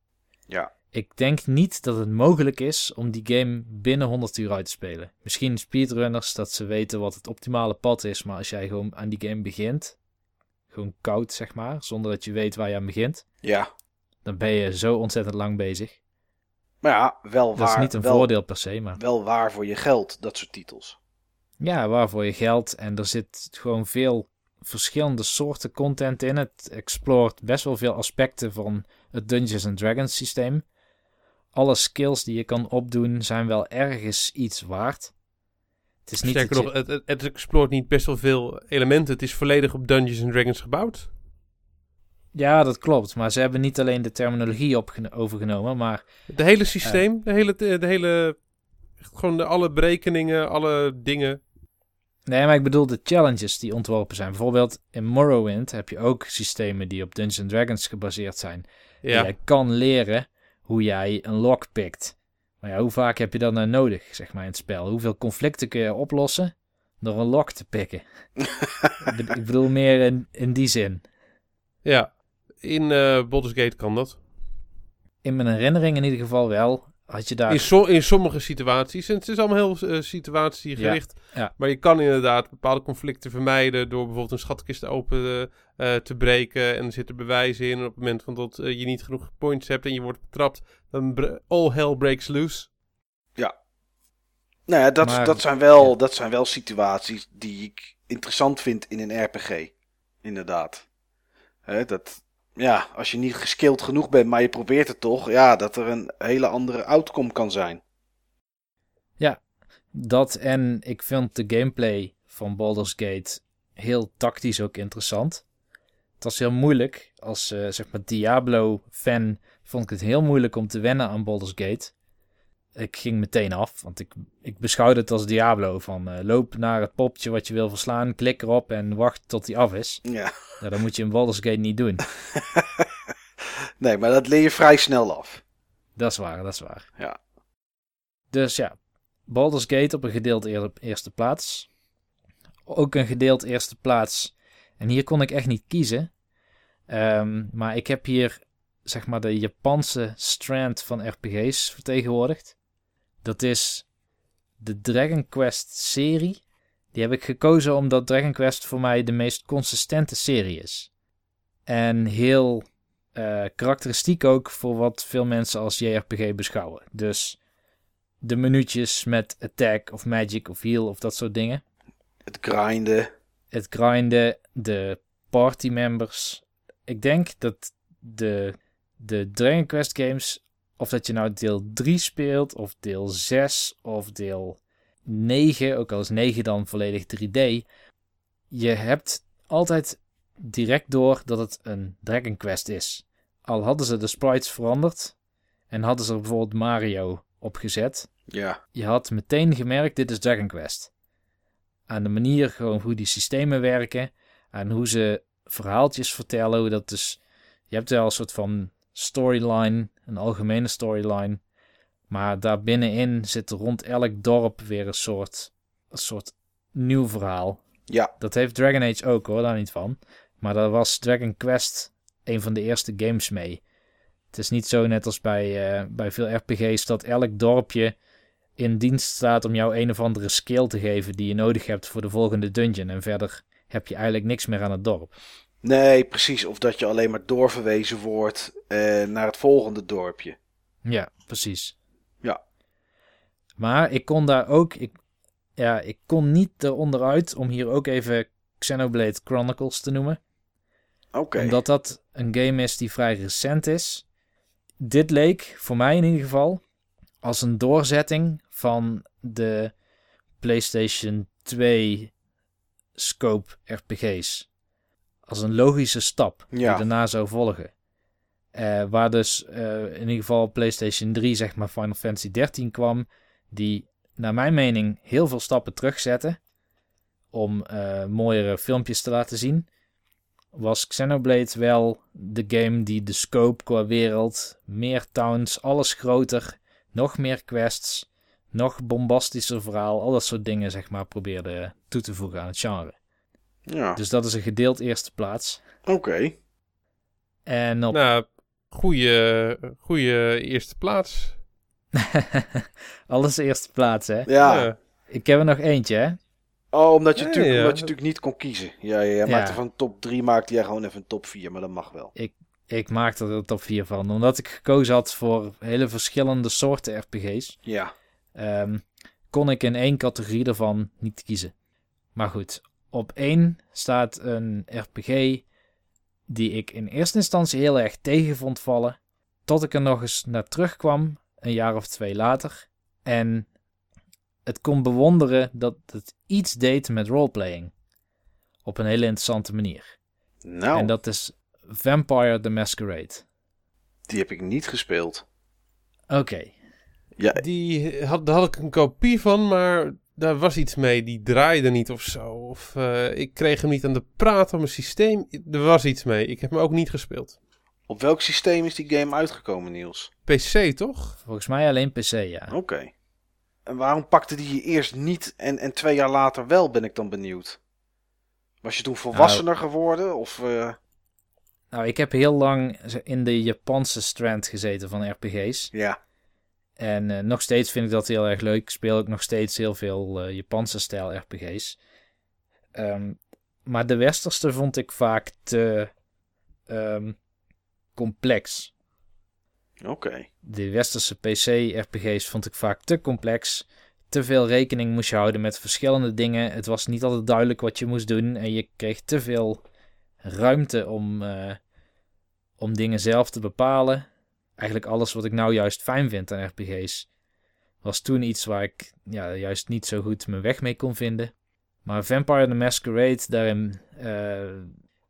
Ja. Ik denk niet dat het mogelijk is om die game binnen 100 uur uit te spelen. Misschien speedrunners dat ze weten wat het optimale pad is, maar als jij gewoon aan die game begint, gewoon koud, zeg maar, zonder dat je weet waar je aan begint, Ja. dan ben je zo ontzettend lang bezig. Maar ja, wel Dat waar, is niet een wel, voordeel per se, maar wel waar voor je geld, dat soort titels. ja, waarvoor je geld en er zit gewoon veel verschillende soorten content in. Het exploort best wel veel aspecten van het Dungeons and Dragons systeem. Alle skills die je kan opdoen zijn wel ergens iets waard. Het is niet Sterker nog, je- het, het, het exploort niet best wel veel elementen. Het is volledig op Dungeons and Dragons gebouwd. Ja, dat klopt. Maar ze hebben niet alleen de terminologie overgenomen, maar De hele systeem, de hele, de hele, gewoon de, alle berekeningen, alle dingen. Nee, maar ik bedoel de challenges die ontworpen zijn. Bijvoorbeeld in Morrowind heb je ook systemen die op Dungeons Dragons gebaseerd zijn. Ja, Jij kan leren hoe jij een lock pikt. Maar ja, hoe vaak heb je dat nou nodig, zeg maar, in het spel? Hoeveel conflicten kun je oplossen door een lock te pikken? ik <laughs> be- ik bedoel meer in, in die zin. ja. In eh Baldur's Gate kan dat. In mijn herinnering in ieder geval wel. Had je daar... In, so- in sommige situaties. En het is allemaal heel eh, situatiegericht. ja. Maar je kan inderdaad bepaalde conflicten vermijden door bijvoorbeeld een schatkist open eh, te breken. En er zitten bewijzen in. En op het moment van dat je niet genoeg points hebt en je wordt betrapt, dan all hell breaks loose. Nou ja, dat, Maar- dat, zijn wel, ja. dat zijn wel situaties die ik interessant vind in een RPG. Inderdaad. Hè, dat, ja, als je niet geskilled genoeg bent, maar je probeert het toch, ja, dat er een hele andere outcome kan zijn. Dat en ik vind de gameplay van Baldur's Gate heel tactisch ook interessant. Het was heel moeilijk. Als eh, zeg maar Diablo-fan vond ik het heel moeilijk om te wennen aan Baldur's Gate. Ik ging meteen af, want ik, ik beschouwde het als Diablo. Van eh, loop naar het popje wat je wil verslaan, klik erop en wacht tot die af is. Ja. Nou, dat moet je in Baldur's Gate niet doen. <laughs> nee, maar dat leer je vrij snel af. Dat is waar, dat is waar. Ja. Dus ja, Baldur's Gate op een gedeeld eer- eerste plaats. Ook een gedeeld eerste plaats. En hier kon ik echt niet kiezen. Ehm, maar ik heb hier zeg maar de Japanse strand van RPG's vertegenwoordigd. Dat is de Dragon Quest serie. Die heb ik gekozen omdat Dragon Quest voor mij de meest consistente serie is. En heel eh, karakteristiek ook voor wat veel mensen als JRPG beschouwen. Dus de minuutjes met attack of magic of heal of dat soort dingen. Het grinden. Het grinden, de party members. Ik denk dat de, de Dragon Quest games, of dat je nou deel 3 speelt, of deel 6, of deel 9, ook al is 9 dan volledig 3D, je hebt altijd direct door dat het een Dragon Quest is. Al hadden ze de sprites veranderd en hadden ze er bijvoorbeeld Mario opgezet, Ja. je had meteen gemerkt, dit is Dragon Quest. Aan de manier gewoon hoe die systemen werken, aan hoe ze verhaaltjes vertellen, hoe dat dus... Je hebt wel een soort van storyline, een algemene storyline, maar daar binnenin zit rond elk dorp weer een soort, een soort nieuw verhaal. Ja. Dat heeft Dragon Age ook hoor, daar niet van. Maar daar was Dragon Quest een van de eerste games mee. Het is niet zo net als bij, eh, bij veel RPG's dat elk dorpje in dienst staat om jou een of andere skill te geven die je nodig hebt voor de volgende dungeon. En verder heb je eigenlijk niks meer aan het dorp. Nee, precies. Of dat je alleen maar doorverwezen wordt eh, naar het volgende dorpje. Ja, precies. Ja. Maar ik kon daar ook, ik, ja, ik kon niet eronderuit om hier ook even Xenoblade Chronicles te noemen. Oké. Omdat dat een game is die vrij recent is. Dit leek, voor mij in ieder geval, als een doorzetting van de PlayStation 2 scope RPG's. Als een logische stap die Ja. daarna zou volgen. Eh, waar dus eh, in ieder geval PlayStation 3, zeg maar Final Fantasy 13 kwam, die naar mijn mening heel veel stappen terugzetten om eh, mooiere filmpjes te laten zien was Xenoblade wel de game die de scope qua wereld, meer towns, alles groter, nog meer quests, nog bombastischer verhaal, al dat soort dingen zeg maar probeerde toe te voegen aan het genre. Ja. Dus dat is een gedeeld eerste plaats. Oké. En op Nou, goede, goede eerste plaats. <laughs> alles eerste plaats hè. Ja. Ja. Ik heb er nog eentje hè. Oh, omdat je, Ja, natuurlijk, ja. omdat je natuurlijk niet kon kiezen. Ja, ja, ja. Ja. maakte van top 3 maakte jij gewoon even een top 4, maar dat mag wel. Ik maakte er een top 4 van. Omdat ik gekozen had voor hele verschillende soorten RPG's. Ja. ehm, kon ik in één categorie ervan niet kiezen. Maar goed, op één staat een RPG die ik in eerste instantie heel erg tegen vond vallen. Tot ik er nog eens naar terugkwam, een jaar of twee later. En het kon bewonderen dat het iets deed met roleplaying. Op een hele interessante manier. Nou, En dat is Vampire the Masquerade. die heb ik niet gespeeld. Oké, Ja, Die had, daar had ik een kopie van, maar daar was iets mee. Die draaide niet of zo. Of eh, ik kreeg hem niet aan de praat op mijn systeem. Er was iets mee. Ik heb hem ook niet gespeeld. op welk systeem is die game uitgekomen, Niels? PC toch? volgens mij alleen PC, ja. Oké. En waarom pakte die je eerst niet en, en twee jaar later wel, ben ik dan benieuwd. Was je toen volwassener geworden? Of, eh, Nou, ik heb heel lang in de Japanse strand gezeten van RPG's. ja. En eh, nog steeds vind ik dat heel erg leuk. Ik speel ook nog steeds heel veel eh, Japanse stijl RPG's. Ehm, maar de westerste vond ik vaak te ehm, complex. Oké. De westerse PC-RPG's vond ik vaak te complex. Te veel rekening moest je houden met verschillende dingen. Het was niet altijd duidelijk wat je moest doen. En je kreeg te veel ruimte om, eh, om dingen zelf te bepalen. Eigenlijk alles wat ik nou juist fijn vind aan RPG's. Was toen iets waar ik ja, juist niet zo goed mijn weg mee kon vinden. Maar Vampire the Masquerade, daarin. eh,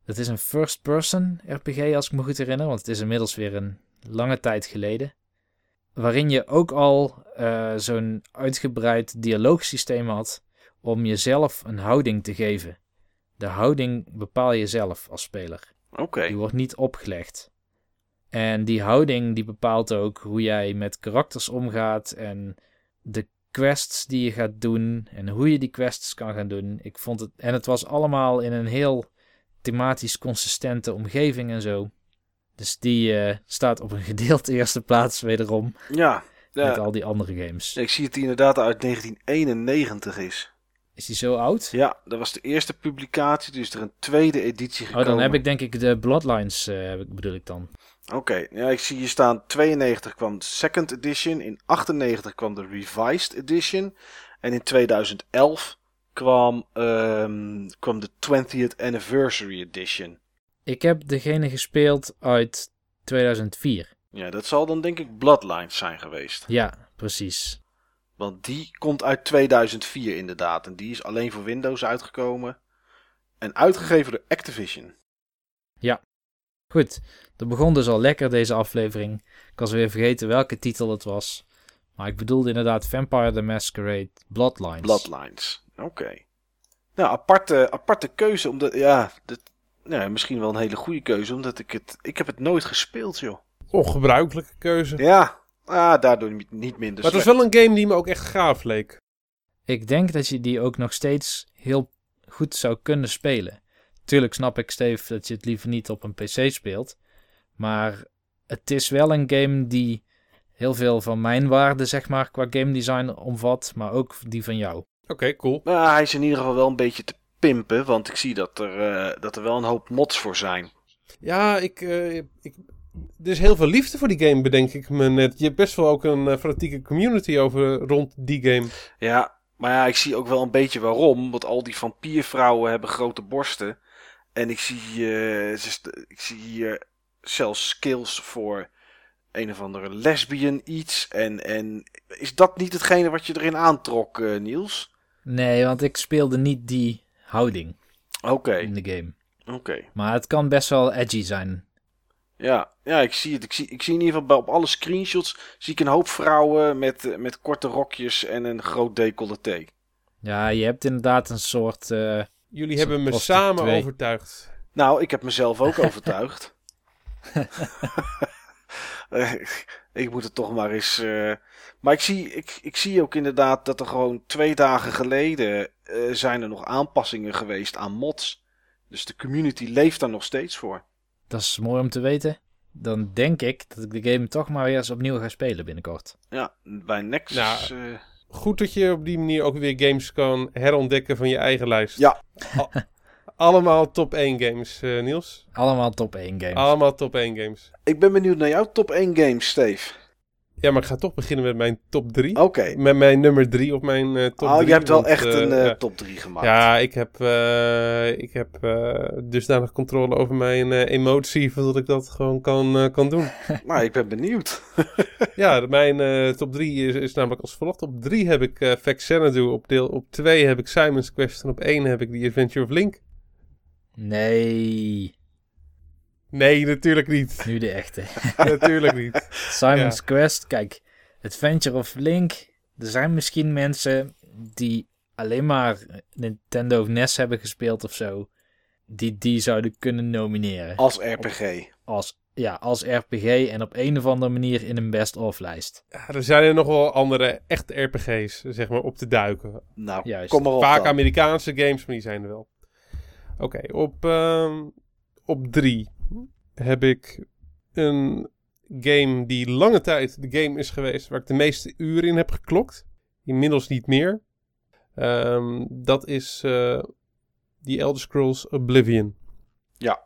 dat is een first-person RPG, als ik me goed herinner. Want het is inmiddels weer een lange tijd geleden. Waarin je ook al eh, zo'n uitgebreid dialoogsysteem had om jezelf een houding te geven. De houding bepaal je zelf als speler. Oké. Die wordt niet opgelegd. En die houding die bepaalt ook hoe jij met karakters omgaat en de quests die je gaat doen en hoe je die quests kan gaan doen. Ik vond het en het was allemaal in een heel thematisch consistente omgeving en zo. Dus die eh, staat op een <laughs> gedeeld eerste plaats wederom Ja. met al die andere games. Ik zie het hier inderdaad uit 1991 is. Is die zo oud? Ja, dat was de eerste publicatie. Dus er een tweede editie Oh, gekomen. dan heb ik denk ik de Bloodlines, ik- bedoel ik dan. Oké, ja, ik zie hier staan 92 kwam de second edition, in 98 kwam de revised edition en in 2011 kwam, ehm, kwam de 20th anniversary edition. Ik heb degene gespeeld uit 2004. Ja, dat zal dan denk ik Bloodlines zijn geweest. Ja, precies. Want die komt uit 2004 inderdaad en die is alleen voor Windows uitgekomen en uitgegeven door Activision. Goed, dat begon dus al lekker deze aflevering. Ik was weer vergeten welke titel het was. Maar ik bedoelde inderdaad Vampire the Masquerade Bloodlines. Bloodlines. Oké. Nou, aparte, aparte keuze, omdat, ja, ja, misschien wel een hele goede keuze, omdat ik het, ik heb het nooit gespeeld, joh. Ongebruikelijke keuze. Ja, ah, daardoor niet niet minder maar het was wel een game die me ook echt gaaf leek. Ik denk dat je die ook nog steeds heel goed zou kunnen spelen. Tuurlijk snap ik, Steve, dat je het liever niet op een PC speelt. Maar het is wel een game die heel veel van mijn waarde, zeg maar, qua game design omvat. Maar ook die van jou. Oké, cool. Nou, hij is in ieder geval wel een beetje te pimpen, want ik zie dat er, eh, dat er wel een hoop mods voor zijn. Ja, ik, eh, ik, er is heel veel liefde voor die game, bedenk ik me net. Je hebt best wel ook een eh, fanatieke community over rond die game. Ja, maar ja, ik zie ook wel een beetje waarom, want al die vampiervrouwen hebben grote borsten. En ik zie, st- ik zie hier zelfs skills voor een of andere lesbian iets. En, en is dat niet hetgene wat je erin aantrok, eh, Niels? Nee, want ik speelde niet die houding Oké, in de game. oké. Maar het kan best wel edgy zijn. Ja, ja, ik zie het. Ik zie, ik zie in ieder geval bij- op alle screenshots zie ik een hoop vrouwen met, eh, met korte rokjes en een groot decolleté. Ja, je hebt inderdaad een soort... eh, Jullie hebben me samen overtuigd. Nou, ik heb mezelf ook <laughs> overtuigd. <laughs> Ik moet het toch maar eens. eh, Maar ik zie, ik, ik zie ook inderdaad dat er gewoon twee dagen geleden eh, zijn er nog aanpassingen geweest aan mods. Dus de community leeft daar nog steeds voor. dat is mooi om te weten. Dan denk ik dat ik de game toch maar weer eens opnieuw ga spelen binnenkort. Ja, bij Nexus. Nou, eh, goed dat je op die manier ook weer games kan herontdekken van je eigen lijst. Ja. Al- allemaal top 1 games, eh, Niels. Allemaal top 1 games. Allemaal top 1 games. Ik ben benieuwd naar jouw top 1 games, Steve. Ja, maar ik ga toch beginnen met mijn top 3. Oké. Met mijn nummer 3 op mijn eh, top Oh, 3. je hebt wel want, echt eh, een eh, ja. top 3 gemaakt. Ja, ik heb, eh, ik heb eh, dusdanig controle over mijn eh, emotie <laughs> dat ik dat gewoon kan, eh, kan doen. <laughs> Nou, ik ben benieuwd. <laughs> ja, mijn eh, top 3 is, is namelijk als volgt. Op 3 heb ik eh Xanadu, op, deel, op 2 heb ik Simon's Quest en op 1 heb ik The Adventure of Link. Nee, Nee, natuurlijk niet. nu de echte. <laughs> natuurlijk niet. Simon's Quest, kijk, Adventure of Link. Er zijn misschien mensen die alleen maar Nintendo of NES hebben gespeeld of zo. Die die zouden kunnen nomineren. Als RPG. Als, ja, als RPG en op een of andere manier in een best-of lijst. Ja, er zijn er nog wel andere echte RPG's, zeg maar, op te duiken. Nou, Juist. kom maar op Vaak dan. Amerikaanse games, maar die zijn er wel. Oké, op, ehm, op drie heb ik een game die lange tijd de game is geweest waar ik de meeste uren in heb geklokt. Inmiddels niet meer. Ehm, dat is eh The Elder Scrolls Oblivion. Ja.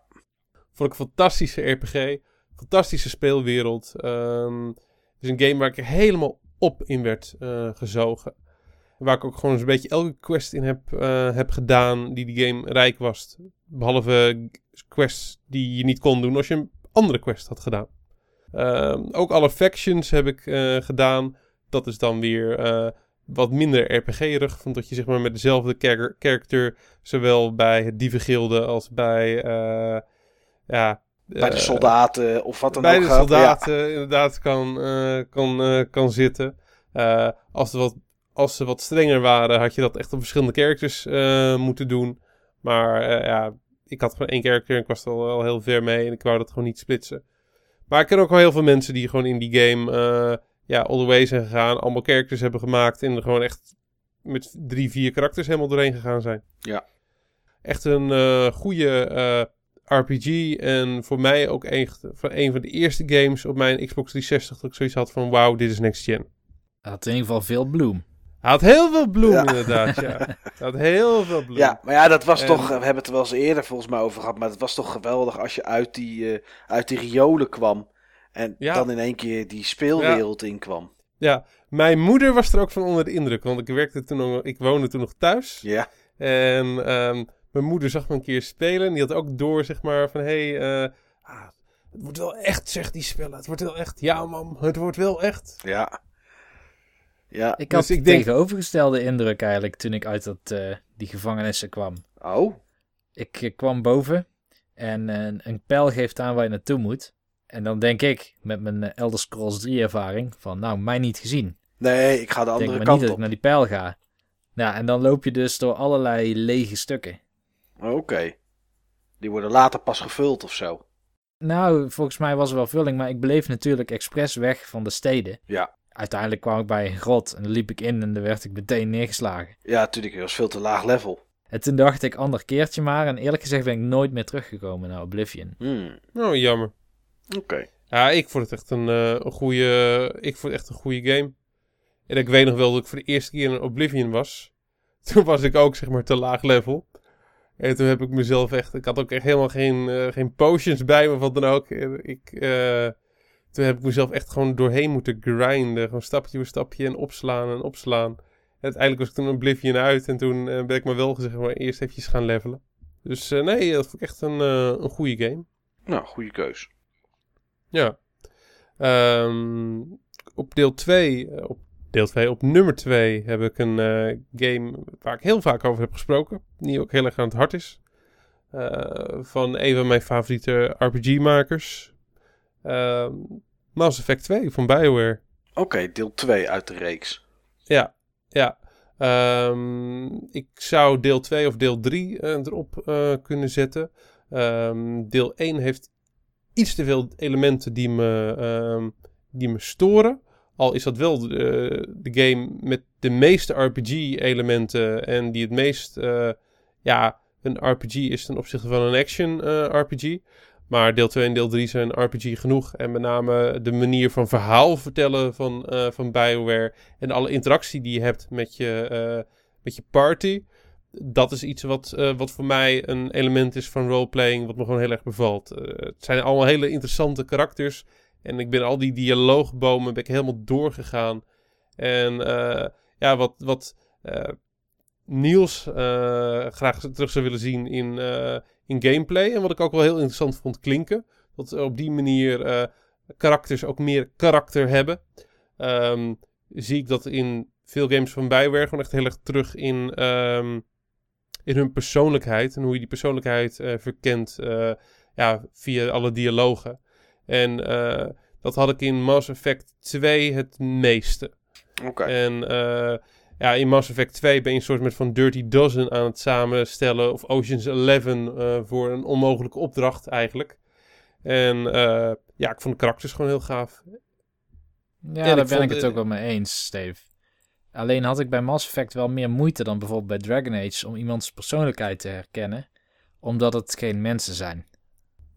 Vond ik een fantastische RPG. Fantastische speelwereld. Ehm, het is een game waar ik er helemaal op in werd eh, gezogen. Waar ik ook gewoon een beetje elke quest in heb, eh, heb gedaan die die game rijk was. Behalve quests die je niet kon doen als je een andere quest had gedaan. Ehm, ook alle factions heb ik eh, gedaan. Dat is dan weer eh, wat minder RPG-rig. Vond dat je zeg maar met dezelfde char- character... zowel bij het dievengilde als bij... ja, Bij de soldaten of wat dan bij ook. de gaat. soldaten inderdaad kan, kan, kan zitten. Als, ze wat, als ze wat strenger waren, had je dat echt op verschillende characters eh, moeten doen. Maar eh, ja, ik had gewoon één character en ik was er al, al heel ver mee en ik wou dat gewoon niet splitsen. Maar ik ken ook wel heel veel mensen die gewoon in die game eh, ja, all the way zijn gegaan. Allemaal characters hebben gemaakt en er gewoon echt met drie, vier karakters helemaal doorheen gegaan zijn. Ja. Echt een eh goede eh, RPG. En voor mij ook echt van een van de eerste games op mijn Xbox 360 dat ik zoiets had van wauw, dit is next gen. Had in ieder geval veel bloem. Hij had heel veel bloem Ja. inderdaad, ja. <laughs> Hij had heel veel bloem. Ja, maar ja, dat was En- toch, we hebben het er wel eens eerder volgens mij over gehad, maar het was toch geweldig als je uit die, eh, uit die riolen kwam en Ja. dan in één keer die speelwereld in kwam. Ja, mijn moeder was er ook van onder de indruk, want ik werkte toen nog, ik woonde toen nog thuis. Ja, En ehm, mijn moeder zag me een keer spelen. En die had ook door, zeg maar, van... Hé, hey, eh, ah, het wordt wel echt, zegt die spellen. Het wordt wel echt. Ja, mam, het wordt wel echt. ja. Ja, Ik Dus had ik denk- tegenovergestelde indruk eigenlijk toen ik uit dat, eh, die gevangenissen kwam. oh, Ik eh, kwam boven en eh, een pijl geeft aan waar je naartoe moet. En dan denk ik, met mijn eh, Elder Scrolls 3 ervaring, van nou, mij niet gezien. nee, ik ga de Ik denk andere maar kant niet dat ik op. naar die pijl ga. Nou, en dan loop je dus door allerlei lege stukken. Oké, die worden later pas gevuld of zo. Nou, volgens mij was er wel vulling, maar ik bleef natuurlijk expres weg van de steden. Ja, Uiteindelijk kwam ik bij een grot en dan liep ik in en dan werd ik meteen neergeslagen. ja, natuurlijk, het was veel te laag level. En toen dacht ik, ander keertje maar. En eerlijk gezegd ben ik nooit meer teruggekomen naar Oblivion. Hmm, Oh, jammer. Oké, Ja, ik vond het echt een, eh, een goede... Ik vond het echt een goede game. En ik weet nog wel dat ik voor de eerste keer in Oblivion was. <laughs> Toen was ik ook, zeg maar, te laag level. En toen heb ik mezelf echt... Ik had ook echt helemaal geen, eh, geen potions bij me, of wat dan ook. En Ik... eh, toen heb ik mezelf echt gewoon doorheen moeten grinden. Gewoon stapje voor stapje en opslaan en opslaan. En uiteindelijk was ik toen Oblivion uit. En toen eh, ben ik maar wel gezegd, maar eerst eventjes gaan levelen. Dus eh, nee, dat vond ik echt een, eh, een goede game. nou, goede keus. Ja. Ehm, op deel 2, op deel 2, op nummer 2 heb ik een game waar ik heel vaak over heb gesproken. Die ook heel erg aan het hart is. Van een van mijn favoriete RPG-makers. Ehm, Mass Effect 2 van BioWare. Oké, deel 2 uit de reeks. Ja, ja. Ehm, ik zou deel 2 of deel 3 eh, erop eh, kunnen zetten. Ehm, deel 1 heeft iets te veel elementen die me, die me storen. Al is dat wel de, de game met de meeste RPG-elementen en die het meest, eh, ja, een RPG is ten opzichte van een action eh, RPG. Maar deel 2 en deel 3 zijn RPG genoeg. En met name de manier van verhaal vertellen van, eh, van BioWare. En alle interactie die je hebt met je, eh, met je party. Dat is iets wat, eh, wat voor mij een element is van roleplaying. Wat me gewoon heel erg bevalt. Het zijn allemaal hele interessante karakters. En ik ben al die dialoogbomen ben ik helemaal doorgegaan. En ja, wat, wat Niels graag terug zou willen zien in, in gameplay. En wat ik ook wel heel interessant vond klinken. Dat op die manier eh, karakters ook meer karakter hebben. Ehm, zie ik dat in veel games van Bioware gewoon echt heel erg terug in, ehm, in hun persoonlijkheid. En hoe je die persoonlijkheid eh, verkent eh, ja, via alle dialogen. En dat had ik in Mass Effect 2 het meeste. Oké. En eh, ja, in Mass Effect 2 ben je een soort met van Dirty Dozen aan het samenstellen. Of Ocean's 11 eh, voor een onmogelijke opdracht eigenlijk. En eh, ja, ik vond de karakters gewoon heel gaaf. Ja, daar ben ik het ook wel mee eens, Steve. Alleen had ik bij Mass Effect wel meer moeite dan bijvoorbeeld bij Dragon Age om iemands persoonlijkheid te herkennen, omdat het geen mensen zijn.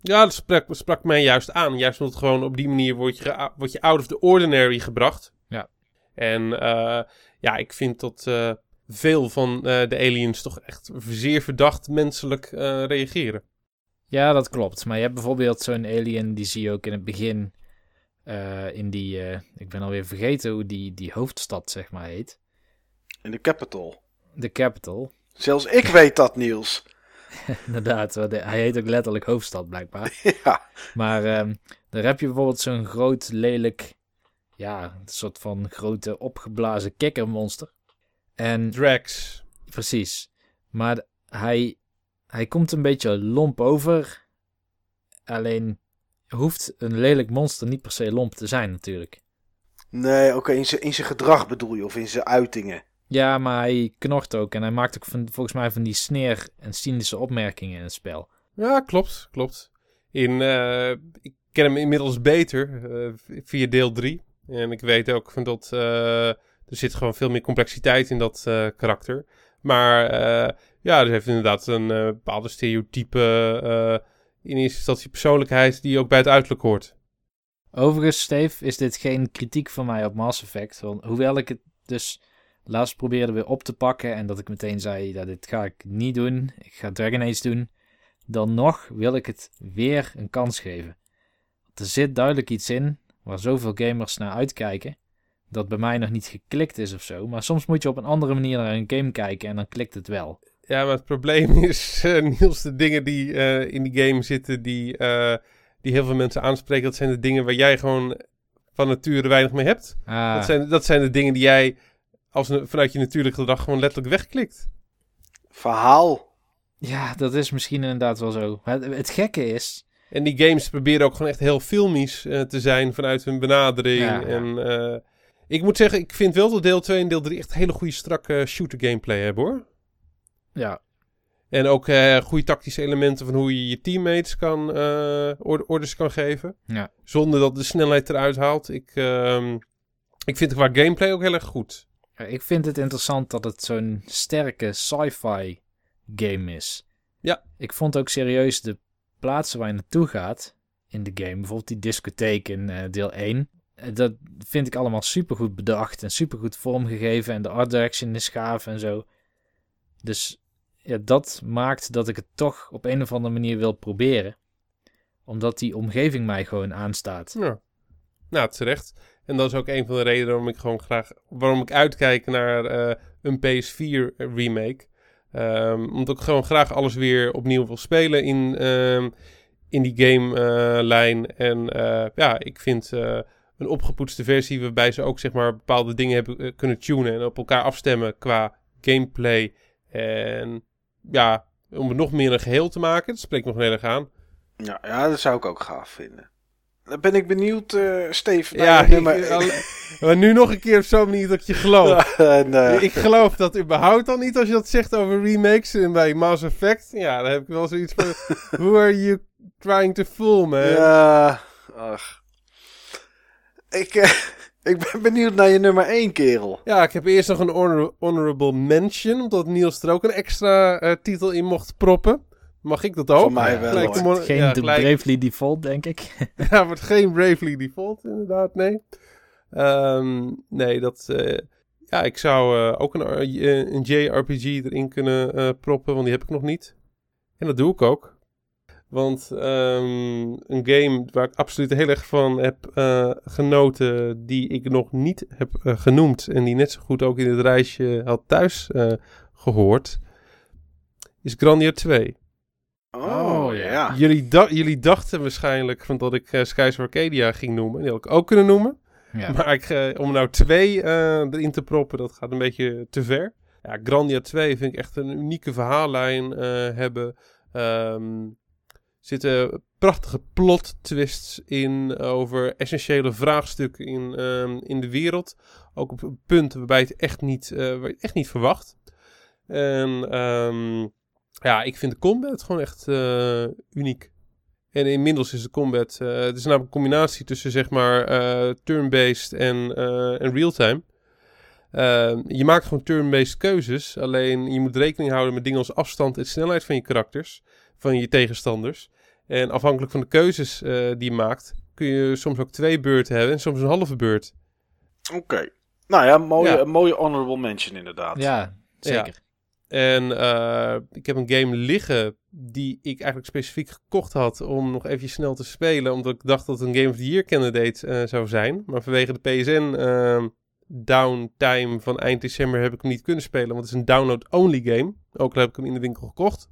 Ja, dat sprak, sprak mij juist aan. Juist omdat het gewoon op die manier word je, word je out of the ordinary gebracht. Ja. En eh, ja, ik vind dat eh, veel van eh, de aliens toch echt zeer verdacht menselijk eh, reageren. Ja, dat klopt. Maar je hebt bijvoorbeeld zo'n alien, die zie je ook in het begin eh, in die, eh, ik ben alweer vergeten hoe die, die hoofdstad zeg maar heet. In de Capital. De capital. Zelfs ik weet dat, Niels. <laughs> Inderdaad, hij heet ook letterlijk hoofdstad blijkbaar. <laughs> Ja. Maar ehm, daar heb je bijvoorbeeld zo'n groot, lelijk, ja, een soort van grote opgeblazen kikkermonster. En Drax. precies. Maar hij, hij komt een beetje lomp over. Alleen hoeft een lelijk monster niet per se lomp te zijn natuurlijk. Nee, oké, in zijn in zijn gedrag bedoel je, of in zijn uitingen. Ja, maar hij knort ook en hij maakt ook van, volgens mij van die sneer en cynische opmerkingen in het spel. Ja, klopt, klopt. In, eh, ik ken hem inmiddels beter eh, via deel 3. En ik weet ook van dat eh, er zit gewoon veel meer complexiteit in dat eh, karakter. Maar eh, ja, er heeft inderdaad een bepaalde stereotype in eerste instantie persoonlijkheid die ook bij het uiterlijk hoort. Overigens, Steve, is dit geen kritiek van mij op Mass Effect. Want hoewel ik het dus laatst probeerde weer op te pakken en dat ik meteen zei, dat dit ga ik niet doen. Ik ga Dragon Age doen. Dan nog wil ik het weer een kans geven. Er zit duidelijk iets in waar zoveel gamers naar uitkijken. Dat bij mij nog niet geklikt is of zo. Maar soms moet je op een andere manier naar een game kijken en dan klikt het wel. Ja, maar het probleem <laughs> is, eh, Niels, de dingen die eh, in die game zitten, die, eh, die heel veel mensen aanspreken, dat zijn de dingen waar jij gewoon van nature weinig mee hebt. Ah, Dat, zijn, dat zijn de dingen die jij als een, vanuit je natuurlijk gedrag gewoon letterlijk wegklikt. Verhaal. Ja, dat is misschien inderdaad wel zo. Het gekke is, En die games proberen ook gewoon echt heel filmisch eh, te zijn vanuit hun benadering. Ja. En eh, ik moet zeggen, ik vind wel dat deel 2 en deel 3 echt hele goede strakke shooter gameplay hebben hoor. ja, En ook eh, goede tactische elementen van hoe je je teammates kan, orde- orders kan geven. Ja. Zonder dat de snelheid eruit haalt. Ik, ehm, ik vind het qua gameplay ook heel erg goed. Ja, Ik vind het interessant dat het zo'n sterke sci-fi game is. Ja. Ik vond ook serieus de plaatsen waar je naartoe gaat in de game, bijvoorbeeld die discotheek in eh, deel 1. eh, Dat vind ik allemaal supergoed bedacht en supergoed vormgegeven en de art direction is gaaf en zo. Dus ja, dat maakt dat ik het toch op een of andere manier wil proberen. Omdat die omgeving mij gewoon aanstaat. Ja. Nou, terecht. En dat is ook een van de redenen waarom ik gewoon graag... waarom ik uitkijk naar eh, een PS4 remake. Ehm, omdat ik gewoon graag alles weer opnieuw wil spelen in, ehm, in die game-lijn. en eh, ja, ik vind eh, een opgepoetste versie... waarbij ze ook zeg maar bepaalde dingen hebben eh, kunnen tunen... en op elkaar afstemmen qua gameplay. En ja, om het nog meer een geheel te maken... dat spreekt me nog heel erg aan. Ja, ja, dat zou ik ook gaaf vinden. Dan ben ik benieuwd, eh Steve. naar Ja, nummer... ik- alle- maar nu nog een keer op zo'n manier dat ik je geloof. <laughs> En, eh, Ik geloof dat überhaupt al niet als je dat zegt over remakes en bij Mass Effect. Ja, dan heb ik wel zoiets van... <laughs> Who are you trying to fool, man? Ja, ach. Ik, eh, <laughs> ik ben benieuwd naar je nummer 1, kerel. Ja, ik heb eerst nog een honor- honorable mention, omdat Niels er ook een extra titel in mocht proppen. Mag ik dat ook? Van mij wel, Gelijk hoor. de mon- Geen ja, de Bravely Default, denk ik. <laughs> <laughs> Ja, wordt geen Bravely Default, inderdaad, nee. Ehm, nee, dat... eh, ja, ik zou eh, ook een, eh, een JRPG erin kunnen eh, proppen, want die heb ik nog niet. En dat doe ik ook. Want ehm, een game waar ik absoluut heel erg van heb eh, genoten, die ik nog niet heb genoemd en die net zo goed ook in het reisje had thuis eh, gehoord, is Grandia 2. Oh, Oh, ja. ja. Jullie, da- jullie dachten waarschijnlijk van dat ik eh, Skies of Arcadia ging noemen. Die had ik ook kunnen noemen. Ja. Maar ik, eh, om nou twee eh, erin te proppen, dat gaat een beetje te ver. Ja, Grandia 2 vind ik echt een unieke verhaallijn eh, hebben. Ehm zitten prachtige plot twists in over essentiële vraagstukken in, ehm, in de wereld. Ook op punten waarbij je het echt niet, eh, waar je het echt niet verwacht. En ehm, ja, ik vind de combat gewoon echt eh, uniek. En inmiddels is de combat, eh, het is namelijk een combinatie tussen zeg maar eh, turn-based en, eh, en real-time. Ehm, je maakt gewoon turn-based keuzes, alleen je moet rekening houden met dingen als afstand en snelheid van je karakters, van je tegenstanders. En afhankelijk van de keuzes eh, die je maakt, kun je soms ook twee beurten hebben en soms een halve beurt. Oké. Nou ja, mooie, Ja. een mooie honorable mention inderdaad. ja, zeker. En eh, ik heb een game liggen die ik eigenlijk specifiek gekocht had om nog even snel te spelen. Omdat ik dacht dat het een Game of the Year candidate eh, zou zijn. Maar vanwege de PSN eh, downtime van eind december heb ik hem niet kunnen spelen. Want het is een download-only game. Ook al heb ik hem in de winkel gekocht.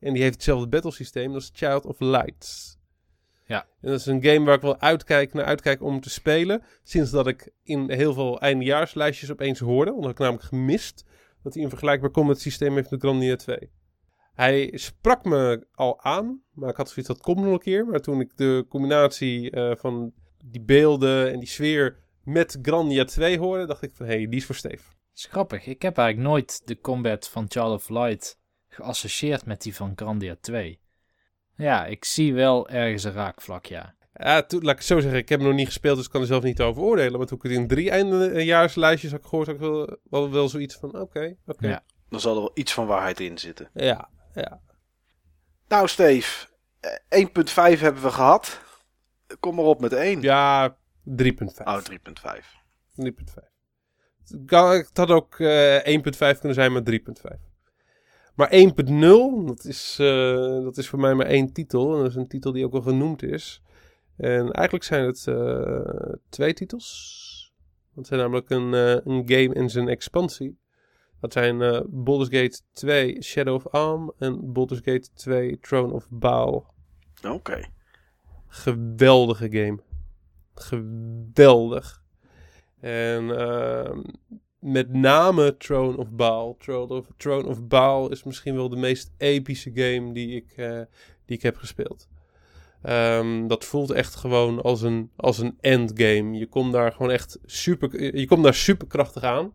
En die heeft hetzelfde battle systeem. Dat is Child of Light. Ja. En dat is een game waar ik wel uitkijk, naar uitkijk om te spelen. Sinds dat ik in heel veel eindejaarslijstjes opeens hoorde. Want dat had ik namelijk gemist dat hij een vergelijkbaar combat systeem heeft met Grandia 2. Hij sprak me al aan, maar ik had zoiets dat komt nog een keer. Maar toen ik de combinatie eh, van die beelden en die sfeer met Grandia 2 hoorde, dacht ik van hé, hey, die is voor Steve. Grappig. Ik heb eigenlijk nooit de combat van Child of Light geassocieerd met die van Grandia 2. Ja, ik zie wel ergens een raakvlak, ja. Ja, toen, laat ik het zo zeggen, ik heb hem nog niet gespeeld, dus ik kan er zelf niet over oordelen. Maar toen ik het in drie eindejaarslijstjes had gehoord, had ik wel, wel, wel zoiets van oké, oké. Ja. Dan zal er wel iets van waarheid in zitten. Ja, ja. Nou, Steve, eh, 1.5 hebben we gehad. Kom maar op met 1. Ja, 3.5. Oh, 3.5. 3.5. Het had ook eh 1.5 kunnen zijn, maar 3.5. Maar 1.0, dat, is, eh, dat is voor mij maar één titel. En dat is een titel die ook al genoemd is. En eigenlijk zijn het eh, twee titels. Dat zijn namelijk een, eh, een game en zijn expansie. Dat zijn eh Baldur's Gate 2 Shadow of Arm en Baldur's Gate 2 Throne of Baal. Oké. Geweldige game. Geweldig. En ehm, met name Throne of Baal. Throne of, Throne of Baal is misschien wel de meest epische game die ik, die ik heb gespeeld. Ehm, dat voelt echt gewoon als een, als een endgame. Je komt daar gewoon echt super, je komt daar superkrachtig aan.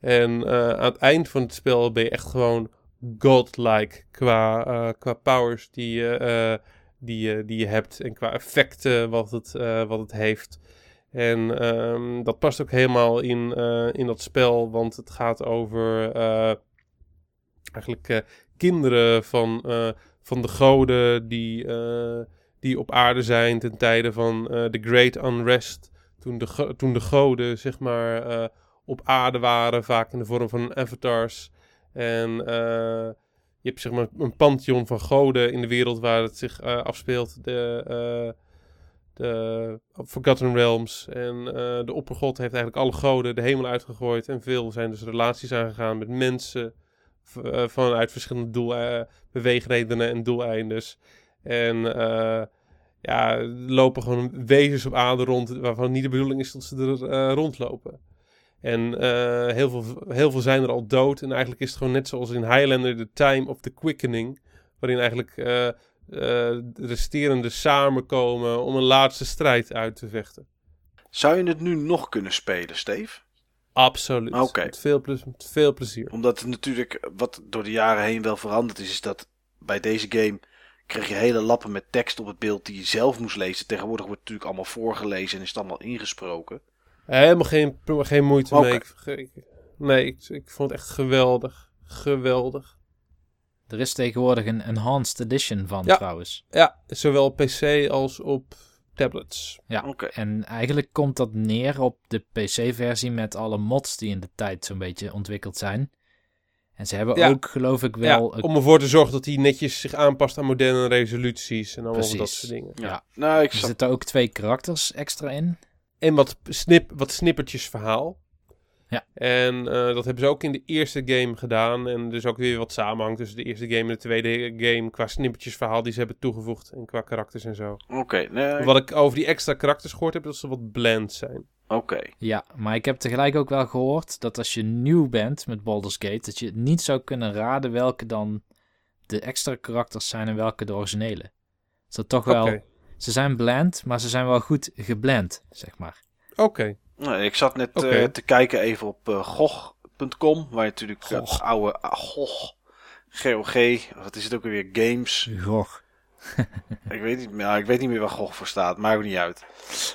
En eh, aan het eind van het spel ben je echt gewoon godlike qua, eh, qua powers die je, eh, die, die je hebt en qua effecten wat het, wat het heeft. En ehm, dat past ook helemaal in, in dat spel, want het gaat over eigenlijk kinderen van, van de goden die, eh, die op aarde zijn ten tijde van eh, de Great Unrest. Toen de, toen de goden, zeg maar, eh, op aarde waren, vaak in de vorm van avatars. En je hebt zeg maar een pantheon van goden in de wereld waar het zich afspeelt. De, de Forgotten Realms. En de oppergod heeft eigenlijk alle goden de hemel uitgegooid. En veel zijn dus relaties aangegaan met mensen. Eh, vanuit verschillende doel, eh, beweegredenen en doeleinden. En eh, ja, lopen gewoon wezens op aarde rond waarvan niet de bedoeling is dat ze er rondlopen. En heel, veel, heel veel zijn er al dood. En eigenlijk is het gewoon net zoals in Highlander The Time of the Quickening. Waarin eigenlijk eh, de resterende samenkomen om een laatste strijd uit te vechten. Zou je het nu nog kunnen spelen, Steve? Absoluut. Oké. Met, veel met veel plezier. Omdat het natuurlijk, wat door de jaren heen wel veranderd is, is dat bij deze game kreeg je hele lappen met tekst op het beeld die je zelf moest lezen. Tegenwoordig wordt het natuurlijk allemaal voorgelezen en is het allemaal ingesproken. Helemaal geen, geen moeite Oké. mee. Ik- nee, ik, ik vond het echt geweldig. Geweldig. Er is tegenwoordig een enhanced edition van Ja. trouwens. Ja, zowel op PC als op tablets. Ja, Oké. en eigenlijk komt dat neer op de PC-versie met alle mods die in de tijd zo'n beetje ontwikkeld zijn. En ze hebben Ja. ook, geloof ik, wel... ja, om ervoor te zorgen dat hij netjes zich aanpast aan moderne resoluties en allemaal Precies. dat soort dingen. Ja. Ja. Nou, ik Er zitten ook twee karakters extra in. En wat, snip, wat snippertjes verhaal. Ja. En eh, dat hebben ze ook in de eerste game gedaan. En dus ook weer wat samenhang tussen de eerste game en de tweede game. Qua snippertjes verhaal die ze hebben toegevoegd. En qua karakters en zo. Oké, nee, Wat ik over die extra karakters gehoord heb, dat ze wat bland zijn. oké. Ja, maar ik heb tegelijk ook wel gehoord dat als je nieuw bent met Baldur's Gate, dat je niet zou kunnen raden welke dan de extra karakters zijn en welke de originele. Dus dat toch wel... Oké. Ze zijn bland, maar ze zijn wel goed geblend, zeg maar. Oké. Nou, ik zat net eh, te kijken even op gog.com, waar je natuurlijk eh, Gog. oude ah, Gog, GOG, wat is het ook weer, games. Goh. <laughs> ik, weet niet, meer- ik weet niet meer waar Gog voor staat, maakt ook niet uit.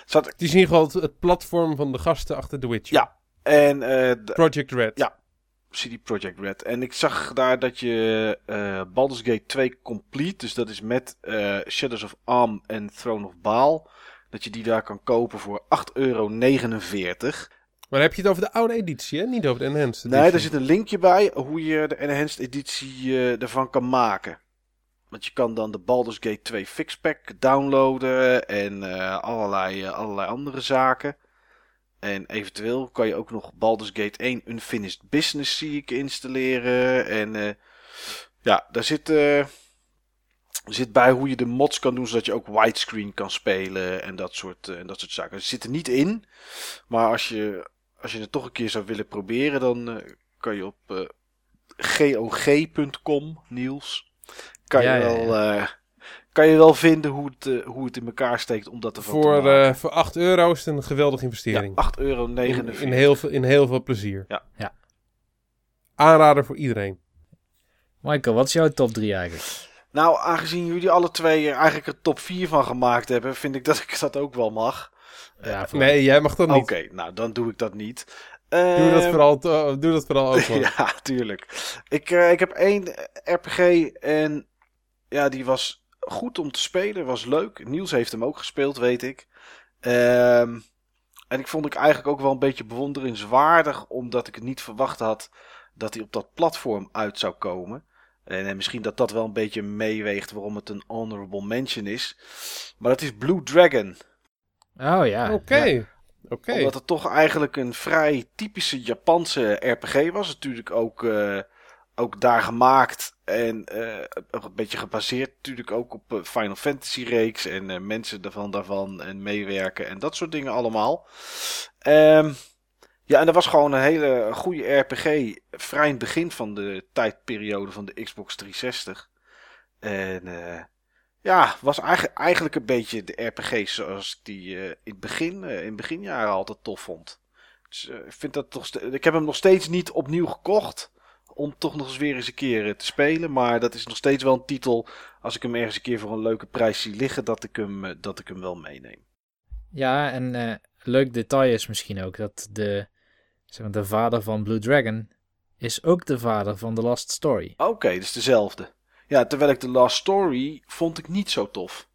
Zat, Het is in ieder geval het, platform van de gasten achter The Witcher. Ja. en de- Project Red. Ja. CD Projekt Red. En ik zag daar dat je eh Baldur's Gate 2 Complete, dus dat is met Shadows of Arm en Throne of Baal, dat je die daar kan kopen voor 8,49 euro. Maar heb je het over de oude editie, hè? Niet over de enhanced Nee, edition. er zit een linkje bij hoe je de enhanced editie eh, ervan kan maken. Want je kan dan de Baldur's Gate 2 fixpack downloaden en eh, allerlei, eh, allerlei andere zaken. En eventueel kan je ook nog Baldur's Gate 1 Unfinished Business zie ik installeren. En ja, daar zit, zit bij hoe je de mods kan doen zodat je ook widescreen kan spelen en dat soort, eh, en dat soort zaken. Ze zitten er niet in, maar als je, als je het toch een keer zou willen proberen, dan eh, kan je op eh, gog.com, Niels, kan, Ja, je ja, wel, eh, kan je wel vinden hoe het, hoe het in elkaar steekt om dat ervan te Voor, eh, voor 8 euro is het een geweldige investering. Ja, 8,49 euro. in, in, heel veel, in heel veel plezier. Ja. Ja. Aanrader voor iedereen. Michael, wat is jouw top 3 eigenlijk? Nou, aangezien jullie alle twee er eigenlijk een top 4 van gemaakt hebben, vind ik dat ik dat ook wel mag. Ja, voor- Nee, jij mag dat Oké, niet. nou dan doe ik dat niet. Doe, dat Ehm, vooral, to- doe dat vooral ook <laughs> gewoon. ja, tuurlijk. Ik, eh, ik heb één RPG en ja, die was goed om te spelen, was leuk. Niels heeft hem ook gespeeld, weet ik. Ehm, en ik vond ik eigenlijk ook wel een beetje bewonderenswaardig, omdat ik het niet verwacht had dat hij op dat platform uit zou komen. En, eh, misschien dat dat wel een beetje meeweegt waarom het een honorable mention is. Maar dat is Blue Dragon. Oh ja. Oké. ja. Oké. Omdat het toch eigenlijk een vrij typische Japanse RPG was. Natuurlijk ook, eh, ook daar gemaakt. En eh, een beetje gebaseerd natuurlijk ook op Final Fantasy reeks. En eh, mensen daarvan, daarvan en meewerken en dat soort dingen allemaal. Ehm, ja, en dat was gewoon een hele goede RPG. Vrij in het begin van de tijdperiode van de Xbox 360. En eh, ja, was eigenlijk, eigenlijk een beetje de RPG's zoals ik die eh, in het begin, eh, in beginjaren altijd tof vond. Dus ik vind dat toch ik heb hem nog steeds niet opnieuw gekocht. Om toch nog eens weer eens een keer te spelen. Maar dat is nog steeds wel een titel. Als ik hem ergens een keer voor een leuke prijs zie liggen. Dat ik hem, dat ik hem wel meeneem. Ja, en leuk detail is misschien ook dat de, zeg maar, de vader van Blue Dragon is ook de vader van The Last Story. Oké, dus dezelfde. Ja, terwijl ik de Last Story vond ik niet zo tof.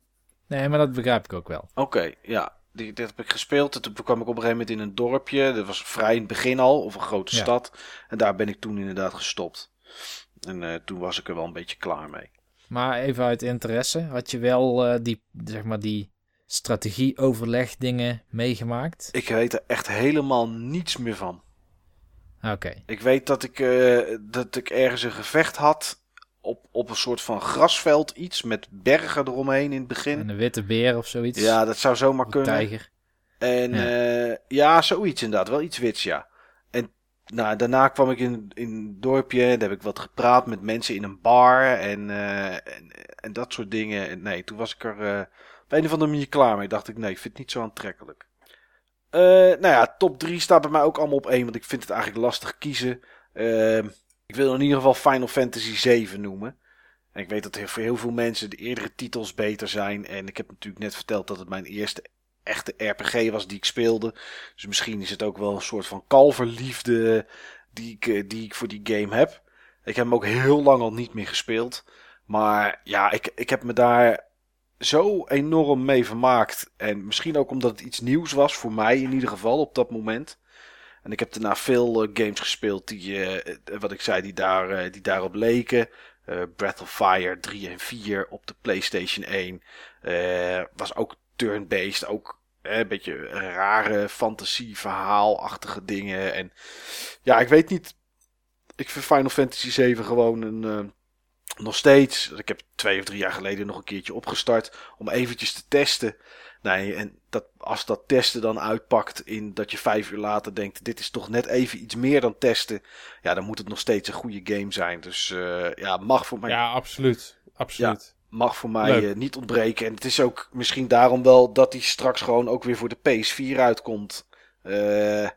Nee, maar dat begrijp ik ook wel. Oké, ja. Die, dit heb ik gespeeld. En toen kwam ik op een gegeven moment in een dorpje. Dat was vrij in het begin al. Of een grote Ja. stad. En daar ben ik toen inderdaad gestopt. En eh, toen was ik er wel een beetje klaar mee. Maar even uit interesse, had je wel eh, die, zeg maar, die strategie-overleg dingen meegemaakt? Ik weet er echt helemaal niets meer van. Oké. Ik weet dat ik, eh, dat ik ergens een gevecht had. Op, op een soort van grasveld iets. Met bergen eromheen in het begin. En een witte beer of zoiets? Ja, dat zou zomaar Een kunnen. tijger. En Ja. ja. ja, zoiets inderdaad. Wel iets wits, ja. En nou, daarna kwam ik in, in een dorpje. Daar heb ik wat gepraat met mensen in een bar. En, eh, en, en dat soort dingen. En nee, toen was ik er eh, op een of andere manier klaar mee. Dacht ik, nee, ik vind het niet zo aantrekkelijk. Eh, nou ja, top 3 staat bij mij ook allemaal op één. Want ik vind het eigenlijk lastig kiezen. Eh, ik wil in ieder geval Final Fantasy 7 noemen. En ik weet dat voor heel veel mensen de eerdere titels beter zijn. En ik heb natuurlijk net verteld dat het mijn eerste echte RPG was die ik speelde. Dus misschien is het ook wel een soort van kalverliefde die ik, eh, die ik voor die game heb. Ik heb hem ook heel lang al niet meer gespeeld. Maar ja, ik, ik heb me daar zo enorm mee vermaakt. En misschien ook omdat het iets nieuws was voor mij in ieder geval op dat moment. En ik heb daarna veel uh, games gespeeld die, uh, wat ik zei, die, daar, die daarop leken. Breath of Fire 3 en 4 op de PlayStation 1. was ook turn-based, ook een beetje rare fantasie verhaalachtige dingen. En ja, ik weet niet. Ik vind Final Fantasy 7 gewoon een nog steeds, ik heb twee of drie jaar geleden nog een keertje opgestart om eventjes te testen. Nee, en dat, als dat testen dan uitpakt in dat je vijf uur later denkt, dit is toch net even iets meer dan testen. Ja, dan moet het nog steeds een goede game zijn. Dus uh, ja, mag voor mij... Ja, absoluut. Absoluut. Ja, mag voor mij uh, niet ontbreken. En het is ook misschien daarom wel dat hij straks gewoon ook weer voor de PS4 uitkomt. Uh,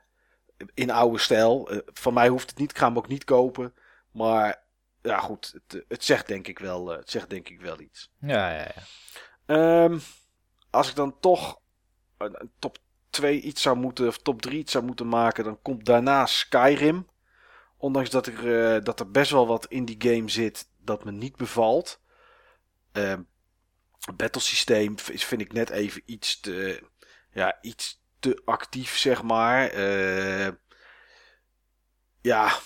in oude stijl. van mij hoeft het niet, ik ga hem ook niet kopen. Maar ja, goed, het, het, zegt denk ik wel, het zegt denk ik wel iets. Ja, ja, ja. Um, als ik dan toch een top 2 iets zou moeten, of top 3 iets zou moeten maken, dan komt daarna Skyrim. Ondanks dat er, uh, dat er best wel wat in die game zit dat me niet bevalt. Uh, het battlesysteem vind ik net even iets te, ja, iets te actief, zeg maar. Uh, ja,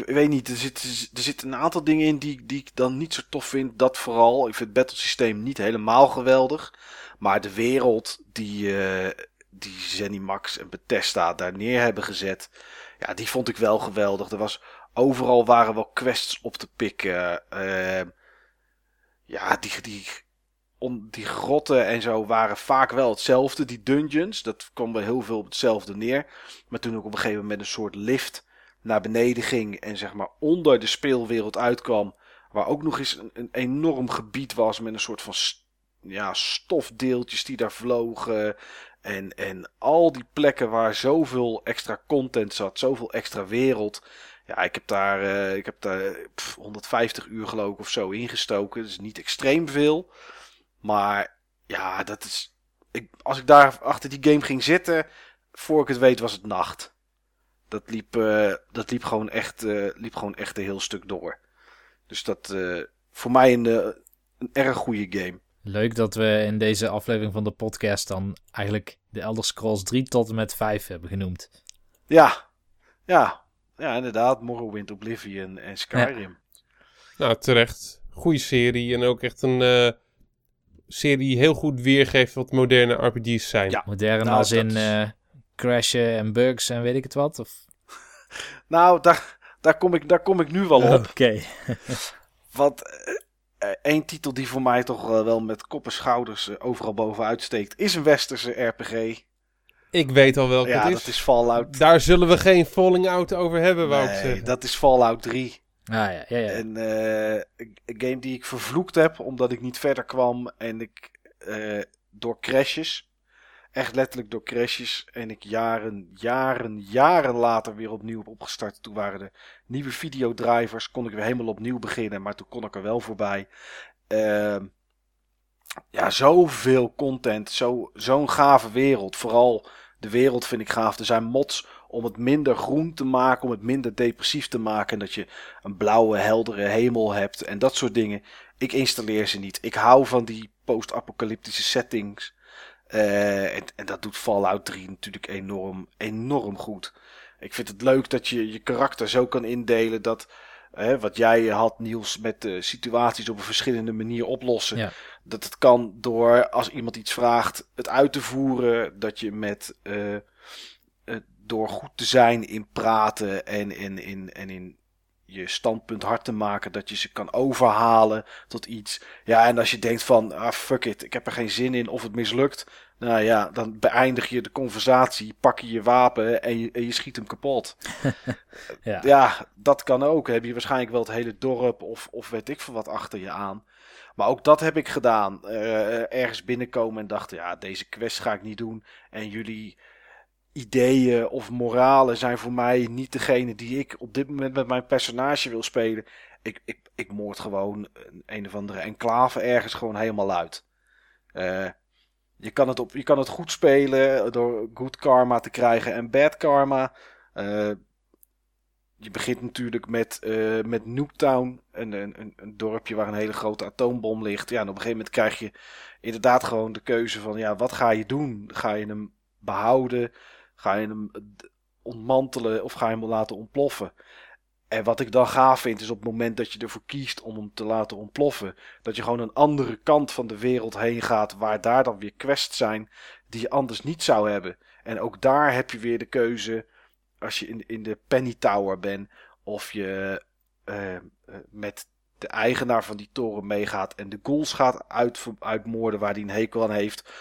ik weet niet, er zitten er zit een aantal dingen in die, die ik dan niet zo tof vind. Dat vooral. Ik vind het battlesysteem niet helemaal geweldig. Maar de wereld die, uh, die Zenimax en Bethesda daar neer hebben gezet. Ja, die vond ik wel geweldig. Er was, overal waren wel quests op te pikken. Uh, ja, die, die, on, die grotten en zo waren vaak wel hetzelfde. Die dungeons, dat kwam wel heel veel op hetzelfde neer. Maar toen ik op een gegeven moment een soort lift naar beneden ging en zeg maar onder de speelwereld uitkwam. Waar ook nog eens een, enorm gebied was met een soort van ja, stofdeeltjes die daar vlogen. En, en al die plekken waar zoveel extra content zat, zoveel extra wereld. Ja, ik heb daar, uh, ik heb daar 150 uur geloof ik of zo ingestoken. Dus niet extreem veel. Maar ja, dat is. Ik, als ik daar achter die game ging zitten, voor ik het weet was het nacht. Dat liep, uh, dat liep, gewoon, echt, uh, liep gewoon echt een heel stuk door. Dus dat voor mij een, een erg goede game. Leuk dat we in deze aflevering van de podcast dan eigenlijk de Elder Scrolls 3 tot en met 5 hebben genoemd. Ja, ja, ja inderdaad. Morrowind, Oblivion en Skyrim. Nou, terecht. Goeie serie en ook echt een uh, serie die heel goed weergeeft wat moderne RPG's zijn. Ja, modern nou, als in uh, crashen en bugs en weet ik het wat? Of? <laughs> nou, daar, daar, kom ik, daar kom ik nu wel op. Oké. <laughs> Okay. Want Eén eh, titel die voor mij toch wel met kop en schouders eh, overal bovenuit steekt, is een westerse RPG. Ik weet al welke ja, het is. dat is Fallout. Daar zullen we geen Falling Out over hebben, wou ik zeggen. dat is Fallout 3. Ah, ja, ja, ja. En, uh, een game die ik vervloekt heb, omdat ik niet verder kwam en ik uh, door crashes echt letterlijk door crashes. En ik jaren, jaren, jaren later weer opnieuw op opgestart. Toen waren de nieuwe videodrivers. Kon ik weer helemaal opnieuw beginnen. Maar toen kon ik er wel voorbij. Uh, ja, zoveel content. Zo'n zo gave wereld. Vooral de wereld vind ik gaaf. Er zijn mods om het minder groen te maken. Om het minder depressief te maken. En dat je een blauwe, heldere hemel hebt. En dat soort dingen. Ik installeer ze niet. Ik hou van die post-apocalyptische settings. Uh, en, en, dat doet Fallout 3 natuurlijk enorm, enorm goed. Ik vind het leuk dat je je karakter zo kan indelen dat. Hè, wat jij had, Niels, met de situaties op een verschillende manier oplossen. Ja. Dat het kan door, als iemand iets vraagt, het uit te voeren. Dat je met. Uh, door goed te zijn in praten en in, in, en in je standpunt hard te maken, dat je ze kan overhalen tot iets. Ja, en als je denkt van, ah fuck it, ik heb er geen zin in of het mislukt. Nou ja, dan beëindig je de conversatie, pak je je wapen en je, en je schiet hem kapot. <laughs> ja. ja. dat kan ook. Heb je waarschijnlijk wel het hele dorp of, of weet ik veel wat achter je aan. Maar ook dat heb ik gedaan. Uh, ergens binnenkomen en dachten, ja, deze quest ga ik niet doen. En jullie ideeën of moralen zijn voor mij niet degene die ik op dit moment met mijn personage wil spelen. Ik, ik, ik moord gewoon een, een of andere enclave ergens gewoon helemaal uit. Uh, je, kan het op, je kan het goed spelen door good karma te krijgen en bad karma. Uh, je begint natuurlijk met, uh, met een, een, een dorpje waar een hele grote atoombom ligt. Ja, op een gegeven moment krijg je inderdaad gewoon de keuze van, ja, wat ga je doen? Ga je hem behouden? Ga je hem ontmantelen of ga je hem laten ontploffen? En wat ik dan gaaf vind, is op het moment dat je ervoor kiest om hem te laten ontploffen, dat je gewoon een andere kant van de wereld heen gaat, waar daar dan weer quests zijn die je anders niet zou hebben. En ook daar heb je weer de keuze, als je in, in de Penny Tower bent, of je uh, met de eigenaar van die toren meegaat en de ghouls gaat uit, uitmoorden waar hij een hekel aan heeft.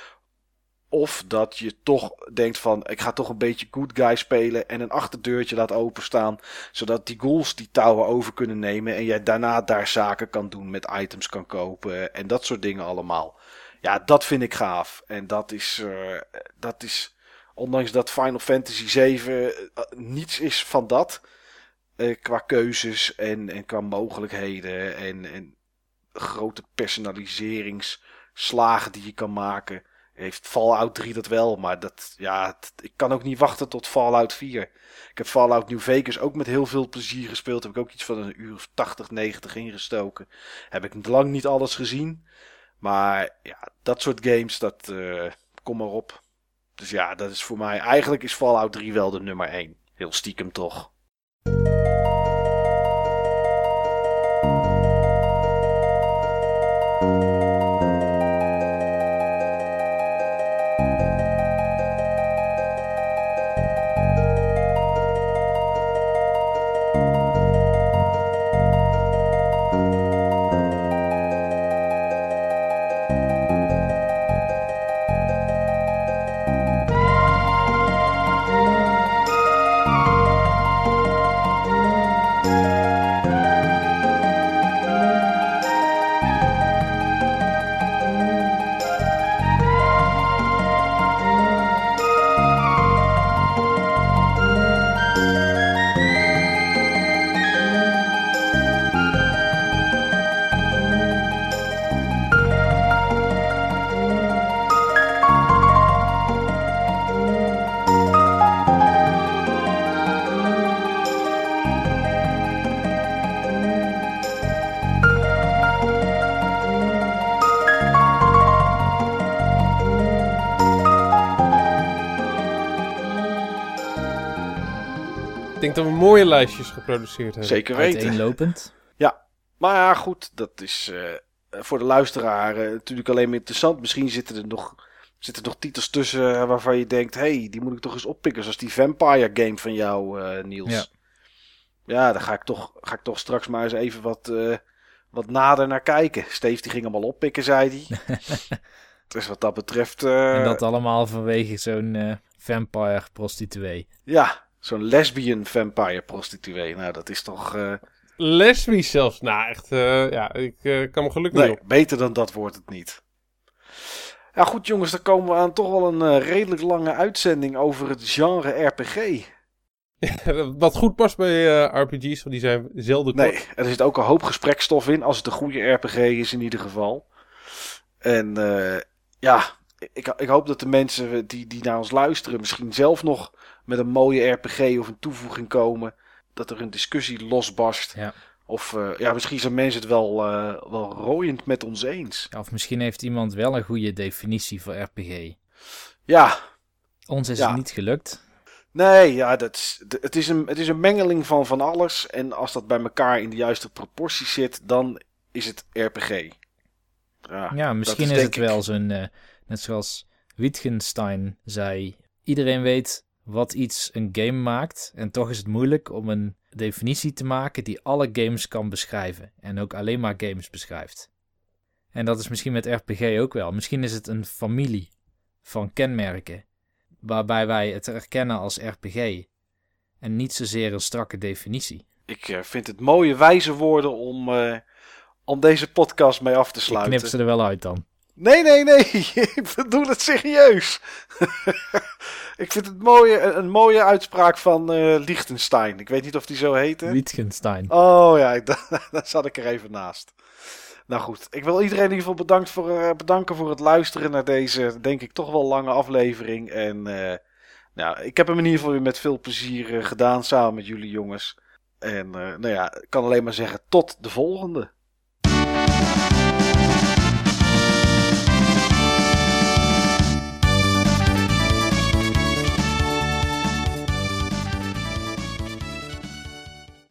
Of dat je toch denkt van, ik ga toch een beetje good guy spelen en een achterdeurtje laat openstaan. Zodat die ghouls die touwen over kunnen nemen en jij daarna daar zaken kan doen met items kan kopen en dat soort dingen allemaal. Ja, dat vind ik gaaf. En dat is, uh, dat is ondanks dat Final Fantasy 7 uh, niets is van dat. Uh, qua keuzes en, en qua mogelijkheden en, en grote personaliseringsslagen die je kan maken heeft Fallout 3 dat wel, maar dat, ja, ik kan ook niet wachten tot Fallout 4. Ik heb Fallout New Vegas ook met heel veel plezier gespeeld. Heb ik ook iets van een uur of 80, 90 ingestoken. Heb ik lang niet alles gezien. Maar ja, dat soort games, dat uh, kom maar op. Dus ja, dat is voor mij. Eigenlijk is Fallout 3 wel de nummer 1. Heel stiekem toch. Dat we mooie lijstjes geproduceerd hebben. Zeker weten. Uiteenlopend. Ja, maar ja, goed, dat is uh, voor de luisteraar uh, natuurlijk alleen maar interessant. Misschien zitten er nog, zitten er nog titels tussen waarvan je denkt... hey, die moet ik toch eens oppikken. Zoals die Vampire game van jou, uh, Niels. Ja. ja, daar ga ik, toch, ga ik toch straks maar eens even wat, wat nader naar kijken. Steve die ging allemaal oppikken, zei hij. <laughs> dus wat dat betreft... en dat allemaal vanwege zo'n vampire prostituee. Ja, Zo'n lesbian vampire prostituee. Nou, dat is toch... Uh... Lesbisch zelfs? Nou, echt... Uh, ja, ik uh, kan me gelukkig nee, op. beter dan dat wordt het niet. Ja, goed jongens, dan komen we aan toch wel een redelijk lange uitzending over het genre RPG. Ja, <laughs> wat goed past bij RPG's, want die zijn zelden kort. Nee, er zit ook een hoop gesprekstof in, als het een goede RPG is in ieder geval. En ja, ik, ik hoop dat de mensen die, die naar ons luisteren misschien zelf nog met een mooie RPG of een toevoeging komen. Dat er een discussie losbarst. Ja. Of uh, ja, misschien zijn mensen het wel, uh, wel rooiend met ons eens. Ja, of misschien heeft iemand wel een goede definitie voor RPG. Ja. Ons is ja. het niet gelukt. Nee, ja, dat is, het, is een, het is een mengeling van van alles. En als dat bij elkaar in de juiste proporties zit, dan is het RPG. Ja, ja misschien is, is het wel zo'n... Uh, net zoals Wittgenstein zei... Iedereen weet wat iets een game maakt. En toch is het moeilijk om een definitie te maken die alle games kan beschrijven. En ook alleen maar games beschrijft. En dat is misschien met RPG ook wel. Misschien is het een familie van kenmerken. Waarbij wij het herkennen als RPG. En niet zozeer een strakke definitie. Ik uh, vind het mooie wijze woorden om, uh, om deze podcast mee af te sluiten. Ik knip ze er wel uit dan. Nee, nee, nee. <laughs> Ik bedoel het serieus. <laughs> ik vind het mooie, een mooie uitspraak van uh, Liechtenstein. Ik weet niet of die zo heette. Liechtenstein. Oh ja, <laughs> daar zat ik er even naast. Nou goed, ik wil iedereen in ieder geval bedankt voor, uh, bedanken voor het luisteren naar deze, denk ik, toch wel lange aflevering. En uh, nou, ik heb hem in ieder geval weer met veel plezier gedaan samen met jullie jongens. En eh, nou ja, ik kan alleen maar zeggen tot de volgende.